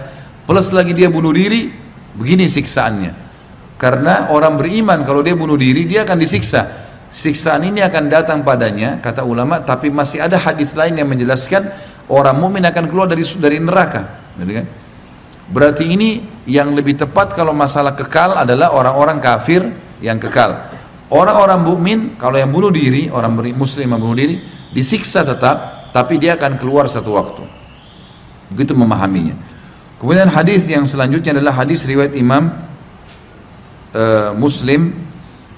Speaker 1: Plus lagi dia bunuh diri, begini siksaannya. Karena orang beriman kalau dia bunuh diri dia akan disiksa siksaan ini akan datang padanya kata ulama tapi masih ada hadis lain yang menjelaskan orang mukmin akan keluar dari dari neraka gitu kan berarti ini yang lebih tepat kalau masalah kekal adalah orang-orang kafir yang kekal Orang-orang mukmin kalau yang bunuh diri, orang muslim yang bunuh diri, disiksa tetap, tapi dia akan keluar satu waktu. Begitu memahaminya. Kemudian hadis yang selanjutnya adalah hadis riwayat Imam uh, Muslim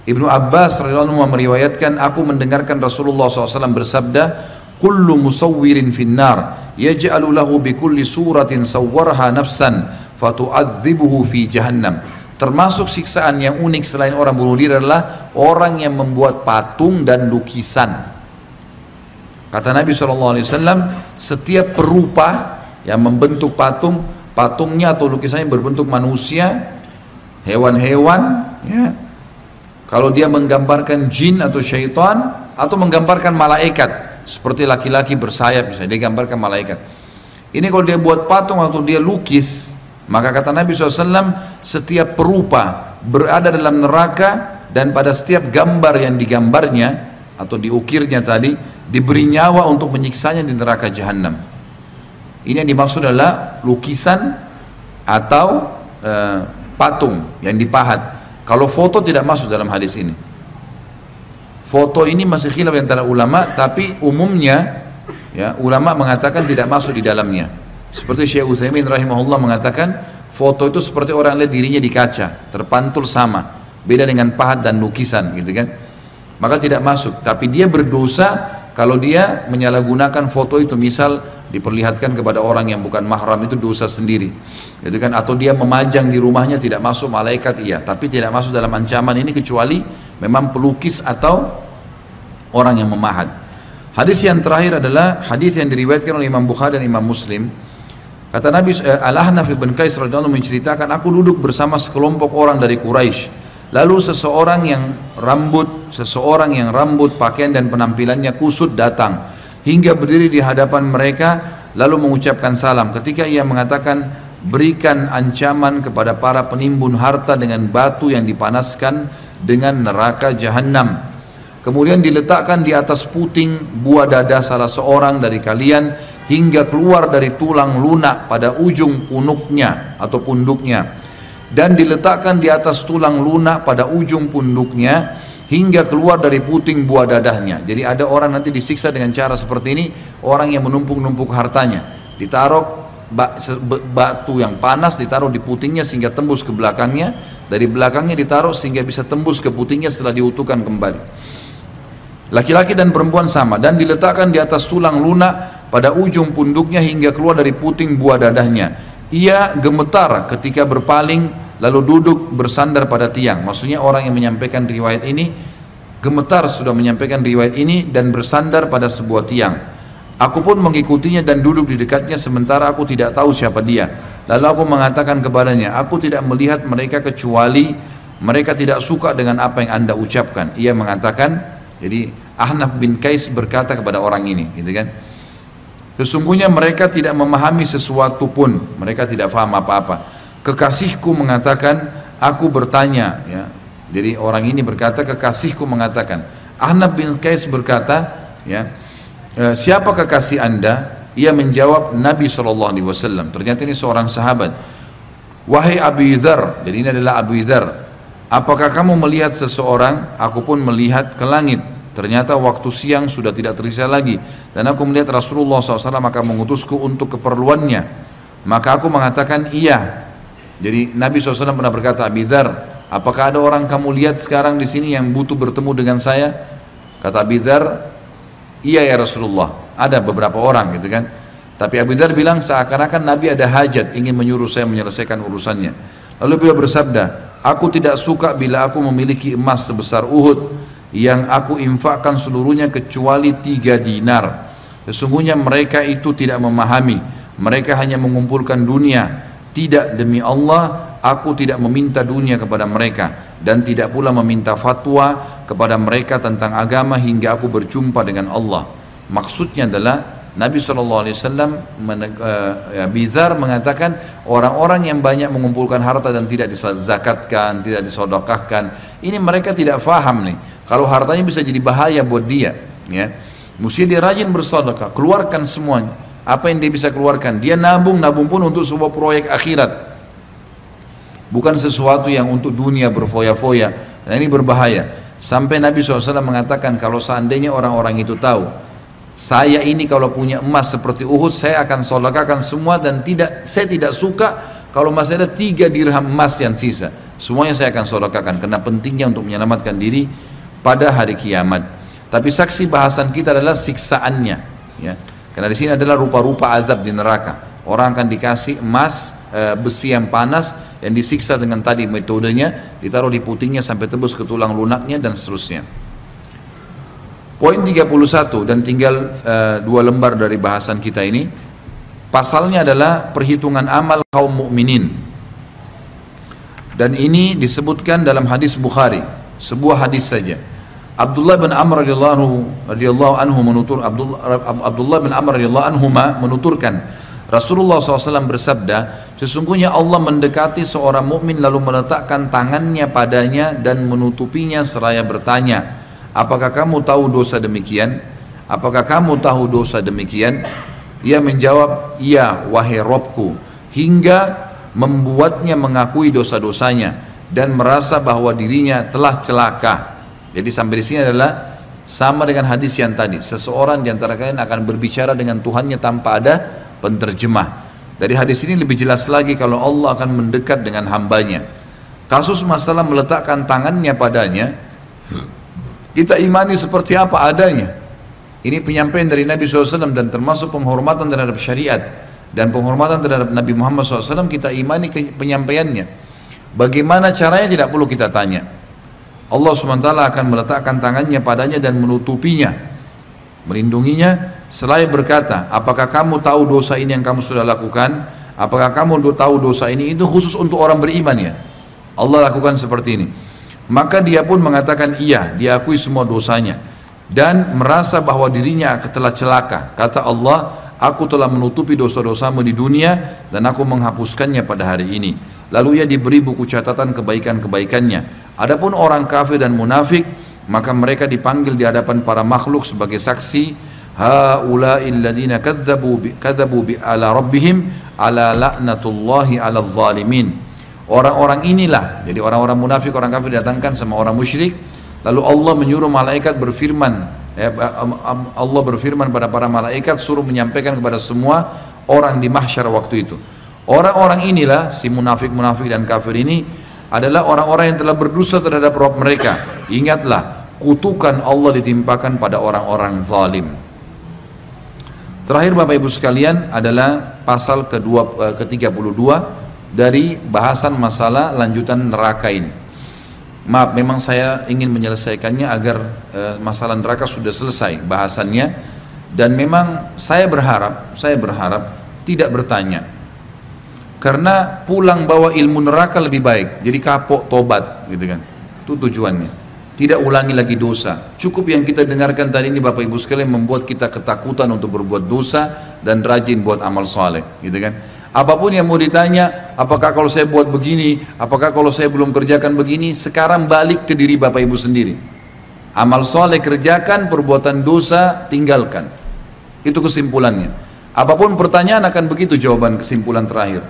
Speaker 1: Ibnu Abbas radhiyallahu meriwayatkan aku mendengarkan Rasulullah SAW bersabda kullu musawwirin finnar yaj'alu lahu bi kulli suratin sawwarha nafsan fatu'adzibuhu fi jahannam. Termasuk siksaan yang unik selain orang bunuh diri adalah orang yang membuat patung dan lukisan. Kata Nabi SAW setiap perupa yang membentuk patung patungnya atau lukisannya berbentuk manusia hewan-hewan ya. Kalau dia menggambarkan jin atau syaitan atau menggambarkan malaikat seperti laki-laki bersayap misalnya dia gambarkan malaikat. Ini kalau dia buat patung atau dia lukis, maka kata Nabi SAW setiap perupa berada dalam neraka dan pada setiap gambar yang digambarnya atau diukirnya tadi diberi nyawa untuk menyiksanya di neraka jahanam. Ini yang dimaksud adalah lukisan atau uh, patung yang dipahat kalau foto tidak masuk dalam hadis ini. Foto ini masih khilaf antara ulama, tapi umumnya ya ulama mengatakan tidak masuk di dalamnya. Seperti Syekh Utsaimin rahimahullah mengatakan foto itu seperti orang lihat dirinya di kaca, terpantul sama. Beda dengan pahat dan lukisan gitu kan. Maka tidak masuk, tapi dia berdosa kalau dia menyalahgunakan foto itu misal diperlihatkan kepada orang yang bukan mahram itu dosa sendiri gitu kan atau dia memajang di rumahnya tidak masuk malaikat iya tapi tidak masuk dalam ancaman ini kecuali memang pelukis atau orang yang memahat. Hadis yang terakhir adalah hadis yang diriwayatkan oleh Imam Bukhari dan Imam Muslim. Kata Nabi eh, Al-Ahnaf bin Qais radhiyallahu menceritakan aku duduk bersama sekelompok orang dari Quraisy. Lalu seseorang yang rambut, seseorang yang rambut, pakaian dan penampilannya kusut datang hingga berdiri di hadapan mereka lalu mengucapkan salam. Ketika ia mengatakan berikan ancaman kepada para penimbun harta dengan batu yang dipanaskan dengan neraka jahanam kemudian diletakkan di atas puting buah dada salah seorang dari kalian hingga keluar dari tulang lunak pada ujung punuknya atau punduknya. Dan diletakkan di atas tulang lunak pada ujung punduknya hingga keluar dari puting buah dadahnya. Jadi ada orang nanti disiksa dengan cara seperti ini, orang yang menumpuk-numpuk hartanya, ditaruh batu yang panas ditaruh di putingnya sehingga tembus ke belakangnya, dari belakangnya ditaruh sehingga bisa tembus ke putingnya setelah diutuhkan kembali. Laki-laki dan perempuan sama dan diletakkan di atas tulang lunak pada ujung punduknya hingga keluar dari puting buah dadahnya. Ia gemetar ketika berpaling lalu duduk bersandar pada tiang. Maksudnya orang yang menyampaikan riwayat ini gemetar sudah menyampaikan riwayat ini dan bersandar pada sebuah tiang. Aku pun mengikutinya dan duduk di dekatnya sementara aku tidak tahu siapa dia. Lalu aku mengatakan kepadanya, aku tidak melihat mereka kecuali mereka tidak suka dengan apa yang anda ucapkan. Ia mengatakan, jadi Ahnaf bin Kais berkata kepada orang ini, gitu kan? Sesungguhnya mereka tidak memahami sesuatu pun, mereka tidak faham apa-apa kekasihku mengatakan aku bertanya ya jadi orang ini berkata kekasihku mengatakan Ahnab bin Qais berkata ya siapa kekasih anda? Ia menjawab Nabi SAW ternyata ini seorang sahabat. Wahai Abu Dhar jadi ini adalah Abu Dhar apakah kamu melihat seseorang? Aku pun melihat ke langit. Ternyata waktu siang sudah tidak tersisa lagi dan aku melihat Rasulullah SAW maka mengutusku untuk keperluannya. Maka aku mengatakan iya. Jadi Nabi SAW pernah berkata, Abidhar, apakah ada orang kamu lihat sekarang di sini yang butuh bertemu dengan saya? Kata Abidhar, iya ya Rasulullah. Ada beberapa orang gitu kan. Tapi Abu Dhar bilang seakan-akan Nabi ada hajat ingin menyuruh saya menyelesaikan urusannya. Lalu beliau bersabda, aku tidak suka bila aku memiliki emas sebesar Uhud yang aku infakkan seluruhnya kecuali tiga dinar. Sesungguhnya mereka itu tidak memahami. Mereka hanya mengumpulkan dunia tidak demi Allah, aku tidak meminta dunia kepada mereka dan tidak pula meminta fatwa kepada mereka tentang agama hingga aku berjumpa dengan Allah. Maksudnya adalah Nabi SAW uh, Bizar mengatakan orang-orang yang banyak mengumpulkan harta dan tidak dizakatkan, tidak disodokahkan, ini mereka tidak faham nih. Kalau hartanya bisa jadi bahaya buat dia, ya. Mesti dia rajin bersedekah, keluarkan semuanya apa yang dia bisa keluarkan dia nabung nabung pun untuk sebuah proyek akhirat bukan sesuatu yang untuk dunia berfoya-foya dan ini berbahaya Sampai Nabi SAW mengatakan kalau seandainya orang-orang itu tahu saya ini kalau punya emas seperti Uhud saya akan sodakakan semua dan tidak saya tidak suka kalau masih ada tiga dirham emas yang sisa. Semuanya saya akan sodakakan karena pentingnya untuk menyelamatkan diri pada hari kiamat. Tapi saksi bahasan kita adalah siksaannya ya. Karena di sini adalah rupa-rupa azab di neraka. Orang akan dikasih emas e, besi yang panas yang disiksa dengan tadi metodenya ditaruh di putingnya sampai tebus ke tulang lunaknya dan seterusnya Poin 31 dan tinggal uh, dua lembar dari bahasan kita ini. Pasalnya adalah perhitungan amal kaum mukminin. Dan ini disebutkan dalam hadis Bukhari, sebuah hadis saja. Abdullah bin Amr radhiyallahu anhu menutur Abdullah bin Amr radhiyallahu anhu menuturkan Rasulullah SAW bersabda, sesungguhnya Allah mendekati seorang mukmin lalu meletakkan tangannya padanya dan menutupinya seraya bertanya, apakah kamu tahu dosa demikian? Apakah kamu tahu dosa demikian? Ia menjawab, iya wahai Robku. Hingga membuatnya mengakui dosa-dosanya dan merasa bahwa dirinya telah celaka. Jadi sampai di sini adalah sama dengan hadis yang tadi. Seseorang di antara kalian akan berbicara dengan Tuhannya tanpa ada penterjemah. Dari hadis ini lebih jelas lagi kalau Allah akan mendekat dengan hambanya. Kasus masalah meletakkan tangannya padanya kita imani seperti apa adanya. Ini penyampaian dari Nabi SAW dan termasuk penghormatan terhadap syariat dan penghormatan terhadap Nabi Muhammad SAW kita imani penyampaiannya. Bagaimana caranya tidak perlu kita tanya. Allah SWT akan meletakkan tangannya padanya dan menutupinya, melindunginya. Selain berkata, apakah kamu tahu dosa ini yang kamu sudah lakukan? Apakah kamu tahu dosa ini? Itu khusus untuk orang beriman ya. Allah lakukan seperti ini. Maka dia pun mengatakan iya, diakui semua dosanya dan merasa bahwa dirinya telah celaka. Kata Allah, aku telah menutupi dosa-dosamu di dunia dan aku menghapuskannya pada hari ini. Lalu ia diberi buku catatan kebaikan-kebaikannya. Adapun orang kafir dan munafik, maka mereka dipanggil di hadapan para makhluk sebagai saksi haula'il kadzabu kadzabu bi ala rabbihim ala ala zalimin Orang-orang inilah, jadi orang-orang munafik, orang kafir datangkan sama orang musyrik, lalu Allah menyuruh malaikat berfirman, ya, Allah berfirman pada para malaikat suruh menyampaikan kepada semua orang di mahsyar waktu itu. Orang-orang inilah si munafik-munafik dan kafir ini adalah orang-orang yang telah berdosa terhadap Rabb mereka. Ingatlah, kutukan Allah ditimpakan pada orang-orang zalim. Terakhir Bapak Ibu sekalian adalah pasal kedua, eh, ke-32 dari bahasan masalah lanjutan neraka ini. Maaf, memang saya ingin menyelesaikannya agar e, masalah neraka sudah selesai bahasannya dan memang saya berharap, saya berharap tidak bertanya. Karena pulang bawa ilmu neraka lebih baik, jadi kapok tobat gitu kan. Itu tujuannya. Tidak ulangi lagi dosa. Cukup yang kita dengarkan tadi ini Bapak Ibu sekalian membuat kita ketakutan untuk berbuat dosa dan rajin buat amal saleh, gitu kan. Apa pun yang mau ditanya, apakah kalau saya buat begini, apakah kalau saya belum kerjakan begini, sekarang balik ke diri Bapak Ibu sendiri. Amal soleh kerjakan, perbuatan dosa tinggalkan. Itu kesimpulannya. Apa pun pertanyaan akan begitu jawaban kesimpulan terakhir.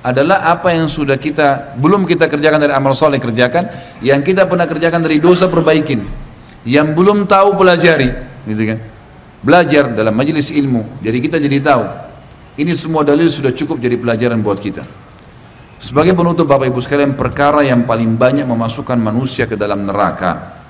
Speaker 1: Adalah apa yang sudah kita, belum kita kerjakan dari amal soleh kerjakan, yang kita pernah kerjakan dari dosa perbaikin. Yang belum tahu pelajari, gitu kan. Belajar dalam majelis ilmu, jadi kita jadi tahu ini semua dalil sudah cukup jadi pelajaran buat kita. Sebagai penutup Bapak Ibu sekalian perkara yang paling banyak memasukkan manusia ke dalam neraka.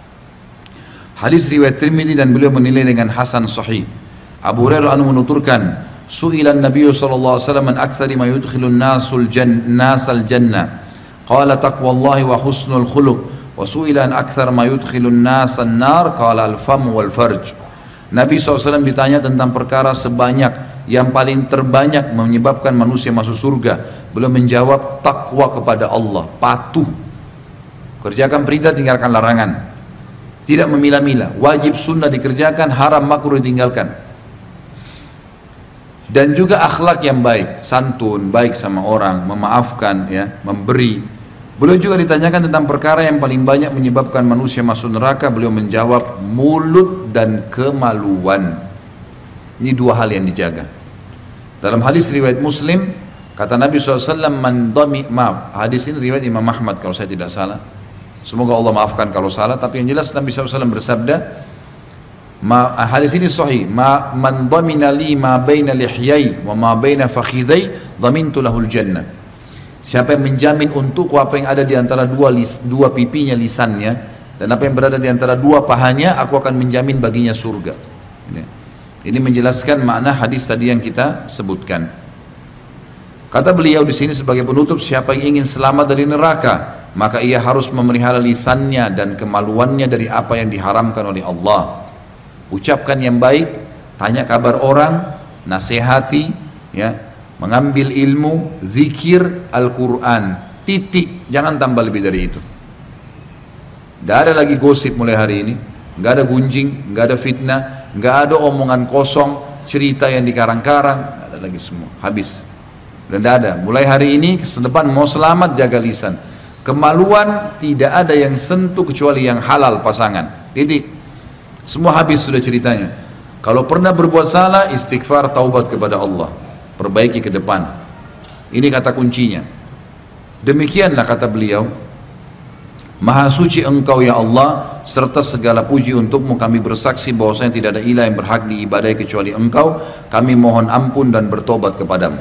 Speaker 1: Hadis riwayat Tirmidzi dan beliau menilai dengan hasan sahih. Abu Hurairah menuturkan, "Su'ilan Nabi sallallahu alaihi wasallam an aktsari ma yudkhilun nasul nasal jannah." Qala taqwallahi wa husnul khuluq. Wa su'ila an aktsar ma yudkhilun nasan nar qala al-fam wal farj. Nabi SAW ditanya tentang perkara sebanyak yang paling terbanyak menyebabkan manusia masuk surga. Belum menjawab takwa kepada Allah. Patuh. Kerjakan perintah tinggalkan larangan. Tidak memilah-milah. Wajib sunnah dikerjakan haram makruh ditinggalkan dan juga akhlak yang baik santun baik sama orang memaafkan ya memberi beliau juga ditanyakan tentang perkara yang paling banyak menyebabkan manusia masuk neraka beliau menjawab mulut dan kemaluan ini dua hal yang dijaga. Dalam hadis riwayat Muslim, kata Nabi SAW, man maaf, hadis ini riwayat Imam Ahmad kalau saya tidak salah. Semoga Allah maafkan kalau salah, tapi yang jelas Nabi SAW bersabda, ma, hadis ini sahih, ma, man dhamina li ma baina lihyai wa ma baina fakhidai dhamintu lahul jannah. Siapa yang menjamin untukku apa yang ada di antara dua, lis, dua pipinya lisannya dan apa yang berada di antara dua pahanya, aku akan menjamin baginya surga. Ini, ini menjelaskan makna hadis tadi yang kita sebutkan. Kata beliau di sini sebagai penutup, siapa yang ingin selamat dari neraka, maka ia harus memelihara lisannya dan kemaluannya dari apa yang diharamkan oleh Allah. Ucapkan yang baik, tanya kabar orang, nasihati, ya, mengambil ilmu, zikir, Al-Quran, titik, jangan tambah lebih dari itu. Tidak ada lagi gosip mulai hari ini, nggak ada gunjing, nggak ada fitnah, nggak ada omongan kosong, cerita yang dikarang-karang, ada lagi semua, habis. Dan tidak ada. Mulai hari ini, ke depan mau selamat jaga lisan Kemaluan tidak ada yang sentuh kecuali yang halal pasangan. Jadi semua habis sudah ceritanya. Kalau pernah berbuat salah, istighfar, taubat kepada Allah. Perbaiki ke depan. Ini kata kuncinya. Demikianlah kata beliau, Maha suci engkau ya Allah serta segala puji untukmu kami bersaksi bahwasanya tidak ada ilah yang berhak diibadai kecuali engkau kami mohon ampun dan bertobat kepadamu